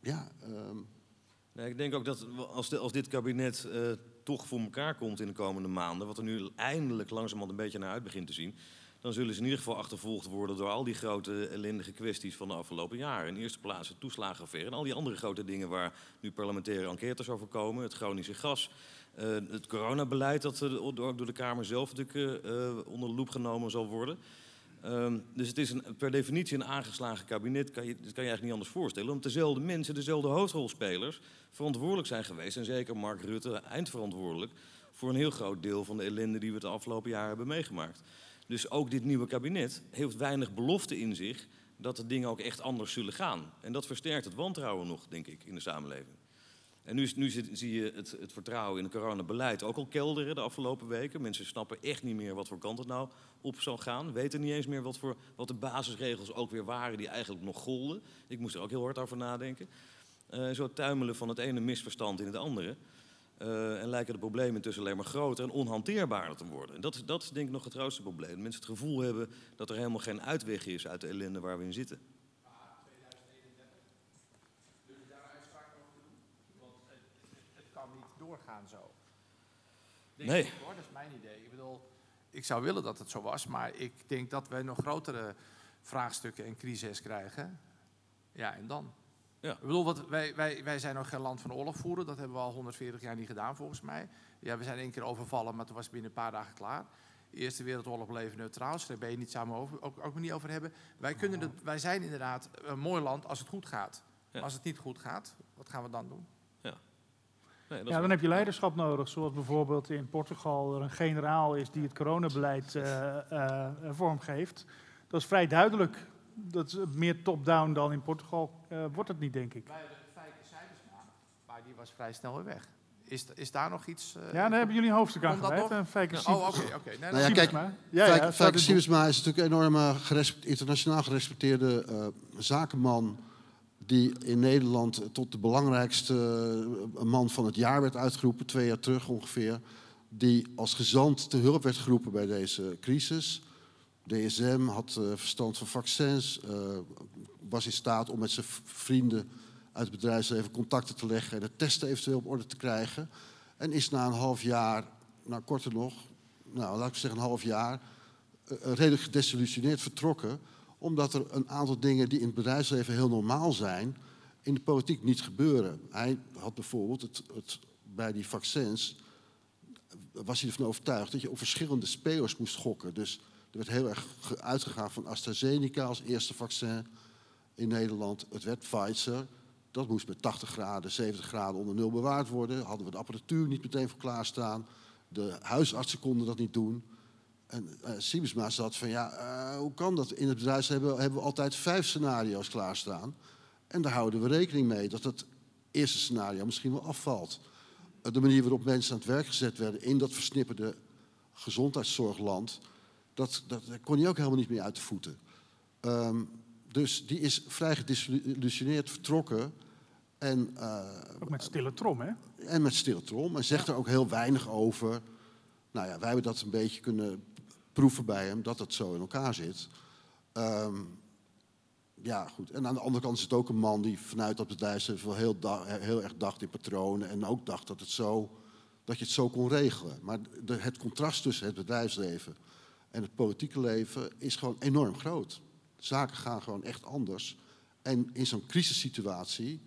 Ja. Nee, ik denk ook dat als, als dit kabinet uh, toch voor elkaar komt in de komende maanden, wat er nu eindelijk langzamerhand een beetje naar uit begint te zien, dan zullen ze in ieder geval achtervolgd worden door al die grote ellendige kwesties van de afgelopen jaren. In eerste plaats het toeslagenaffaire en al die andere grote dingen waar nu parlementaire enquêtes over komen. Het chronische gas, uh, het coronabeleid dat uh, ook door de Kamer zelf natuurlijk onder de loep genomen zal worden. Um, dus het is een, per definitie een aangeslagen kabinet, kan je, dat kan je eigenlijk niet anders voorstellen. Omdat dezelfde mensen, dezelfde hoofdrolspelers verantwoordelijk zijn geweest. En zeker Mark Rutte eindverantwoordelijk voor een heel groot deel van de ellende die we het afgelopen jaar hebben meegemaakt. Dus ook dit nieuwe kabinet heeft weinig belofte in zich dat de dingen ook echt anders zullen gaan. En dat versterkt het wantrouwen nog, denk ik, in de samenleving. En nu, nu zie je het, het, vertrouwen in het coronabeleid ook al kelderen de afgelopen weken. Mensen snappen echt niet meer wat voor kant het nou op zal gaan. Weten niet eens meer wat, voor, wat de basisregels ook weer waren die eigenlijk nog golden. Ik moest er ook heel hard over nadenken. Uh, zo tuimelen van het ene misverstand in het andere. Uh, en lijken de problemen intussen alleen maar groter en onhanteerbaarder te worden. En dat, dat is denk ik nog het grootste probleem. Mensen het gevoel hebben dat er helemaal geen uitweg is uit de ellende waar we in zitten. Doorgaan zo. Denk nee. Ik, hoor, dat is mijn idee. Ik bedoel, ik zou willen dat het zo was, maar ik denk dat wij nog grotere vraagstukken en crises krijgen. Ja, en dan? Ja. Ik bedoel, wat, wij, wij, wij zijn nog geen land van oorlog voeren. Dat hebben we al 140 jaar niet gedaan, volgens mij. Ja, we zijn één keer overvallen, maar toen was het binnen een paar dagen klaar. De Eerste Wereldoorlog bleef neutraal, dus daar ben je niet samen over, ook, ook niet over hebben. Wij, kunnen het, wij zijn inderdaad een mooi land als het goed gaat. Als het niet goed gaat, wat gaan we dan doen? Ja, dan heb je leiderschap nodig, zoals bijvoorbeeld in Portugal er een generaal is die het coronabeleid uh, uh, vormgeeft. Dat is vrij duidelijk. Dat is meer top-down dan in Portugal uh, wordt het niet, denk ik. Wij hebben maar die was vrij snel weer weg. Is, is daar nog iets... ja, daar hebben jullie een hoofdstuk aan gewijd. Ja, oh, oké, oké. Okay. Nee, nou ja, kijk, ja, Fijke Siebersma is natuurlijk een enorme internationaal gerespecteerde zakenman die in Nederland tot de belangrijkste man van het jaar werd uitgeroepen, twee jaar terug ongeveer. Die als gezant te hulp werd geroepen bij deze crisis. DSM had verstand van vaccins, was in staat om met zijn vrienden uit het bedrijfsleven contacten te leggen en de testen eventueel op orde te krijgen. En is na een half jaar, nou korter nog, nou laat ik zeggen een half jaar, redelijk gedesillusioneerd vertrokken. Omdat er een aantal dingen die in het bedrijfsleven heel normaal zijn, in de politiek niet gebeuren. Hij had bijvoorbeeld het, bij die vaccins, was hij ervan overtuigd dat je op verschillende spelers moest gokken. Dus er werd heel erg uitgegaan van AstraZeneca als eerste vaccin in Nederland. Het werd Pfizer. Dat moest met 80 graden, 70 graden onder nul bewaard worden. Hadden we de apparatuur niet meteen voor klaarstaan. De huisartsen konden dat niet doen. En uh, Siemensma zat van, ja, uh, hoe kan dat? In het bedrijfsleven hebben, hebben we altijd vijf scenario's klaarstaan. En daar houden we rekening mee dat het eerste scenario misschien wel afvalt. De manier waarop mensen aan het werk gezet werden in dat versnipperde gezondheidszorgland, dat, dat, dat kon hij ook helemaal niet meer uit de voeten. Um, dus die is vrij gedesillusioneerd vertrokken. En, uh, ook met stille trom, hè? En met stille trom. En zegt er ook heel weinig over. Nou ja, wij hebben dat een beetje kunnen proeven bij hem, dat het zo in elkaar zit. Um, ja, goed. En aan de andere kant is het ook een man die vanuit dat bedrijfsleven heel, heel erg dacht in patronen. En ook dacht dat, het zo, dat je het zo kon regelen. Maar de, het contrast tussen het bedrijfsleven en het politieke leven is gewoon enorm groot. Zaken gaan gewoon echt anders. En in zo'n crisissituatie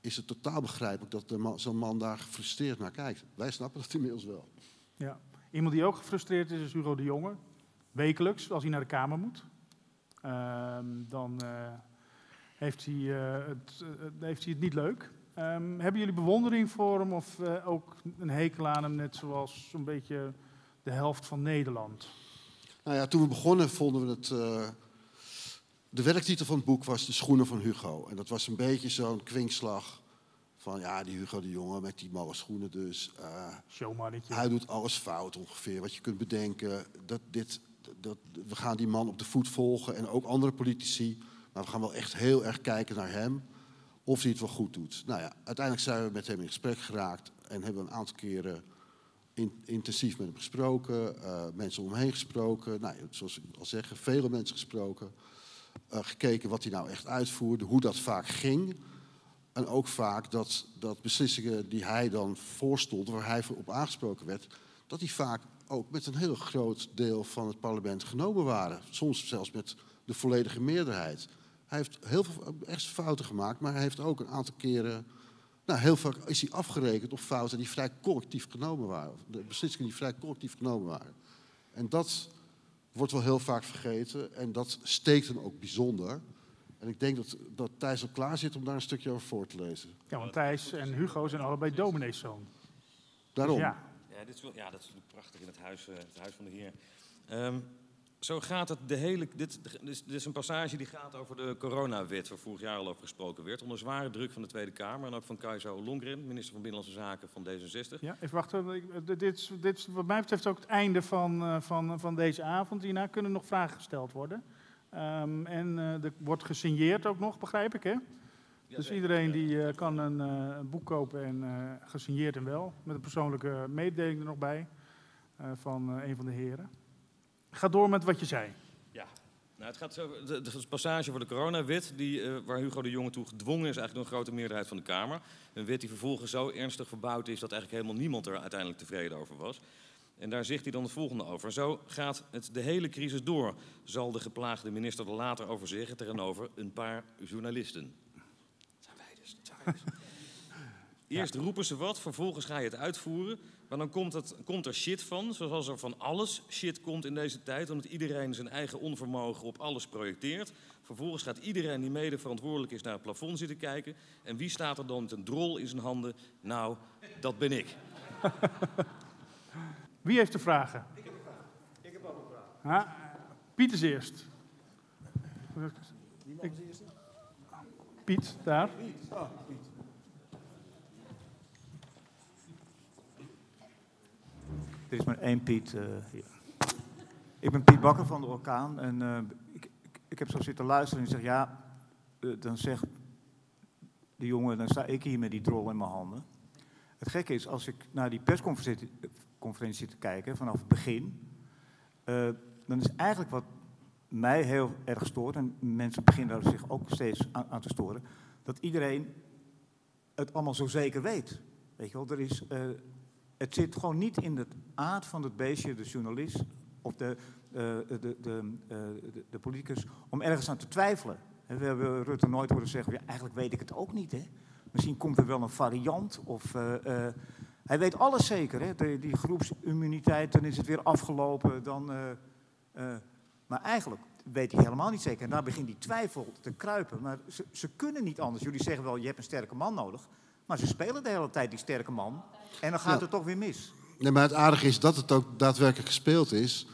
is het totaal begrijpelijk dat zo'n man daar gefrustreerd naar kijkt. Wij snappen dat inmiddels wel. Ja. Iemand die ook gefrustreerd is, is Hugo de Jonge. Wekelijks, als hij naar de Kamer moet. Uh, dan uh, heeft, hij, uh, het, uh, heeft hij het niet leuk. Um, hebben jullie bewondering voor hem of ook een hekel aan hem, net zoals zo'n beetje de helft van Nederland? Nou ja, toen we begonnen vonden we het de werktitel van het boek was De Schoenen van Hugo. En dat was een beetje zo'n kwinkslag van ja, die Hugo de Jonge met die malle schoenen dus. Uh, hij doet alles fout ongeveer, wat je kunt bedenken. Dat, dit, dat, we gaan die man op de voet volgen en ook andere politici. Maar we gaan wel echt heel erg kijken naar hem of hij het wel goed doet. Nou ja, uiteindelijk zijn we met hem in gesprek geraakt en hebben we een aantal keren in, intensief met hem gesproken. Uh, mensen om hem heen gesproken. Nou, zoals ik al zeg, vele mensen gesproken. Uh, gekeken wat hij nou echt uitvoerde, hoe dat vaak ging. En ook vaak dat, dat beslissingen die hij dan voorstond, waar hij op aangesproken werd, dat die vaak ook met een heel groot deel van het parlement genomen waren. Soms zelfs met de volledige meerderheid. Hij heeft heel veel echt fouten gemaakt, maar hij heeft ook een aantal keren. Nou, heel vaak is hij afgerekend op fouten die vrij collectief genomen waren. De beslissingen die vrij collectief genomen waren. En dat wordt wel heel vaak vergeten en dat steekt hem ook bijzonder. En ik denk dat, dat Thijs al klaar zit om daar een stukje over voor te lezen. Ja, want Thijs en Hugo zijn allebei domineeszoon. Daarom. Dus ja. Ja, dit is wel, ja, dat is natuurlijk prachtig in het huis, uh, het huis van de Heer. Um, zo gaat het de hele. Dit, dit, is een passage die gaat over de coronawet, waar vorig jaar al over gesproken werd. Onder zware druk van de Tweede Kamer en ook van Kajsa Longren, minister van Binnenlandse Zaken van D66. Ja, even wachten. Dit, dit is wat mij betreft ook het einde van, uh, van, van deze avond. Hierna kunnen nog vragen gesteld worden. Um, en uh, er wordt gesigneerd ook nog, begrijp ik, hè? Dus iedereen die uh, kan een, een, boek kopen en gesigneerd en wel. Met een persoonlijke mededeling er nog bij van een van de heren. Ga door met wat je zei. Ja, nou, het gaat over de, de passage voor de coronawet, die, uh, waar Hugo de Jonge toe gedwongen is, eigenlijk door een grote meerderheid van de Kamer. Een wet die vervolgens zo ernstig verbouwd is dat eigenlijk helemaal niemand er uiteindelijk tevreden over was. En daar zegt hij dan het volgende over. Zo gaat het de hele crisis door, zal de geplaagde minister er later over zeggen tegenover een paar journalisten. Dat zijn wij dus. Dat zijn wij dus. Eerst roepen ze wat, vervolgens ga je het uitvoeren. Maar dan komt, het, komt er shit van, zoals er van alles shit komt in deze tijd, omdat iedereen zijn eigen onvermogen op alles projecteert. Vervolgens gaat iedereen die mede verantwoordelijk is naar het plafond zitten kijken. En wie staat er dan met een drol in zijn handen? Nou, dat ben ik. Wie heeft de vragen? Ik heb een vraag. Ik heb ook een vraag. Ha? Piet is eerst. Wie mag als eerste? Piet, daar. Piet. Oh, Piet. Er is maar één Piet uh, hier. Ik ben Piet Bakker van de Orkaan en uh, ik, ik, ik, heb zo zitten luisteren en ik zeg ja, uh, dan zegt de jongen, dan sta ik hier met die drol in mijn handen. Het gekke is, als ik naar die persconferentie zit te kijken vanaf het begin, uh, dan is eigenlijk wat mij heel erg stoort, en mensen beginnen daar zich ook steeds aan, te storen, dat iedereen het allemaal zo zeker weet. Weet je wel, er is, uh, het zit gewoon niet in de aard van het beestje, de journalist of de, de, de, de, de, politicus, om ergens aan te twijfelen. We hebben Rutte nooit horen zeggen, ja, eigenlijk weet ik het ook niet. Hè? Misschien komt er wel een variant. Of, hij weet alles zeker. Hè? De, die groepsimmuniteit, dan is het weer afgelopen. Dan, maar eigenlijk weet hij helemaal niet zeker. En daar begint die twijfel te kruipen. Maar ze, ze kunnen niet anders. Jullie zeggen wel, je hebt een sterke man nodig. Maar ze spelen de hele tijd die sterke man. En dan gaat het toch weer mis. Nee, maar het aardige is dat het ook daadwerkelijk gespeeld is.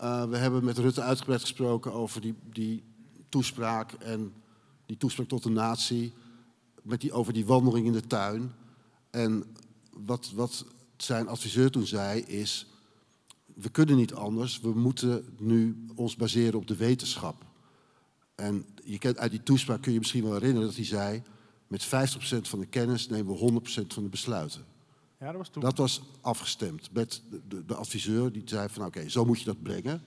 Uh, we hebben met Rutte uitgebreid gesproken over die, die toespraak en die toespraak tot de natie. Met die, over die wandeling in de tuin. En wat, wat zijn adviseur toen zei is we kunnen niet anders. We moeten nu ons baseren op de wetenschap. En je kent, uit die toespraak kun je misschien wel herinneren dat hij zei... met 50% van de kennis nemen we 100% van de besluiten. Ja, dat was toen. Dat was afgestemd met de, de, adviseur die zei van oké, zo moet je dat brengen.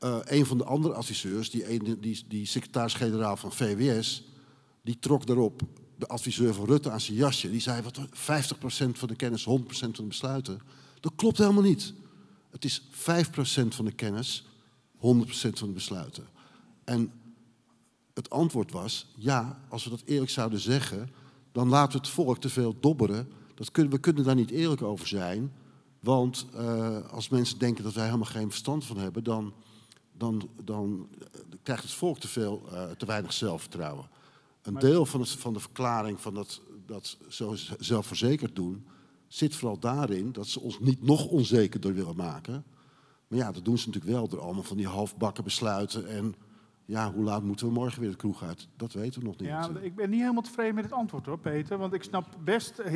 Uh, een van de andere adviseurs, die, die, die secretaris-generaal van VWS... die trok daarop de adviseur van Rutte aan zijn jasje. Die zei, wat, 50% van de kennis, 100% van de besluiten. Dat klopt helemaal niet. Het is 5% van de kennis, 100% van de besluiten. En het antwoord was, ja, als we dat eerlijk zouden zeggen, dan laten we het volk te veel dobberen. Dat kunnen, we kunnen daar niet eerlijk over zijn. Want uh, als mensen denken dat wij helemaal geen verstand van hebben, dan, dan, dan krijgt het volk te, veel, uh, te weinig zelfvertrouwen. Een deel van, het, van de verklaring van dat, dat zo zelfverzekerd doen, zit vooral daarin dat ze ons niet nog onzekerder willen maken. Maar ja, dat doen ze natuurlijk wel door allemaal van die halfbakken besluiten. En ja, hoe laat moeten we morgen weer de kroeg uit? Dat weten we nog niet. Ja, ik ben niet helemaal tevreden met het antwoord hoor, Peter. Want ik snap best.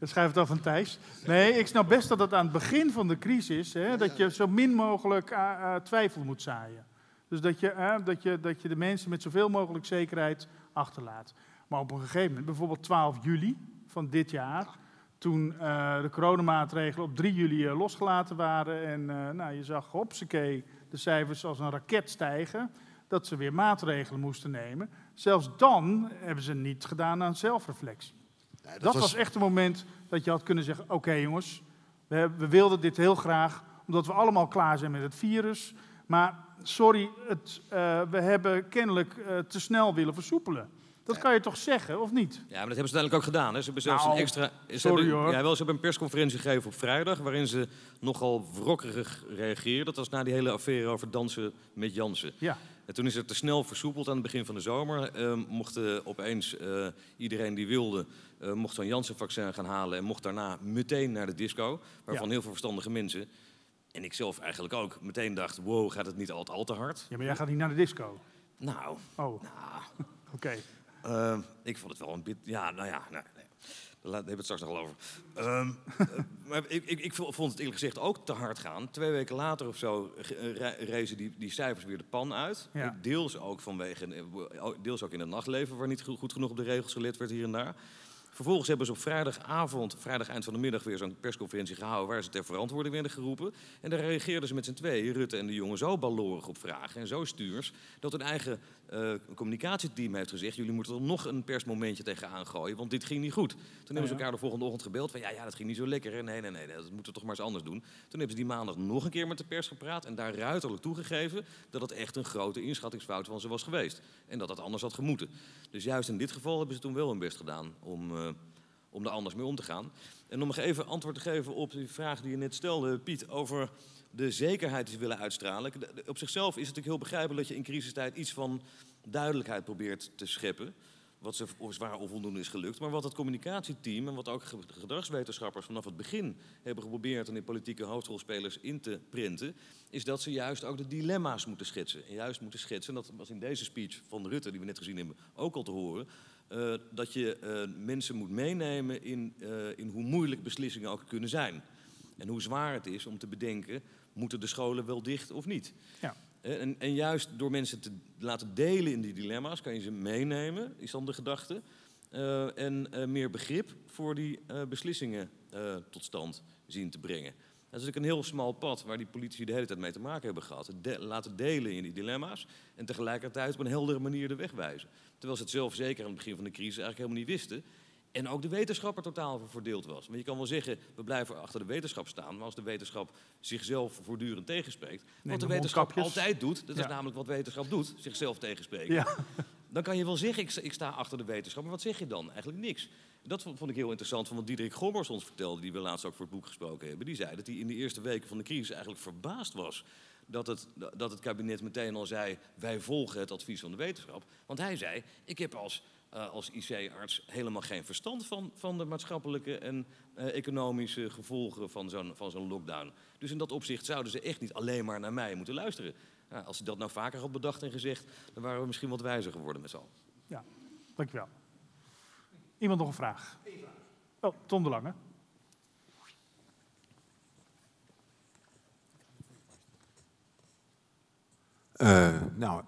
Ja, schrijf het af van Thijs. Nee, ik snap best dat het aan het begin van de crisis. Hè, dat je zo min mogelijk uh, twijfel moet zaaien. Dus dat je, dat, je, dat je de mensen met zoveel mogelijk zekerheid achterlaat. Maar op een gegeven moment, bijvoorbeeld 12 juli van dit jaar toen uh, de coronamaatregelen op 3 juli uh, losgelaten waren. En uh, nou, je zag, hopsakee, de cijfers als een raket stijgen. Dat ze weer maatregelen moesten nemen. Zelfs dan hebben ze niet gedaan aan zelfreflectie. dat, dat was... echt een moment dat je had kunnen zeggen: Oké jongens, we, we, wilden dit heel graag, omdat we allemaal klaar zijn met het virus. Maar sorry, het, we hebben kennelijk te snel willen versoepelen. Dat kan je toch zeggen, of niet? Ja, maar dat hebben ze uiteindelijk ook gedaan. Hè. Ze hebben zelfs nou, een extra. Ze sorry hebben, hoor. Ja, wel, ze hebben een persconferentie gegeven op vrijdag. waarin ze nogal wrokkerig reageerden. Dat was na die hele affaire over dansen met Jansen. Ja. En toen is het te snel versoepeld aan het begin van de zomer. Uh, mocht uh, opeens uh, iedereen die wilde. mocht zo'n Janssen-vaccin gaan halen. en mocht daarna meteen naar de disco. Waarvan ja. heel veel verstandige mensen. En ik zelf eigenlijk ook meteen dacht: wow, gaat het niet al, al te hard? Ja, maar jij gaat niet naar de disco. Nou. Oh. Nou. Oké. Okay. Uh, ik vond het wel een beetje. Ja, nou ja, nee, nee. daar hebben we het straks nog wel over. Um, uh, maar ik, ik, ik, vond het eerlijk gezegd ook te hard gaan. Twee weken later of zo rezen die, die cijfers weer de pan uit. Ja. Deels ook vanwege. Deels ook in het nachtleven, waar niet goed genoeg op de regels gelet werd hier en daar. Vervolgens hebben ze op vrijdagavond, vrijdag eind van de middag, weer zo'n persconferentie gehouden waar ze ter verantwoording werden geroepen. En daar reageerden ze met z'n tweeën, Rutte en de jongen, zo ballorig op vragen en zo stuurs, dat hun eigen uh, communicatieteam heeft gezegd: jullie moeten er nog een persmomentje tegenaan gooien, want dit ging niet goed. Toen hebben ze elkaar de volgende ochtend gebeld van ja, ja, dat ging niet zo lekker. Nee, nee, nee, dat moeten we toch maar eens anders doen. Toen hebben ze die maandag nog een keer met de pers gepraat en daar ruiterlijk toegegeven dat het echt een grote inschattingsfout van ze was geweest. En dat dat anders had gemoeten. Dus juist in dit geval hebben ze toen wel hun best gedaan om, uh, om er anders mee om te gaan. En om nog even antwoord te geven op die vraag die je net stelde, Piet, over de zekerheid die ze willen uitstralen. Op zichzelf is het natuurlijk heel begrijpelijk dat je in crisistijd iets van duidelijkheid probeert te scheppen. Wat ze zwaar onvoldoende is gelukt. Maar wat het communicatieteam en wat ook gedragswetenschappers vanaf het begin hebben geprobeerd en in politieke hoofdrolspelers in te printen, is dat ze juist ook de dilemma's moeten schetsen. En juist moeten schetsen, en dat was in deze speech van Rutte, die we net gezien hebben, ook al te horen. Uh, dat je uh, mensen moet meenemen in, uh, in hoe moeilijk beslissingen ook kunnen zijn. En hoe zwaar het is om te bedenken, moeten de scholen wel dicht of niet? Ja. En, en, juist door mensen te laten delen in die dilemma's kan je ze meenemen, is dan de gedachte. En meer begrip voor die beslissingen tot stand zien te brengen. Dat is natuurlijk een heel smal pad waar die politici de hele tijd mee te maken hebben gehad. De laten delen in die dilemma's en tegelijkertijd op een heldere manier de weg wijzen. Terwijl ze het zelf zeker aan het begin van de crisis eigenlijk helemaal niet wisten. En ook de wetenschapper totaal verdeeld was. Maar je kan wel zeggen, we blijven achter de wetenschap staan. Maar als de wetenschap zichzelf voortdurend tegenspreekt. wat de wetenschap altijd doet, dat is namelijk wat wetenschap doet, zichzelf tegenspreken. Ja. Dan kan je wel zeggen, ik, ik, sta achter de wetenschap. Maar wat zeg je dan? Eigenlijk niks. Dat vond, ik heel interessant van wat Diederik Gommers ons vertelde, die we laatst ook voor het boek gesproken hebben. Die zei dat hij in de eerste weken van de crisis eigenlijk verbaasd was dat het, dat het kabinet meteen al zei: wij volgen het advies van de wetenschap. Want hij zei: ik heb als uh, als IC-arts helemaal geen verstand van, van de maatschappelijke en uh, economische gevolgen van zo'n, van zo'n lockdown. Dus in dat opzicht zouden ze echt niet alleen maar naar mij moeten luisteren. Nou, als ze dat nou vaker had bedacht en gezegd, dan waren we misschien wat wijzer geworden met z'n allen. Ja, dankjewel. Iemand nog een vraag? Oh, Tom de Lange. Uh, nou,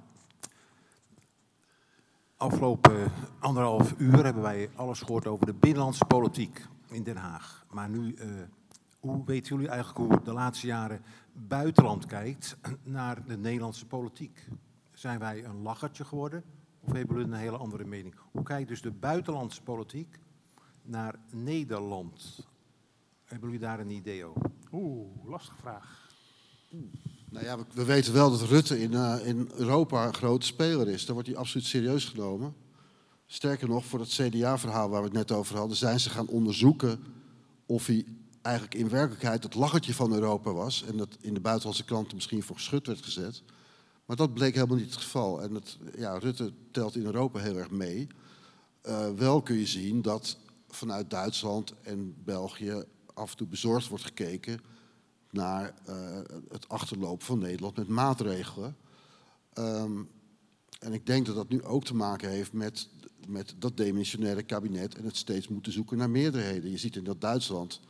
Afgelopen anderhalf uur hebben wij alles gehoord over de binnenlandse politiek in Den Haag. Maar nu, uh, hoe weten jullie eigenlijk hoe de laatste jaren buitenland kijkt naar de Nederlandse politiek? Zijn wij een lachertje geworden of hebben jullie een hele andere mening? Hoe kijkt dus de buitenlandse politiek naar Nederland? Hebben jullie daar een idee over? Oeh, lastige vraag. Oeh. Nou ja, we, weten wel dat Rutte in, uh, in Europa een grote speler is. Daar wordt hij absoluut serieus genomen. Sterker nog, voor het CDA-verhaal waar we het net over hadden, zijn ze gaan onderzoeken of hij eigenlijk in werkelijkheid het lachertje van Europa was. En dat in de buitenlandse kranten misschien voor geschut werd gezet. Maar dat bleek helemaal niet het geval. En ja, Rutte telt in Europa heel erg mee. Uh, wel kun je zien dat vanuit Duitsland en België af en toe bezorgd wordt gekeken naar uh, het achterlopen van Nederland met maatregelen. Um, en ik denk dat dat nu ook te maken heeft met, met dat demissionaire kabinet en het steeds moeten zoeken naar meerderheden. Je ziet in dat Duitsland,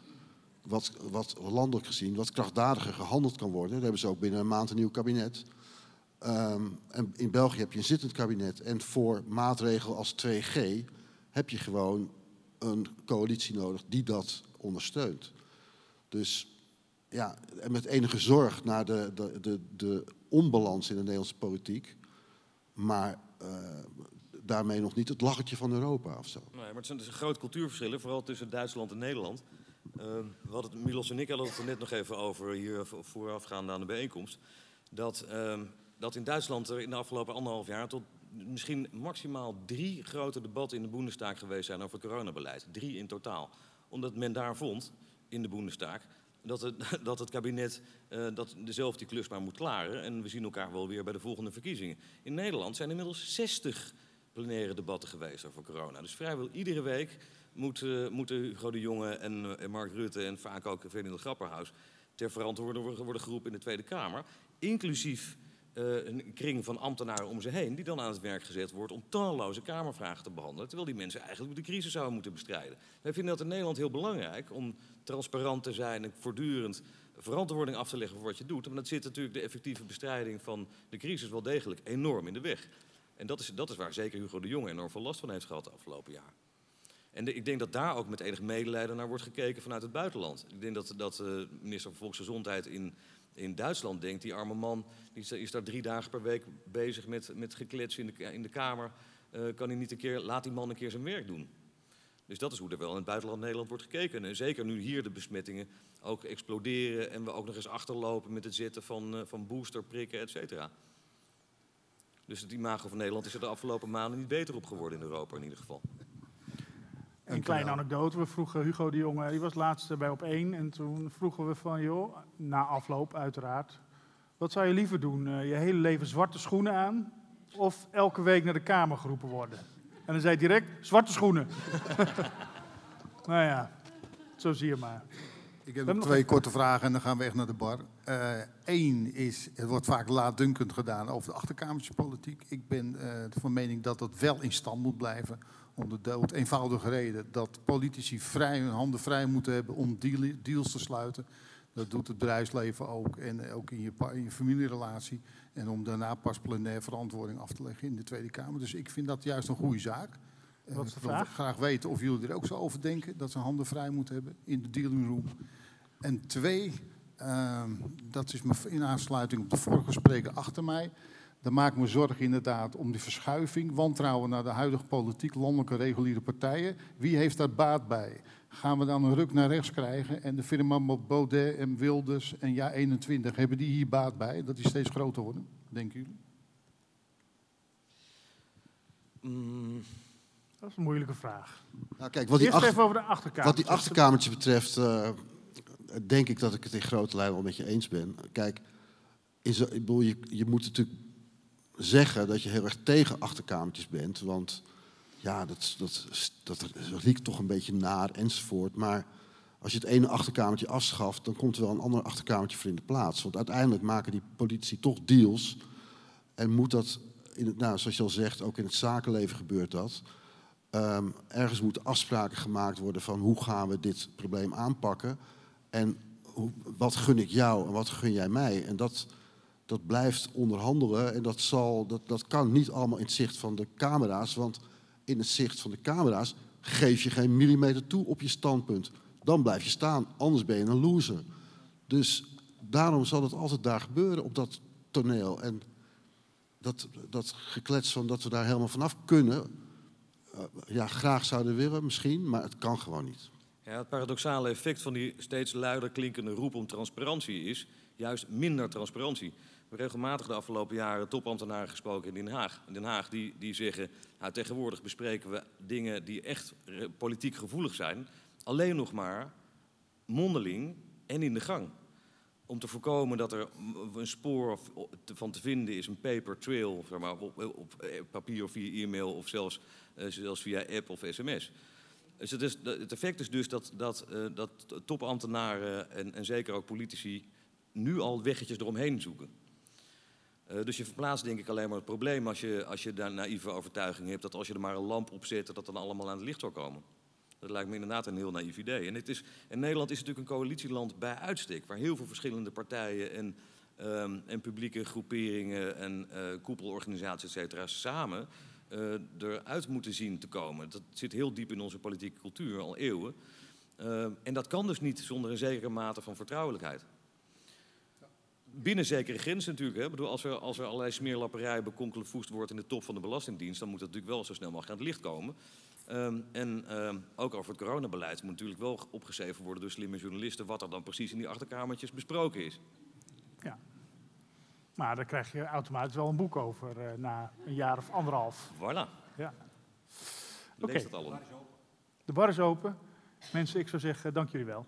wat, wat landelijk gezien, wat krachtdadiger gehandeld kan worden. Daar hebben ze ook binnen een maand een nieuw kabinet. Um, en in België heb je een zittend kabinet. En voor maatregelen als 2G heb je gewoon een coalitie nodig die dat ondersteunt. Dus ja, en met enige zorg naar de, de, de, de onbalans in de Nederlandse politiek. Maar uh, daarmee nog niet het lachertje van Europa of zo. Nee, maar het zijn dus grote cultuurverschillen, vooral tussen Duitsland en Nederland. Uh, we hadden het, Milos en ik hadden het er net nog even over hier voorafgaande aan de bijeenkomst. Dat, uh, dat in Duitsland er in de afgelopen anderhalf jaar tot misschien maximaal drie grote debatten in de Bundestag geweest zijn over het coronabeleid. Drie in totaal. Omdat men daar vond, in de Bundestag, dat het, dat het kabinet uh, dat dezelfde die klus maar moet klaren. En we zien elkaar wel weer bij de volgende verkiezingen. In Nederland zijn inmiddels 60 plenaire debatten geweest over corona. Dus vrijwel iedere week moeten, moeten Hugo de Jonge en, en, Mark Rutte en vaak ook Ferdinand Grapperhaus ter verantwoording worden geroepen in de Tweede Kamer. Inclusief uh, een kring van ambtenaren om ze heen, die dan aan het werk gezet wordt om talloze Kamervragen te behandelen. Terwijl die mensen eigenlijk de crisis zouden moeten bestrijden. Wij vinden dat in Nederland heel belangrijk om transparant te zijn en voortdurend verantwoording af te leggen voor wat je doet. Maar dat zit natuurlijk de effectieve bestrijding van de crisis wel degelijk enorm in de weg. En dat is, dat is waar zeker Hugo de Jonge enorm veel last van heeft gehad de afgelopen jaar. En ik denk dat daar ook met enig medelijden naar wordt gekeken vanuit het buitenland. Ik denk dat, dat de uh, minister van Volksgezondheid in in Duitsland denkt, die arme man die is daar drie dagen per week bezig met, met geklets in de, in de Kamer. Uh, kan hij niet een keer, laat die man een keer zijn werk doen. Dus dat is hoe er wel in het buitenland Nederland wordt gekeken. En zeker nu hier de besmettingen ook exploderen en we ook nog eens achterlopen met het zetten van, uh, van boosterprikken, et cetera. Dus het imago van Nederland is er de afgelopen maanden niet beter op geworden in Europa in ieder geval. Een kleine anekdote. We vroegen Hugo de Jonge, die was laatste bij op één. En toen vroegen we van, joh, na afloop uiteraard. Wat zou je liever doen? Uh, je hele leven zwarte schoenen aan of elke week naar de Kamer geroepen worden? En dan zei hij direct, zwarte schoenen. nou ja, zo zie je maar. Ik heb twee korte vragen en dan gaan we echt naar de bar. Eén uh, is, het wordt vaak laatdunkend gedaan over de achterkamertje politiek. Ik ben uh, van mening dat dat wel in stand moet blijven. Om de dood eenvoudige reden dat politici vrij hun handen vrij moeten hebben om deals te sluiten. Dat doet het bedrijfsleven ook en ook in je, in je familierelatie. En om daarna pas plenair verantwoording af te leggen in de Tweede Kamer. Dus ik vind dat juist een goede zaak. Wat is de ik wil vraag? graag weten of jullie er ook zo over denken. Dat ze handen vrij moeten hebben in de dealing room. En twee, ehm, dat is in aansluiting op de vorige spreker achter mij. Dan maak ik me zorgen inderdaad om die verschuiving. Wantrouwen naar de huidige politiek, landelijke reguliere partijen. Wie heeft daar baat bij? Gaan we dan een ruk naar rechts krijgen? En de firma Baudet en Wilders en Ja 21, hebben die hier baat bij? Dat die steeds groter worden, denken jullie? Mm. Dat is een moeilijke vraag. Nou, kijk, wat die, Eerst achter- even over de achterkamer. wat die achterkamertjes betreft, eh, denk ik dat ik het in grote lijnen wel met je eens ben. Kijk, is, er- ik bedoel, je, je moet natuurlijk zeggen dat je heel erg tegen achterkamertjes bent. Want ja, dat, dat, dat riekt toch een beetje naar enzovoort. Maar als je het ene achterkamertje afschaft, dan komt er wel een ander achterkamertje voor in de plaats. Want uiteindelijk maken die politici toch deals. En moet dat, in het, nou, zoals je al zegt, ook in het zakenleven gebeurt dat. Ehm, ergens moeten afspraken gemaakt worden van hoe gaan we dit probleem aanpakken. En hoe, wat gun ik jou en wat gun jij mij. En dat, dat blijft onderhandelen en dat, zal, dat, dat kan niet allemaal in het zicht van de camera's. Want in het zicht van de camera's geef je geen millimeter toe op je standpunt. Dan blijf je staan, anders ben je een loser. Dus daarom zal het altijd daar gebeuren op dat toneel. En dat, dat geklets van dat we daar helemaal vanaf kunnen, eh, ja, graag zouden willen misschien, maar het kan gewoon niet. Ja, het paradoxale effect van die steeds luider klinkende roep om transparantie is juist minder transparantie. Regelmatig de afgelopen jaren topambtenaren gesproken in Den Haag. In Den Haag die, die zeggen, nou, tegenwoordig bespreken we dingen die echt politiek gevoelig zijn, alleen nog maar mondeling en in de gang. Om te voorkomen dat er een spoor van te vinden is, een paper trail, zeg maar, op, papier of via e-mail of zelfs, eh, zelfs via app of sms. Dus het, is, het effect is dus dat, dat, eh, dat topambtenaren en, en zeker ook politici nu al weggetjes eromheen zoeken. Eh, dus je verplaatst denk ik alleen maar het probleem als je, als je daar naïeve overtuiging hebt dat als je er maar een lamp op zet, dat dan allemaal aan het licht zal komen. Dat lijkt me inderdaad een heel naïef idee. En, het is, Nederland is natuurlijk een coalitieland bij uitstek, waar heel veel verschillende partijen en, ehm, en publieke groeperingen en eh, koepelorganisaties, et cetera, samen eh, eruit moeten zien te komen. Dat zit heel diep in onze politieke cultuur, al eeuwen. Ehm, en dat kan dus niet zonder een zekere mate van vertrouwelijkheid. Binnen zekere grenzen natuurlijk. Hè. Ik bedoel, als, er, als er allerlei smeerlapperij bekonkelvoest wordt in de top van de Belastingdienst, dan moet dat natuurlijk wel zo snel mogelijk aan het licht komen. Ehm, en ehm, ook over het coronabeleid moet natuurlijk wel opgeschreven worden door slimme journalisten wat er dan precies in die achterkamertjes besproken is. Ja. Maar daar krijg je automatisch wel een boek over eh, na een jaar of anderhalf. Voilà. Ja. Lees Oké. dat allemaal. De bar is open. Mensen, ik zou zeggen, dank jullie wel.